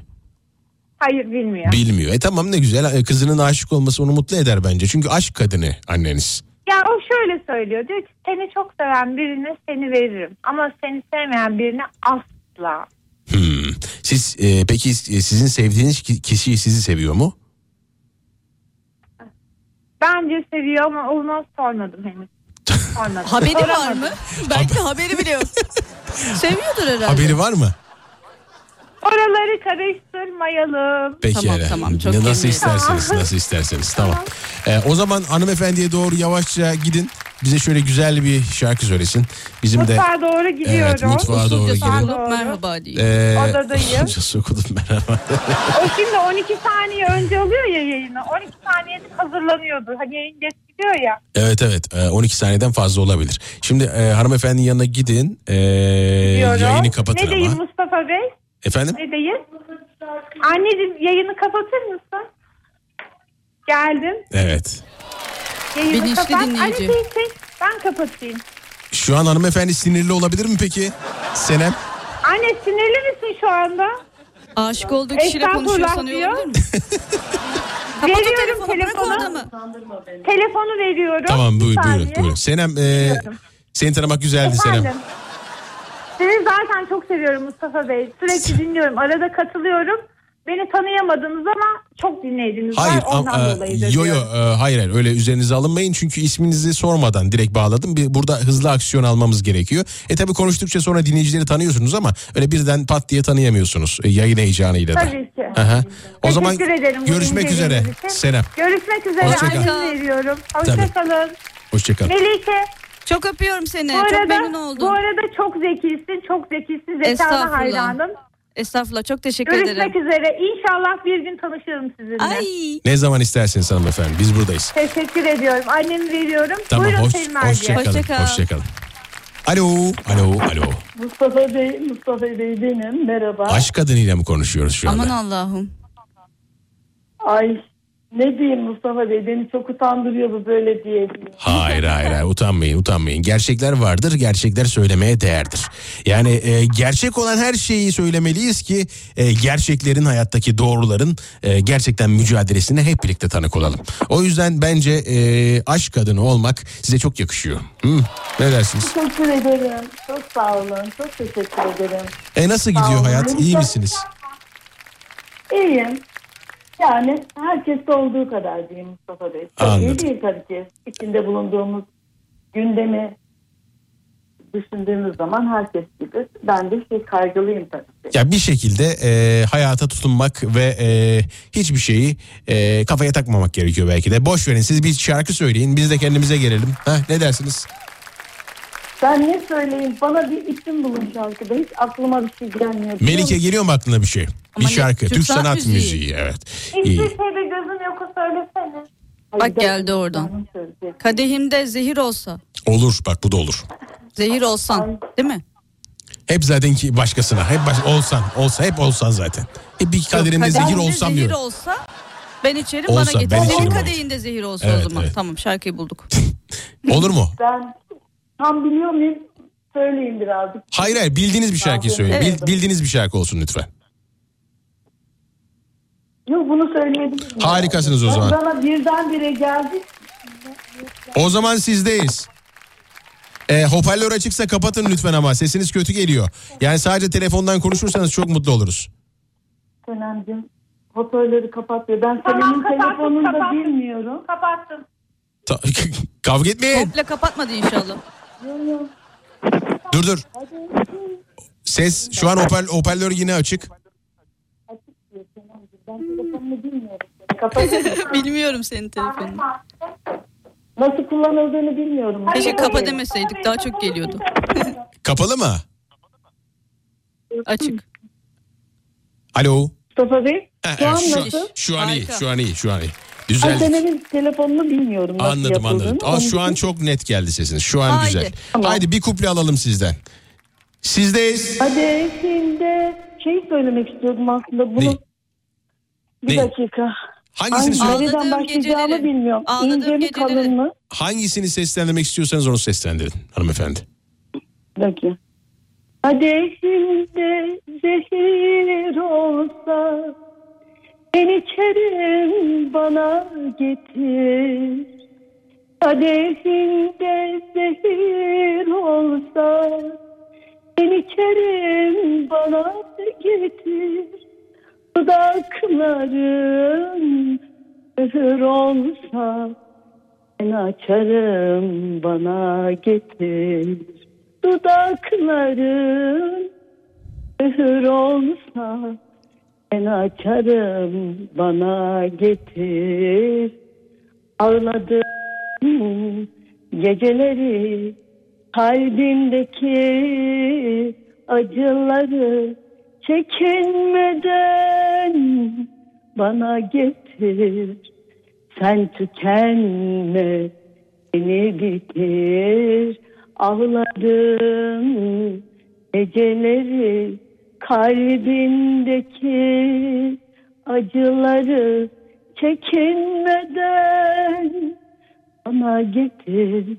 Hayır bilmiyor. Bilmiyor. E tamam ne güzel E, kızının aşık olması onu mutlu eder bence. Çünkü aşk kadını anneniz. ya o şöyle söylüyor. Diyor ki seni çok seven birine seni veririm. Ama seni sevmeyen birine asla. Hmm. Siz e, peki e, sizin sevdiğiniz ki- kişi sizi seviyor mu? Bence seviyor ama onu sormadım henüz. Sormadım. Haberi var mı? Belki haberi bile yok. Seviyordur herhalde. Haberi var mı? Oraları karıştırmayalım. Peki Tamam, tamam, çok nasıl memnunum. isterseniz nasıl isterseniz tamam. E, o zaman hanımefendiye doğru yavaşça gidin. Bize şöyle güzel bir şarkı söylesin. Bizim de Mutfağa doğru gidiyorum. Evet, mutfağa doğru Usulca girin. sarılıp merhaba diye. e, Odadayım. usulca sokulup merhaba. O şimdi 12 saniye önce alıyor ya yayını. 12 saniyede hazırlanıyordu. Hani yayın geç gidiyor ya. Evet evet e, 12 saniyeden fazla olabilir. Şimdi e, hanımefendinin yanına gidin. E, yayını kapatın ne diyeyim ama. Mustafa Bey? Efendim? Ne diyeyim? Anneciğim yayını kapatır mısın? Geldim. Evet. Yayını Bilinçli kapat. dinleyici. Anne şey, şey, ben kapatayım. Şu an hanımefendi sinirli olabilir mi peki? Senem? Anne sinirli misin şu anda? Aşık olduğu kişiyle konuşuyor sanıyor olabilir mi? Veriyorum telefonu telefonu. veriyorum. Tamam buyur, buyurun, buyurun. Senem e, seni tanımak güzeldi Senem. Sizi zaten çok seviyorum Mustafa Bey. Sürekli dinliyorum. Arada katılıyorum. Beni tanıyamadınız ama çok dinleyiciniz Hayır var. Ondan e, dolayıdır yo yo e, hayır hayır öyle üzerinize alınmayın çünkü isminizi sormadan direkt bağladım. Bir, burada hızlı aksiyon almamız gerekiyor. E tabi konuştukça sonra dinleyicileri tanıyorsunuz ama öyle birden pat diye tanıyamıyorsunuz e, yayın heyecanıyla da. Tabii ki. Aha. O Teşekkür zaman ederim görüşmek üzere. Senem. Görüşmek üzere. Hoşça kal. Veriyorum. Hoşçakalın. Hoşçakal. Melike. Çok öpüyorum seni. Bu Çok arada, memnun oldum. bu arada çok zekisin. Çok zekisin. Zekana Estağfurullah. hayranım. Estağfurullah çok teşekkür Görüşmek ederim. üzere. İnşallah bir gün tanışırım sizinle. Ay. Ne zaman isterseniz hanımefendi biz buradayız. Teşekkür ediyorum. Annemi veriyorum. Tamam Buyurun hoş, hoşçakalın. Hoşça kal. Hoşçakalın. Alo, alo, alo. Mustafa Bey, Mustafa Bey benim. Merhaba. Aşk kadınıyla mı konuşuyoruz şu anda? Aman Allah'ım. Ay ne diyeyim Mustafa Bey beni çok utandırıyor bu böyle diye. Hayır hayır hayır utanmayın utanmayın. Gerçekler vardır gerçekler söylemeye değerdir. Yani e, gerçek olan her şeyi söylemeliyiz ki e, gerçeklerin hayattaki doğruların e, gerçekten mücadelesine hep birlikte tanık olalım. O yüzden bence e, aşk kadını olmak size çok yakışıyor. Hı, ne dersiniz? Teşekkür ederim. Çok sağ olun. Çok teşekkür ederim. E nasıl gidiyor hayat? İyi misiniz? İyiyim. Yani herkeste olduğu kadar diyeyim Mustafa Bey. Anladım. değil tabii ki. İçinde bulunduğumuz gündemi düşündüğümüz zaman herkes gibi. Ben de şey kaygılıyım tabii ki. Ya bir şekilde e, hayata tutunmak ve e, hiçbir şeyi e, kafaya takmamak gerekiyor belki de. Boş verin siz bir şarkı söyleyin biz de kendimize gelelim. Ha, ne dersiniz? Ben ne söyleyeyim? Bana bir isim bulun şarkıda. Hiç aklıma bir şey gelmiyor. Melike geliyor mu aklına bir şey? Ama bir ne- şarkı. Türk Türk, sanat sanat, müziği. müziği. evet. Hiçbir İyi. şeyde gözüm yoku söylesene. Bak geldi oradan. Kadehimde zehir olsa. Olur bak bu da olur. Zehir olsan. Değil mi? Hep zaten ki başkasına. Hep baş, olsan. Olsa hep olsan zaten. Hep bir kaderimde zehir olsam zehir olsa ben içerim Olsa, bana getir. ben Senin kadehinde zehir olsa Evet, o zaman. evet. Tamam şarkıyı bulduk. Olur mu? Ben tam biliyor muyum? Söyleyin birazcık. Hayır hayır bildiğiniz bir şarkıyı söyleyin. Bil- Evet. bildiğiniz bir şarkı olsun lütfen. Yok bunu söyleyebilirim. Harikasınız o zaman. Bana birdenbire geldi. O zaman sizdeyiz. E, hoparlör açıksa kapatın lütfen ama sesiniz kötü geliyor. Yani sadece telefondan konuşursanız çok mutlu oluruz. Senemciğim hoparlörü kapatıyor. Ben Tamam, Senem'in kapattım, telefonunu da bilmiyorum. Kapattım. Ta- Kavga etmeyin. Komple kapatmadı inşallah. Dur dur. Ses şu an hoparl- hoparlör yine açık. Ben telefonunu bilmiyorum. Bilmiyorum senin telefonunu. Nasıl kullanıldığını bilmiyorum. Keşke kapa demeseydik daha çok geliyordu. Kapalı mı? Açık. Alo. Mustafa Bey Ha, şu an şu, nasıl? şu an iyi. Harika. Şu an iyi. Şu an iyi. Düzeldi. Senem'in telefonunu bilmiyorum nasıl Anladım yapıldığını. anladım. Aa, Onun şu an için- çok net geldi sesiniz. Şu an Haydi. güzel. Tamam. Haydi bir kuple alalım sizden. Sizdeyiz. Hadi şimdi şey söylemek istiyordum aslında bunu. Ne? Bir Ne? dakika. Hangisini Hangi söyle- nereden Ağladığım başlayacağımı geceleri. bilmiyorum. Ağladığım İnce mi geceleri. kalın mı? hangisini seslendirmek istiyorsanız onu seslendirin hanımefendi. Bir dakika. Kadehimde zehir olsa ben içerim bana getir. Kadehimde zehir olsa ben içerim bana getir. Dudakların zehir olsa ben açarım bana getir. Dudakların Mühür olsa ben açarım bana getir. Ağladım geceleri kalbimdeki acıları çekinmeden bana getir. Sen tükenme beni bitir. Ağladım geceleri kalbindeki acıları çekinmeden bana getir.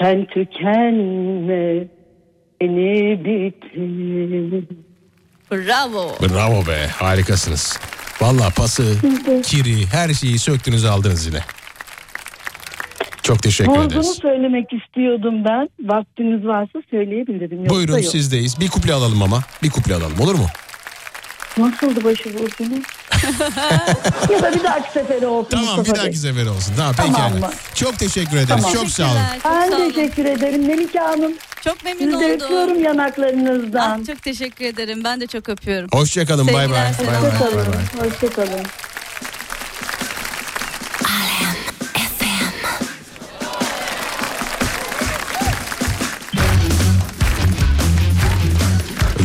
Sen tükenme beni bitir Bravo. Bravo be harikasınız. Valla pası, kiri her şeyi söktünüz aldınız yine. Çok teşekkür Bozduğunu ederiz. söylemek istiyordum ben. Vaktiniz varsa söyleyebilirim. Yoksa Buyurun yok. sizdeyiz. Bir kuple alalım ama. Bir kuple alalım olur mu? Nasıldı başvurusunu? Ya da bir dahaki sefere olsun Tamam bir dahaki sefer olsun. Tamam, Tamam pekala. mı? Çok teşekkür ederiz. Tamam. Çok sağ olun. Çok Ben sağ olun. teşekkür ederim Melike Hanım. Çok memnun Sizi oldum. öpüyorum yanaklarınızdan. Ah, çok teşekkür ederim. Ben de çok öpüyorum. Hoşçakalın. Bay bay. Hoşçakalın. Hoşçakalın.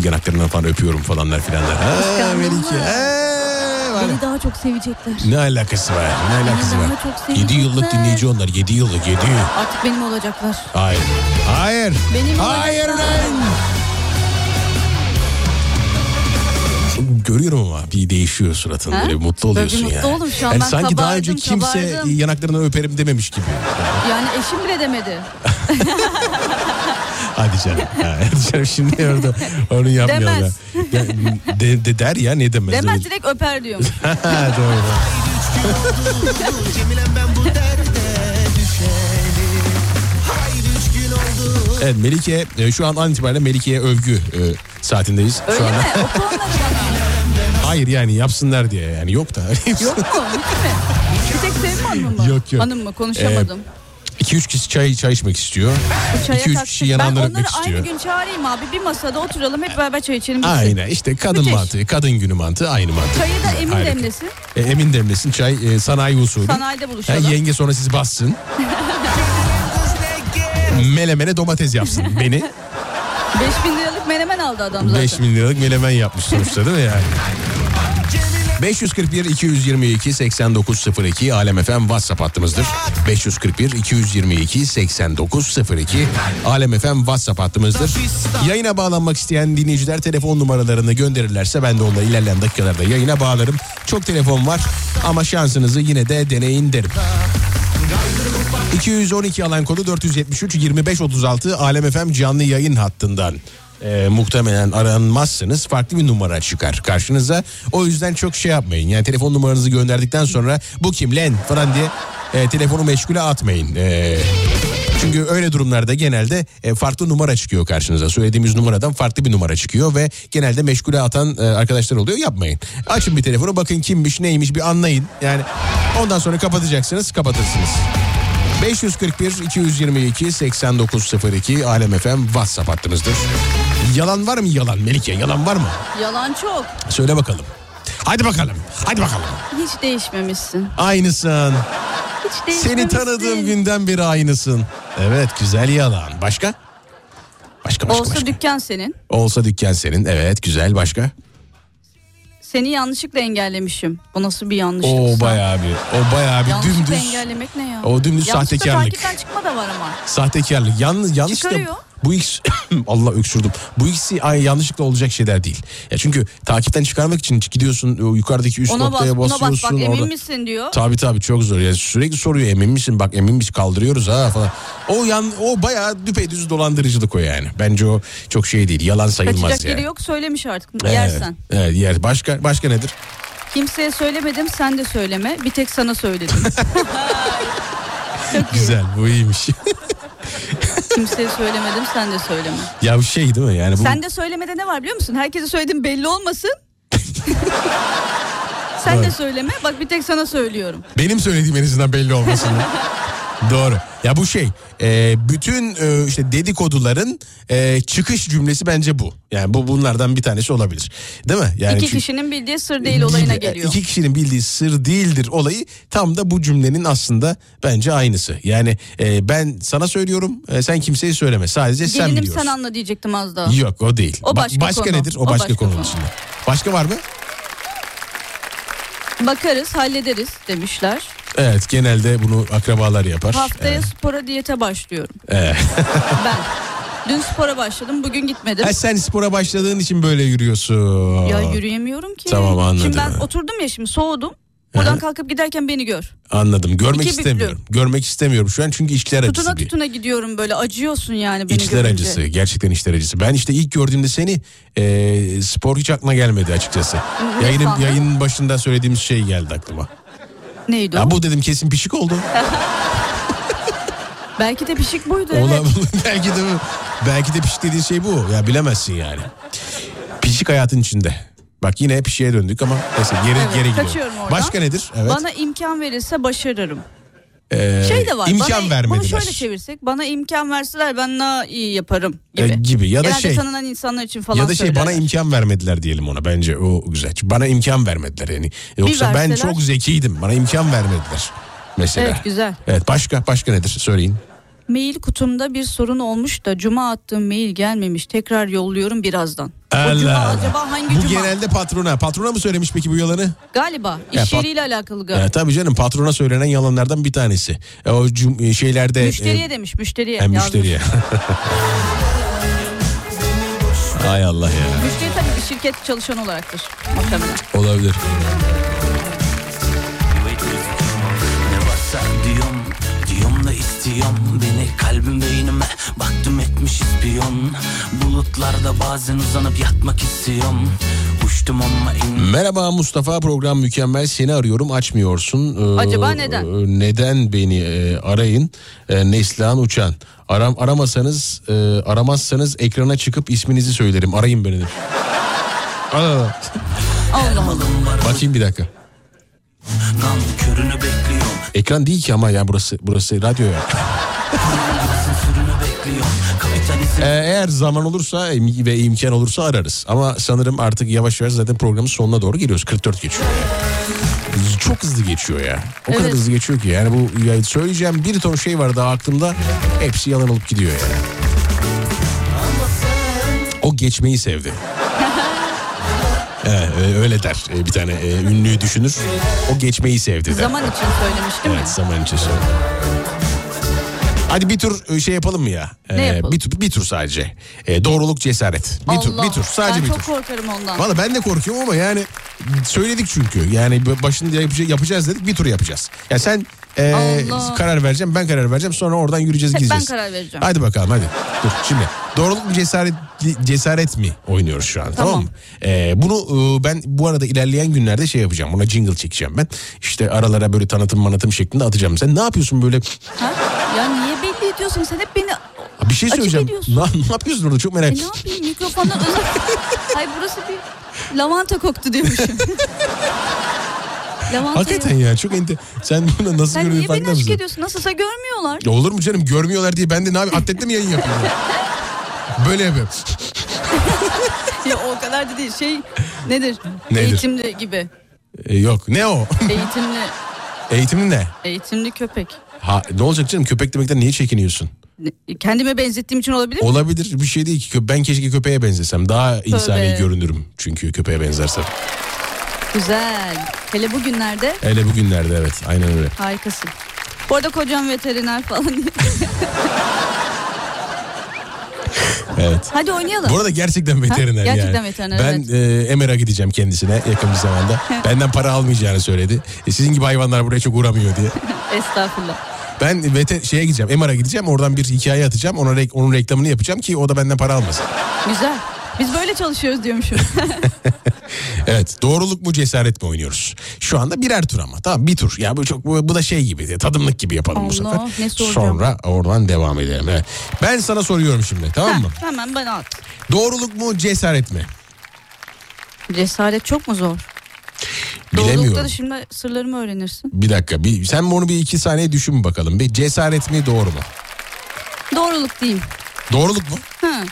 Yanaklarından falan öpüyorum falanlar filanlar. Ha, Melike. Ha, var. Beni daha çok sevecekler. Ne alakası var? Ne alakası Beni var? daha çok sevecekler. 7 yıllık dinleyici onlar. 7 yıllık 7. Artık benim olacaklar. Hayır. Hayır. Benim Hayır olacaklar. ben. Görüyorum ama bir değişiyor suratın Ha? böyle mutlu oluyorsun Tabii yani. mutlu oldum şu an. Yani Ben sanki daha önce kimse kabardım. yanaklarını öperim dememiş gibi. Yani eşim bile demedi. Hadi canım. Ha, Hadi canım şimdi orada onu yapmayalım. Demez. Ya. De, de der ya ne demez. Demez Öyle- direkt öper diyorum. Doğru. Evet Melike e, şu an an itibariyle Melike'ye övgü e, saatindeyiz. Öyle şu mi? bana. Hayır yani yapsınlar diye yani yok da. Yok mu? Hiç mi? Bir tek Sevim Hanım mı? Yok, yok. Hanım mı? Konuşamadım. 2-3 kişi çay çay içmek istiyor. Çaya 2-3 kalktık. kişi Ben yanağından onları öpmek aynı istiyor. gün çağırayım abi. Bir masada oturalım hep beraber çay içelim. bitsin. Aynen işte kadın Müthiş. mantığı, kadın günü mantığı aynı mantık. Çayı da emin Harika. demlesin. E, emin demlesin çay e, sanayi usulü. Sanayide buluşalım. yenge sonra sizi bassın. Melemene domates yapsın beni. 5000 liralık menemen aldı adam zaten. 5 bin liralık menemen yapmış sonuçta değil mi yani? 541 222 8902 Alem FM WhatsApp hattımızdır. 541 222 8902 Alem FM WhatsApp hattımızdır. Yayına bağlanmak isteyen dinleyiciler telefon numaralarını gönderirlerse ben de onları ilerleyen dakikalarda yayına bağlarım. Çok telefon var ama şansınızı yine de deneyin derim. 212 alan kodu 473 2536 Alem FM canlı yayın hattından e, muhtemelen aranmazsınız farklı bir numara çıkar karşınıza. O yüzden çok şey yapmayın. Yani telefon numaranızı gönderdikten sonra bu kim lan falan diye e, telefonu meşgule atmayın. E, çünkü öyle durumlarda genelde e, farklı numara çıkıyor karşınıza. Söylediğimiz numaradan farklı bir numara çıkıyor ve genelde meşgule atan e, arkadaşlar oluyor. Yapmayın. Açın bir telefonu bakın kimmiş neymiş bir anlayın. Yani ondan sonra kapatacaksınız kapatırsınız. 541 222 8902 Alem FM WhatsApp hattımızdır. Yalan var mı yalan Melike yalan var mı? Yalan çok. Söyle bakalım. Hadi bakalım. Hadi bakalım. Hiç değişmemişsin. Aynısın. Hiç Seni değişmemişsin. tanıdığım günden beri aynısın. Evet güzel yalan. Başka? Başka başka Olsa başka. dükkan senin. Olsa dükkan senin. Evet güzel başka. Seni yanlışlıkla engellemişim. Bu nasıl bir yanlışlıksa? O bayağı bir. O bayağı bir Yanlışlıkla dümdüz. engellemek ne ya? O dümdüz Yanlışlıkla sahtekarlık. takipten çıkma da var ama. Sahtekarlık. Yalnız yanlış da Çıkarıyor. Bu ikisi Allah öksürdüm. Bu ikisi ay yanlışlıkla olacak şeyler değil. Ya çünkü takipten çıkarmak için gidiyorsun o yukarıdaki üst Ona noktaya bas basıyorsun bak emin orada. misin diyor. Tabii tabii çok zor. Ya sürekli soruyor emin misin? Bak emin misin? Kaldırıyoruz ha falan. O yan o bayağı düpedüz dolandırıcılık o yani. Bence o çok şey değil. Yalan sayılmaz Kaçacak yani. yeri yok söylemiş artık. Evet, Yersen. Evet, yer. Başka başka nedir? Kimseye söylemedim sen de söyleme. Bir tek sana söyledim. Güzel. Bu iyiymiş. Kimseye söylemedim sen de söyleme. ya bu şey değil mi? Yani bu Sen de söylemede ne var biliyor musun? Herkese söyledim belli olmasın. sen de Evet. söyleme. Bak bir tek sana söylüyorum. Benim söylediğim en azından belli olmasın. Doğru. Ya bu şey e, bütün e, işte dedikoduların e, çıkış cümlesi bence bu. Yani bu bunlardan bir tanesi olabilir. Değil mi? Yani İki çünkü- kişinin bildiği sır değil olayına geliyor. İki kişinin bildiği sır değildir olayı tam da bu cümlenin aslında bence aynısı. Yani e, ben sana söylüyorum e, sen kimseye söyleme sadece sen Gelinim biliyorsun. sen anla diyecektim az daha. Yok o değil. O Ba- başka başka konu. nedir? O, O başka, başka konu. içinde. Başka var mı? Bakarız hallederiz demişler. Evet genelde bunu akrabalar yapar. Haftaya Evet. spora diyete başlıyorum. Evet. Ben. Dün spora başladım bugün gitmedim. Ha, sen spora başladığın için böyle yürüyorsun. Ya yürüyemiyorum ki. Tamam, anladım. Şimdi ben oturdum ya şimdi soğudum. Buradan kalkıp giderken beni gör. Anladım. Görmek İki istemiyorum. Görmek istemiyorum şu an çünkü içler acısı Tutuna tutuna gidiyorum böyle acıyorsun yani beni İçler görünce. acısı. Gerçekten içler acısı. Ben işte ilk gördüğümde seni e, spor hiç aklıma gelmedi açıkçası. Yayının, yayının başında söylediğimiz şey geldi aklıma. Neydi o? Ya bu dedim kesin pişik oldu. Belki de pişik buydu evet. Olabilir. belki de belki de pişik dediğin şey bu. Ya bilemezsin yani. Pişik hayatın içinde. Bak yine pişiğe döndük ama neyse geri Evet, geri gidiyor. kaçıyorum oradan. Başka nedir? Evet. Bana imkan verirse başarırım. Ee, şey de var. imkan bana, vermediler. Bunu şöyle çevirsek bana imkan verseler ben daha iyi yaparım gibi. E, gibi ya da Genelde şey tanınan insanlar için falan ya da şey bana söylerler. imkan vermediler diyelim ona bence o güzel. Bana imkan vermediler yani. Yoksa ben verseler- çok zekiydim. Bana imkan vermediler. Mesela. Evet güzel. Evet başka başka nedir söyleyin. Mail kutumda bir sorun olmuş da cuma attığım mail gelmemiş. Tekrar yolluyorum birazdan. o cuma Allah. acaba hangi Bu cuma? genelde patrona. Patrona mı söylemiş peki bu yalanı? Galiba Ya, iş pat- yeriyle alakalı galiba. E, tabii canım patrona söylenen yalanlardan bir tanesi. E, o cum- e, şeylerde... müşteriye e, demiş müşteriye. yazmış. müşteriye. Ay Allah ya. Müşteri tabii bir şirket çalışan olaraktır. Muhtemelen. Olabilir. Baktım etmiş ispiyon Bulutlarda bazen uzanıp yatmak istiyorum Uçtum ama in Merhaba Mustafa program mükemmel seni arıyorum açmıyorsun. Ee, Acaba neden? e, Neden beni e, arayın e, Neslihan Uçan. Aram, aramasanız e, aramazsanız ekrana çıkıp isminizi söylerim arayın beni. Allah Allah. Bakayım bir dakika. Kan körünü bekliyorum Ekran değil ki ama ya burası burası radyo ya. Ee, eğer zaman olursa ve imkan olursa ararız. Ama sanırım artık yavaş yavaş zaten programın sonuna doğru geliyoruz. 44 geçiyor. ya. Çok hızlı geçiyor ya. O kadar Evet. hızlı geçiyor ki. Yani bu ya söyleyeceğim bir ton şey var daha aklımda. Hepsi yalan olup gidiyor yani. O geçmeyi sevdi. Evet, e, öyle der e, bir tane e, ünlüyü düşünür. O geçmeyi sevdi der. Zaman için söylemiş değil mi? Evet zaman için söyle. Hadi bir tur e, şey yapalım mı ya? Ne yapalım? Bir tur, bir tur sadece. E, doğruluk cesaret. Bir tur, Allah. bir tur. Sadece ben bir çok tur. korkarım ondan. Valla ben de korkuyorum ama yani söyledik çünkü. Yani başında yapacağız, yapacağız dedik bir tur yapacağız. Ya sen e, Allah. karar vereceğim ben karar vereceğim sonra oradan yürüyeceğiz Hep ben gideceğiz. karar vereceğim. Hadi bakalım hadi. Dur şimdi doğruluk mu cesaret cesaret mi oynuyoruz şu an tamam, Tamam. mı? Ee, bunu e, ben bu arada ilerleyen günlerde şey yapacağım. Buna jingle çekeceğim ben. İşte aralara böyle tanıtım manatım şeklinde atacağım. Sen ne yapıyorsun böyle? Ha? Ya niye ediyorsun? Sen hep beni... Bir şey Açık söyleyeceğim. ediyorsun. Ne, ne yapıyorsun orada çok merak E ne yapayım mikrofondan uzak... Hayır burası bir lavanta koktu diyormuşum. lavanta Hakikaten ya çok ente. Sen bunu nasıl Sen görüyorsun niye beni farkında aşk mısın? ediyorsun? Nasılsa görmüyorlar. Ya olur mu canım görmüyorlar diye ben de ne yapayım atletle mi yayın yapıyorum? Böyle yapıyorum. ya o kadar da değil. Şey nedir? Nedir? Eğitimli gibi. Ee, yok ne o? Eğitimli, Eğitimin ne? eğitimli köpek. Ha, ne olacak canım köpek demekten niye çekiniyorsun? Kendime benzettiğim için olabilir mi? Olabilir bir şey değil ki. Ben keşke köpeğe benzesem. Daha insani görünürüm çünkü köpeğe benzersem. Güzel. Hele bugünlerde Hele bugünlerde evet aynen öyle. harikasın. Bu arada kocam veteriner falan. Evet. Hadi oynayalım. Bu arada gerçekten veteriner Ha, gerçekten yani. veteriner, Ben e, Emer'a gideceğim kendisine yakın bir zamanda. Benden para almayacağını söyledi. E, sizin gibi hayvanlar buraya çok uğramıyor diye. Estağfurullah. Ben vete şeye gideceğim. Emer'a gideceğim. Oradan bir hikaye atacağım. Ona rek- onun reklamını yapacağım ki o da benden para almasın. Güzel. Biz böyle çalışıyoruz diyormuşum. Evet. Doğruluk mu cesaret mi oynuyoruz? Şu anda birer tur ama. Tamam bir tur. Ya bu çok bu, bu da şey gibi. Tadımlık gibi yapalım bu Allah, sefer. ne soracağım? Sonra oradan devam edelim. Evet. Ben sana soruyorum şimdi. Tamam mı? Ha, Hemen bana at. Doğruluk mu cesaret mi? Cesaret çok mu zor? Doğrulukta Bilemiyorum. da şimdi sırlarımı öğrenirsin. Bir dakika. Bir, sen bunu bir iki saniye düşün bakalım. Bir cesaret mi doğru mu? Doğruluk diyeyim. Doğruluk mu? Ha.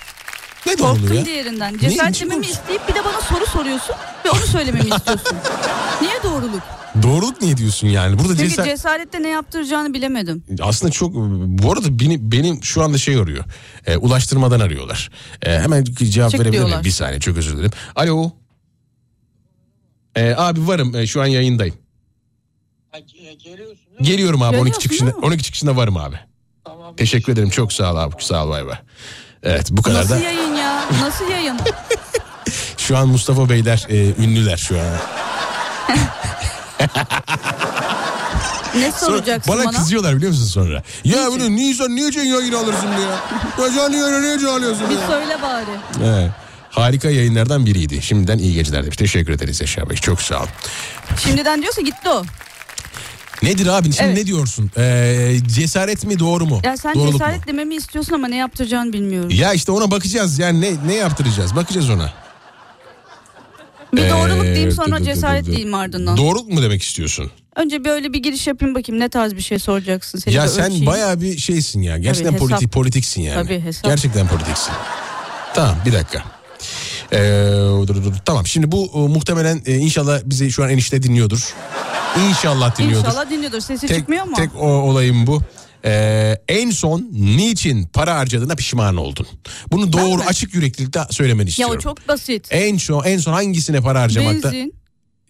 Ne doğruluğu ya? diğerinden. Cesaret korktun? isteyip bir de bana soru soruyorsun ve onu söylememi istiyorsun. Niye doğruluk? Doğruluk niye diyorsun yani? Burada Çünkü cesaret... cesarette ne yaptıracağını bilemedim. Aslında çok bu arada beni benim şu anda şey arıyor. E, ulaştırmadan arıyorlar. E, hemen cevap Çık verebilir miyim? Bir saniye çok özür dilerim. Alo. E, abi varım e, şu an yayındayım. Geliyorum abi 12 Geliyorsun çıkışında değil mi? 12 çıkışında varım abi. Teşekkür ederim çok sağ ol abi sağ ol bay bay. Evet bu kadar Nasıl da. yayın ya? Nasıl yayın? Şu an Mustafa Beyler e, ünlüler şu an. Ne Sonra soracaksın bana, bana? kızıyorlar biliyor musun sonra? Ya bunu niye niye can yayını alırsın diye. Ya niye can alıyorsun Bir diye. söyle bari. Evet. Harika yayınlardan biriydi. Şimdiden iyi geceler demiş. Teşekkür ederiz Yaşar Bey. Çok sağ ol. Şimdiden diyorsa gitti o. Nedir abi? Şimdi Evet. ne diyorsun? Ee, cesaret mi doğru mu? Ya sen Doğruluk mu? cesaret dememi istiyorsun ama ne yaptıracağını bilmiyorum. Ya işte ona bakacağız. Yani ne ne yaptıracağız? Bakacağız ona. Bir doğruluk Ee, diyeyim dur, sonra dur, dur, cesaret dur. diyeyim ardından. Doğruluk mu demek istiyorsun? Önce böyle bir giriş yapayım bakayım ne tarz bir şey soracaksın. Seni ya bir sen ölçeyim. bayağı bir şeysin ya. Gerçekten Tabii, hesap. politik politiksin yani. Tabii, hesap. Gerçekten politiksin. Tamam bir dakika. Ee, dur, dur. Tamam şimdi bu e, muhtemelen e, inşallah bizi şu an enişte dinliyordur. İnşallah dinliyordur. İnşallah dinliyordur. Sesi tek, çıkmıyor mu? Tek o olayım bu. Ee, en son niçin para harcadığına pişman oldun? Bunu doğru açık yüreklilikle söylemeni ya istiyorum. o çok basit. En son en son hangisine para harcamakta? Benzin.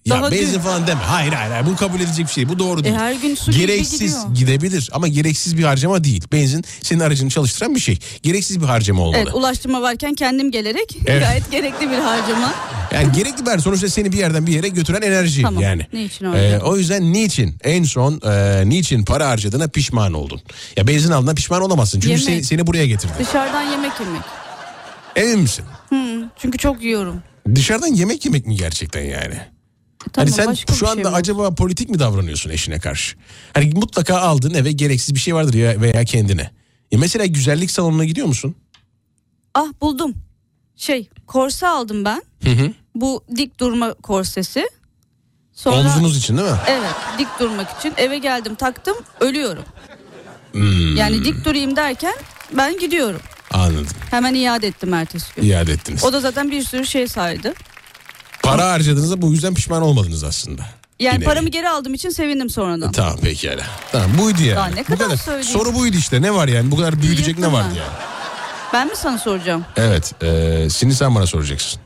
Ya Daha benzin dün- falan deme. Hayır hayır hayır. Bu kabul edilecek bir şey. Bu doğru değil. E, her gün su gereksiz gidebilir ama gereksiz bir harcama değil. Benzin senin aracını çalıştıran bir şey. Gereksiz bir harcama olmalı. Evet ulaştırma varken kendim gelerek Evet. gayet gerekli bir harcama. Yani gerekli bir sonuçta seni bir yerden bir yere götüren enerji Tamam, yani. niçin öyle? Ee, o yüzden niçin en son e, niçin para harcadığına pişman oldun? Ya benzin aldığına pişman olamazsın. Çünkü Yemek. seni, seni buraya getirdi. Dışarıdan yemek yemek. Emin misin? Hı, çünkü çok yiyorum. Dışarıdan yemek yemek mi gerçekten yani? Tamam, hani sen şu bir anda şey mi? acaba politik mi davranıyorsun eşine karşı? Hani mutlaka aldığın eve gereksiz bir şey vardır ya veya kendine. Ya mesela güzellik salonuna gidiyor musun? Ah buldum. Şey korse aldım ben. Hı hı. Bu dik durma korsesi. Sonra Omzunuz için değil mi? Evet dik durmak için eve geldim taktım ölüyorum. Hmm, Yani dik durayım derken ben gidiyorum. Anladım. Hemen iade ettim ertesi gün. İade ettiniz. O da zaten bir sürü şey saydı. Para harcadığınızda bu yüzden pişman olmadınız aslında. Yani Yine. paramı geri aldığım için sevindim sonradan. Tamam pekala. Tamam buydu yani. Daha ne Bu kadar söyleyeyim? Soru buydu işte ne var yani bu kadar büyütecek ne mı? yani. Ben mi sana soracağım? Evet e, şimdi sen bana soracaksın.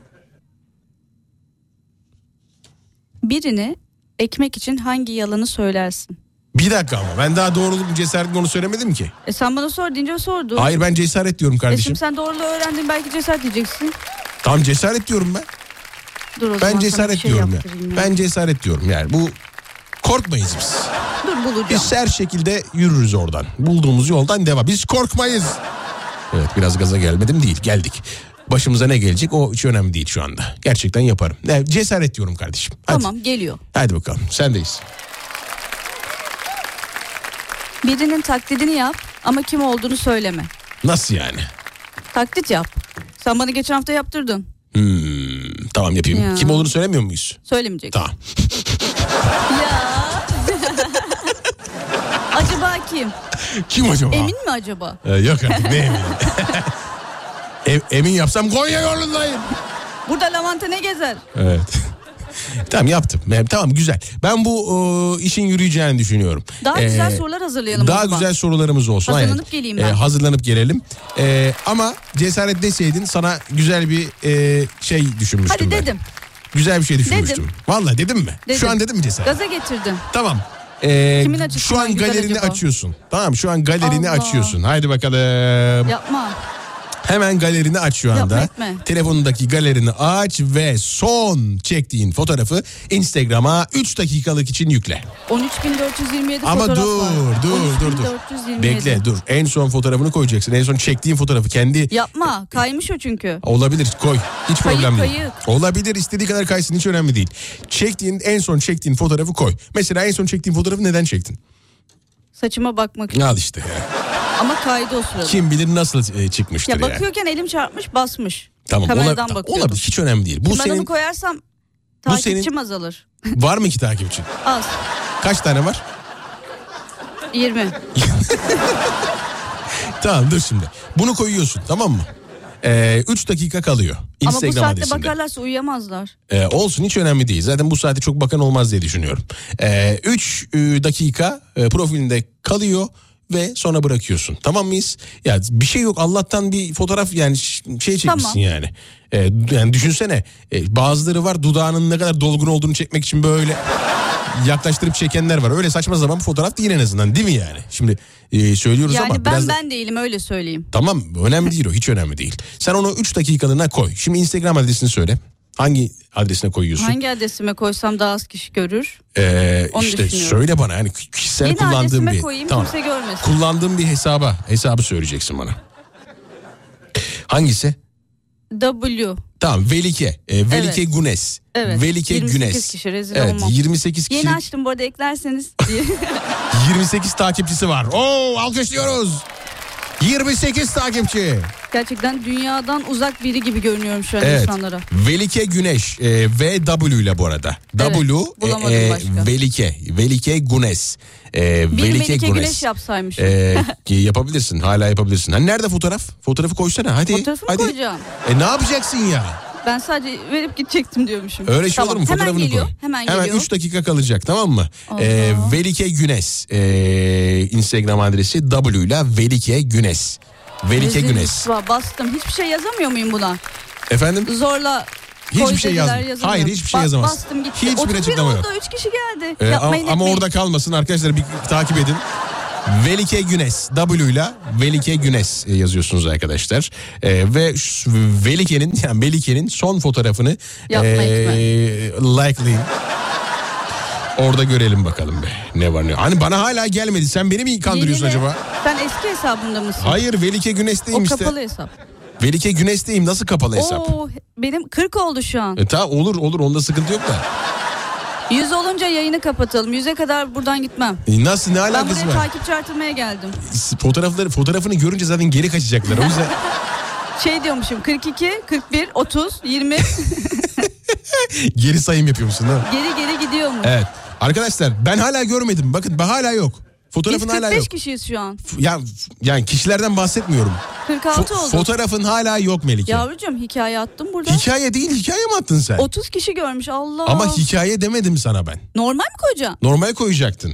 Birine ekmek için hangi yalanı söylersin? Bir dakika ama ben daha doğruluk mu cesaret mi onu söylemedim ki. E sen bana sor deyince sordun. Hayır ben cesaret diyorum E kardeşim. şimdi sen doğruluğu öğrendin belki cesaret diyeceksin. Tamam cesaret diyorum ben. Dur o Ben cesaret şey diyorum ya. ya. Ben cesaret diyorum yani bu korkmayız biz. Dur bulacağım. Biz her şekilde yürürüz oradan. Bulduğumuz yoldan devam. Biz korkmayız. Evet biraz gaza gelmedim değil geldik. Başımıza ne gelecek o hiç önemli değil şu anda. Gerçekten yaparım. Ne, cesaret diyorum kardeşim. Hadi. Tamam geliyor. Hadi bakalım sendeyiz. Birinin taklidini yap ama kim olduğunu söyleme. Nasıl yani? Taklit yap. Sen bana geçen hafta yaptırdın. Hmm, tamam yapayım. Ya. Kim olduğunu söylemiyor muyuz? Söylemeyeceksin. Tamam. Ya. acaba kim? Kim acaba? Emin mi acaba? Ee, yok artık ne emin. Em- emin yapsam Konya yolundayım. Burada lavanta ne gezer? Evet. Tamam yaptım. Ee, Tamam güzel. Ben bu e, işin yürüyeceğini düşünüyorum. Daha Ee, güzel sorular hazırlayalım. Daha zaman. güzel sorularımız olsun. Hazırlanıp Aynen. geleyim Ee, ben. hazırlanıp gelelim. Ee, ama cesaret deseydin sana güzel bir e, şey düşünmüştüm Hadi ben. dedim. Güzel bir şey düşünmüştüm. Dedim. Vallahi dedim mi? Dedim. Şu an dedim mi cesaret? Gaza getirdin. Tamam. Ee, Kimin şu an galerini acaba? açıyorsun. Tamam şu an galerini Allah. açıyorsun. Haydi bakalım. Yapma. Hemen galerini aç şu anda. Etme. Telefonundaki galerini aç ve son çektiğin fotoğrafı Instagram'a 3 dakikalık için yükle. 13.427 Ama fotoğraf dur var. dur dur dur. 13.427. Bekle dur. En son fotoğrafını koyacaksın. En son çektiğin fotoğrafı kendi Yapma. Kaymış o çünkü. olabilir koy. Hiç Kayık, problem değil. kayık. Olabilir istediği kadar kaysın hiç önemli değil. Çektiğin en son çektiğin fotoğrafı koy. Mesela en son çektiğin fotoğrafı neden çektin? Saçıma bakmak için. Al işte ya. Ama kaydı o sırada. Kim bilir nasıl e, çıkmıştır Ya yani. bakıyorken elim çarpmış basmış. Tamam Kameradan bakıyordum. olabilir hiç önemli değil. Bu Şimdi ben onu senin koyarsam Bu takipçim senin- azalır. var mı ki takipçin? Az. Kaç tane var? 20. Tamam dur şimdi. Bunu koyuyorsun tamam mı? 3 dakika kalıyor. Ama bu Instagram saatte adresinde. bakarlarsa uyuyamazlar. Ee, olsun hiç önemli değil. Zaten bu saate çok bakan olmaz diye düşünüyorum. 3 dakika e, profilinde kalıyor ve sonra bırakıyorsun. Tamam mıyız? Ya bir şey yok Allah'tan bir fotoğraf yani şey çekmişsin Tamam. yani. Ee, yani düşünsene e, bazıları var dudağının ne kadar dolgun olduğunu çekmek için böyle yaklaştırıp çekenler var. Öyle saçma zaman bir fotoğraf değil en azından değil mi yani? Şimdi e, söylüyoruz Yani ama ben biraz da- ben değilim öyle söyleyeyim. Tamam önemli değil o hiç önemli değil. Sen onu 3 dakikalığına koy. Şimdi Instagram adresini söyle. Hangi adresine koyuyorsun. Hangi adresime koysam daha az kişi görür? Ee, Onu işte söyle bana yani kişisel Yeni kullandığın adresime bir koyayım kimse görmesin. kullandığın bir hesaba hesabı söyleyeceksin bana. Hangisi? W. Tamam Velike. Ee, Velike Evet. Günes. Evet. Velike 28 Günes. kişi rezil evet, olmam. 28 kişi. Yeni açtım bu arada eklerseniz diye. 28 takipçisi var. Oo alkışlıyoruz. 28 takipçi. Gerçekten dünyadan uzak biri gibi görünüyorum şu an Evet. insanlara. Velike Güneş e, VW ile bu arada. Evet, W bulamadım e, başka. Velike Velike Güneş. E, Bir Velike Melike Güneş. Güneş yapsaymış. E, yapabilirsin hala yapabilirsin. Hani nerede fotoğraf? Fotoğrafı koysana hadi. Fotoğrafını hadi. koyacağım. E ne yapacaksın ya? Ben sadece verip gidecektim diyormuşum. Öyle şey Tamam, olur mu? Hemen Fotoğrafını geliyor. koy. Hemen, Hemen geliyor. 3 dakika kalacak tamam mı? Allah. E, Velike Güneş. E, Instagram adresi W ile Velike Güneş. Velike Rezil Güneş. rüsva, Bastım. Hiçbir şey yazamıyor muyum buna? Efendim? Zorla Hiçbir şey yazamıyorum. Hayır, hiçbir şey yazamazsın. Bastım gitti. Hiçbir 31 açıklama yok. oldu 3 kişi geldi. Ee, ama, ama orada kalmasın arkadaşlar bir takip edin. Velike Güneş W ile Velike Güneş e, yazıyorsunuz arkadaşlar. Ee, ve Velike'nin yani Melike'nin son fotoğrafını Yapma ee, likelayın. Orada görelim bakalım be ne var ne yok. Hani bana hala gelmedi sen beni mi kandırıyorsun Yenile. acaba? Sen eski hesabında mısın? Hayır Velike O Güneş'teyim işte. kapalı hesap. Velike Güneş'teyim nasıl kapalı hesap? Oo, benim 40 oldu şu an. E, tamam olur olur onda sıkıntı yok da. 100 olunca yayını kapatalım. 100'e kadar buradan gitmem. E, nasıl ne Ben alakası buraya var? takipçi artırmaya geldim. Fotoğrafları fotoğrafını görünce zaten geri kaçacaklar. O yüzden Şey diyormuşum 42, 41, 30, 20 geri sayım yapıyormuşsun değil mi? geri geri gidiyor mu? Evet. Arkadaşlar ben hala görmedim. Bakın ben hala yok. Biz Fotoğrafın hala 45 yok. kişiyiz şu an. Ya yani kişilerden bahsetmiyorum. 46 Fo- oldu. fotoğrafın hala yok Melike. Yavrucuğum hikaye attım burada. Hikaye değil hikaye mi attın sen? 30 kişi görmüş Allah. Ama hikaye demedim sana ben. Normal mi koyacaksın? Normal koyacaktın.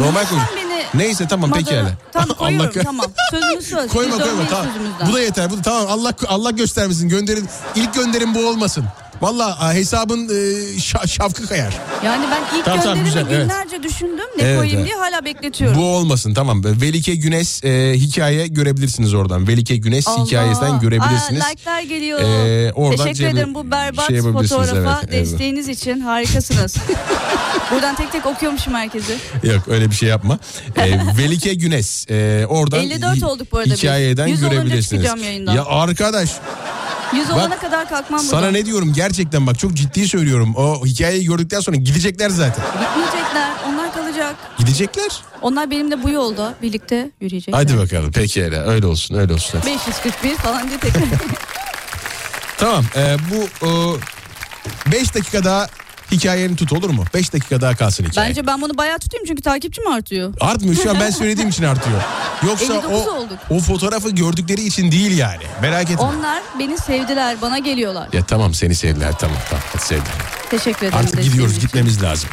Normal koy. Beni Neyse tamam Madara- pekala. Tamam koyuyorum Allah- tamam. Sözümüz söz. Koyma Biz koyma dönmeyiz tamam. sözümüzden. Bu da yeter. Bu da, tamam Allah Allah göstermesin. Gönderin ilk gönderim bu olmasın. Valla hesabın e, şa- şafkı kayar. Yani ben ilk Tamam, tamam, güzel, evet. günlerce düşündüm. Ne Evet, koyayım evet. diye hala bekletiyorum. Bu olmasın tamam. Velike Güneş e, hikaye görebilirsiniz oradan. Velike Güneş Allah. hikayesinden görebilirsiniz. Aa, like'lar geliyor. Ee, oradan Teşekkür cebi- ederim bu berbat şey fotoğrafa evet, evet. desteğiniz için harikasınız. Buradan tek tek okuyormuşum herkesi. Yok öyle bir şey yapma. Ee, Velike Güneş. e, oradan 54 hi- olduk bu arada. Hikayeden 100 olunca görebilirsiniz. Ya arkadaş 100 Bak, olana kadar kalkmam sana buradan. ne diyorum gerçekten bak çok ciddi söylüyorum. O hikayeyi gördükten sonra gidecekler zaten. Gitmeyecekler onlar kalacak. Gidecekler. Onlar benimle bu yolda birlikte yürüyecekler. Hadi bakalım peki öyle öyle olsun öyle olsun. 541 falan diye tekrar. Tamam e, bu 5 dakika daha hikayeni tut olur mu? 5 dakika daha kalsın hikaye. Bence ben bunu bayağı tutayım çünkü takipçim artıyor. Artmıyor şu an ben söylediğim için artıyor. Yoksa 59 o, olduk. o fotoğrafı gördükleri için değil yani. Merak etme. Onlar beni sevdiler bana geliyorlar. Ya tamam seni sevdiler tamam tamam hadi sevdiler. Teşekkür ederim. Artık gidiyoruz için. gitmemiz lazım.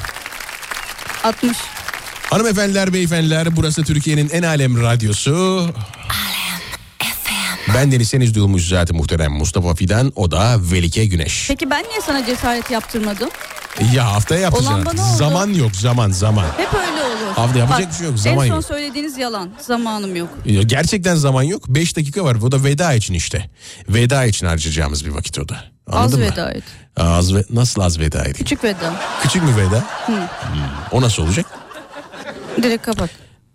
60. Hanımefendiler beyefendiler burası Türkiye'nin en alem radyosu. Ben Deniz Seniz duyulmuş zaten muhterem Mustafa Fidan o da Velike Güneş. Peki ben niye sana cesaret yaptırmadım? Ya haftaya yapacağız. Zaman yok zaman zaman. Hep öyle olur. Hafta yapacak bir şey yok, zaman En son yok. söylediğiniz yalan. Zamanım yok. Ya Gerçekten zaman yok. 5 dakika var. O da veda için işte. Veda için harcayacağımız bir vakit o da. Anladın Az mı? veda et. Az ve nasıl az veda edeyim? Küçük veda. Küçük mü veda? Hı. Hmm, O nasıl olacak? Direkt kapat.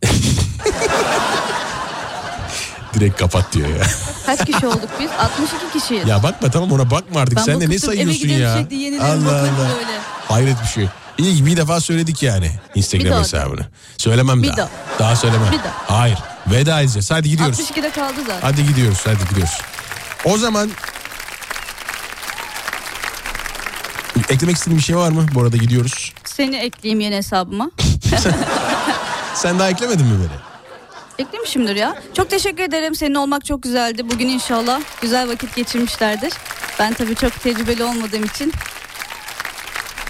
Direkt kapat diyor ya. Kaç kişi olduk biz? 62 kişiyiz. ya bakma tamam ona bakma artık. Ben Sen de ne bıktım, eve sayıyorsun gidelim ya? sürekli Allah bakarım Allah. böyle. Hayret bir şey. İyi ki bir defa söyledik yani Instagram Bir daha. hesabını. Söylemem Bir daha. daha. Daha söylemem. Bir daha. Hayır. Veda edeceğiz. Hadi gidiyoruz. 62'de kaldı zaten. Hadi gidiyoruz. Hadi gidiyoruz. O zaman eklemek istediğin bir şey var mı? Bu arada gidiyoruz. Seni ekleyeyim yeni hesabıma. Sen daha eklemedin mi beni? Eklemişimdir ya. Çok teşekkür ederim. Senin olmak çok güzeldi. Bugün inşallah güzel vakit geçirmişlerdir. Ben tabii çok tecrübeli olmadığım için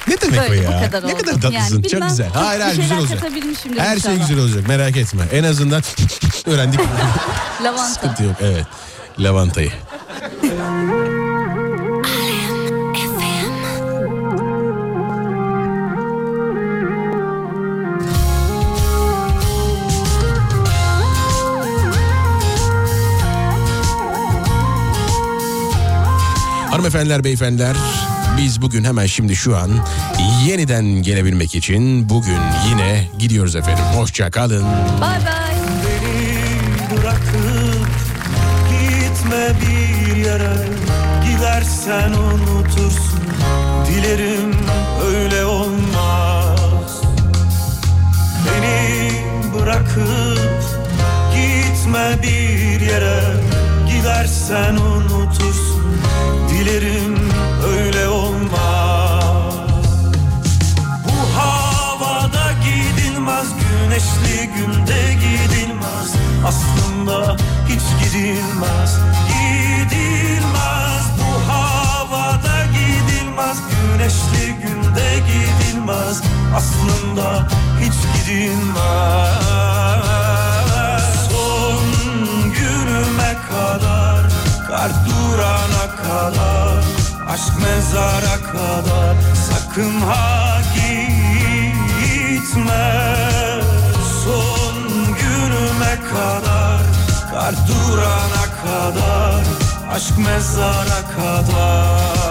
Ne demek böyle o ya? kadar ne oldu. kadar tatlısın. Yani çok güzel. Hayır hayır güzel olacak. Her şey inşallah. güzel olacak merak etme. En azından öğrendik. Lavanta. Sıkıntı yok evet. Lavantayı. Hanımefendiler, beyefendiler biz bugün hemen şimdi şu an yeniden gelebilmek için bugün yine gidiyoruz efendim. Hoşça kalın. Bay bay. Beni bırakıp gitme bir yere Gidersen unutursun Dilerim öyle olmaz Beni bırakıp gitme bir yere Gidersen unutursun Dilerim öyle olmaz. Bu havada gidilmez Güneşli günde gidilmez. Aslında hiç gidilmez Gidilmez. Bu havada gidilmez Güneşli günde gidilmez. Aslında hiç gidilmez. Son günüme kadar Kar durana kadar Aşk mezara kadar. Sakın ha gitme Son günüme kadar. Kar durana kadar Aşk mezara kadar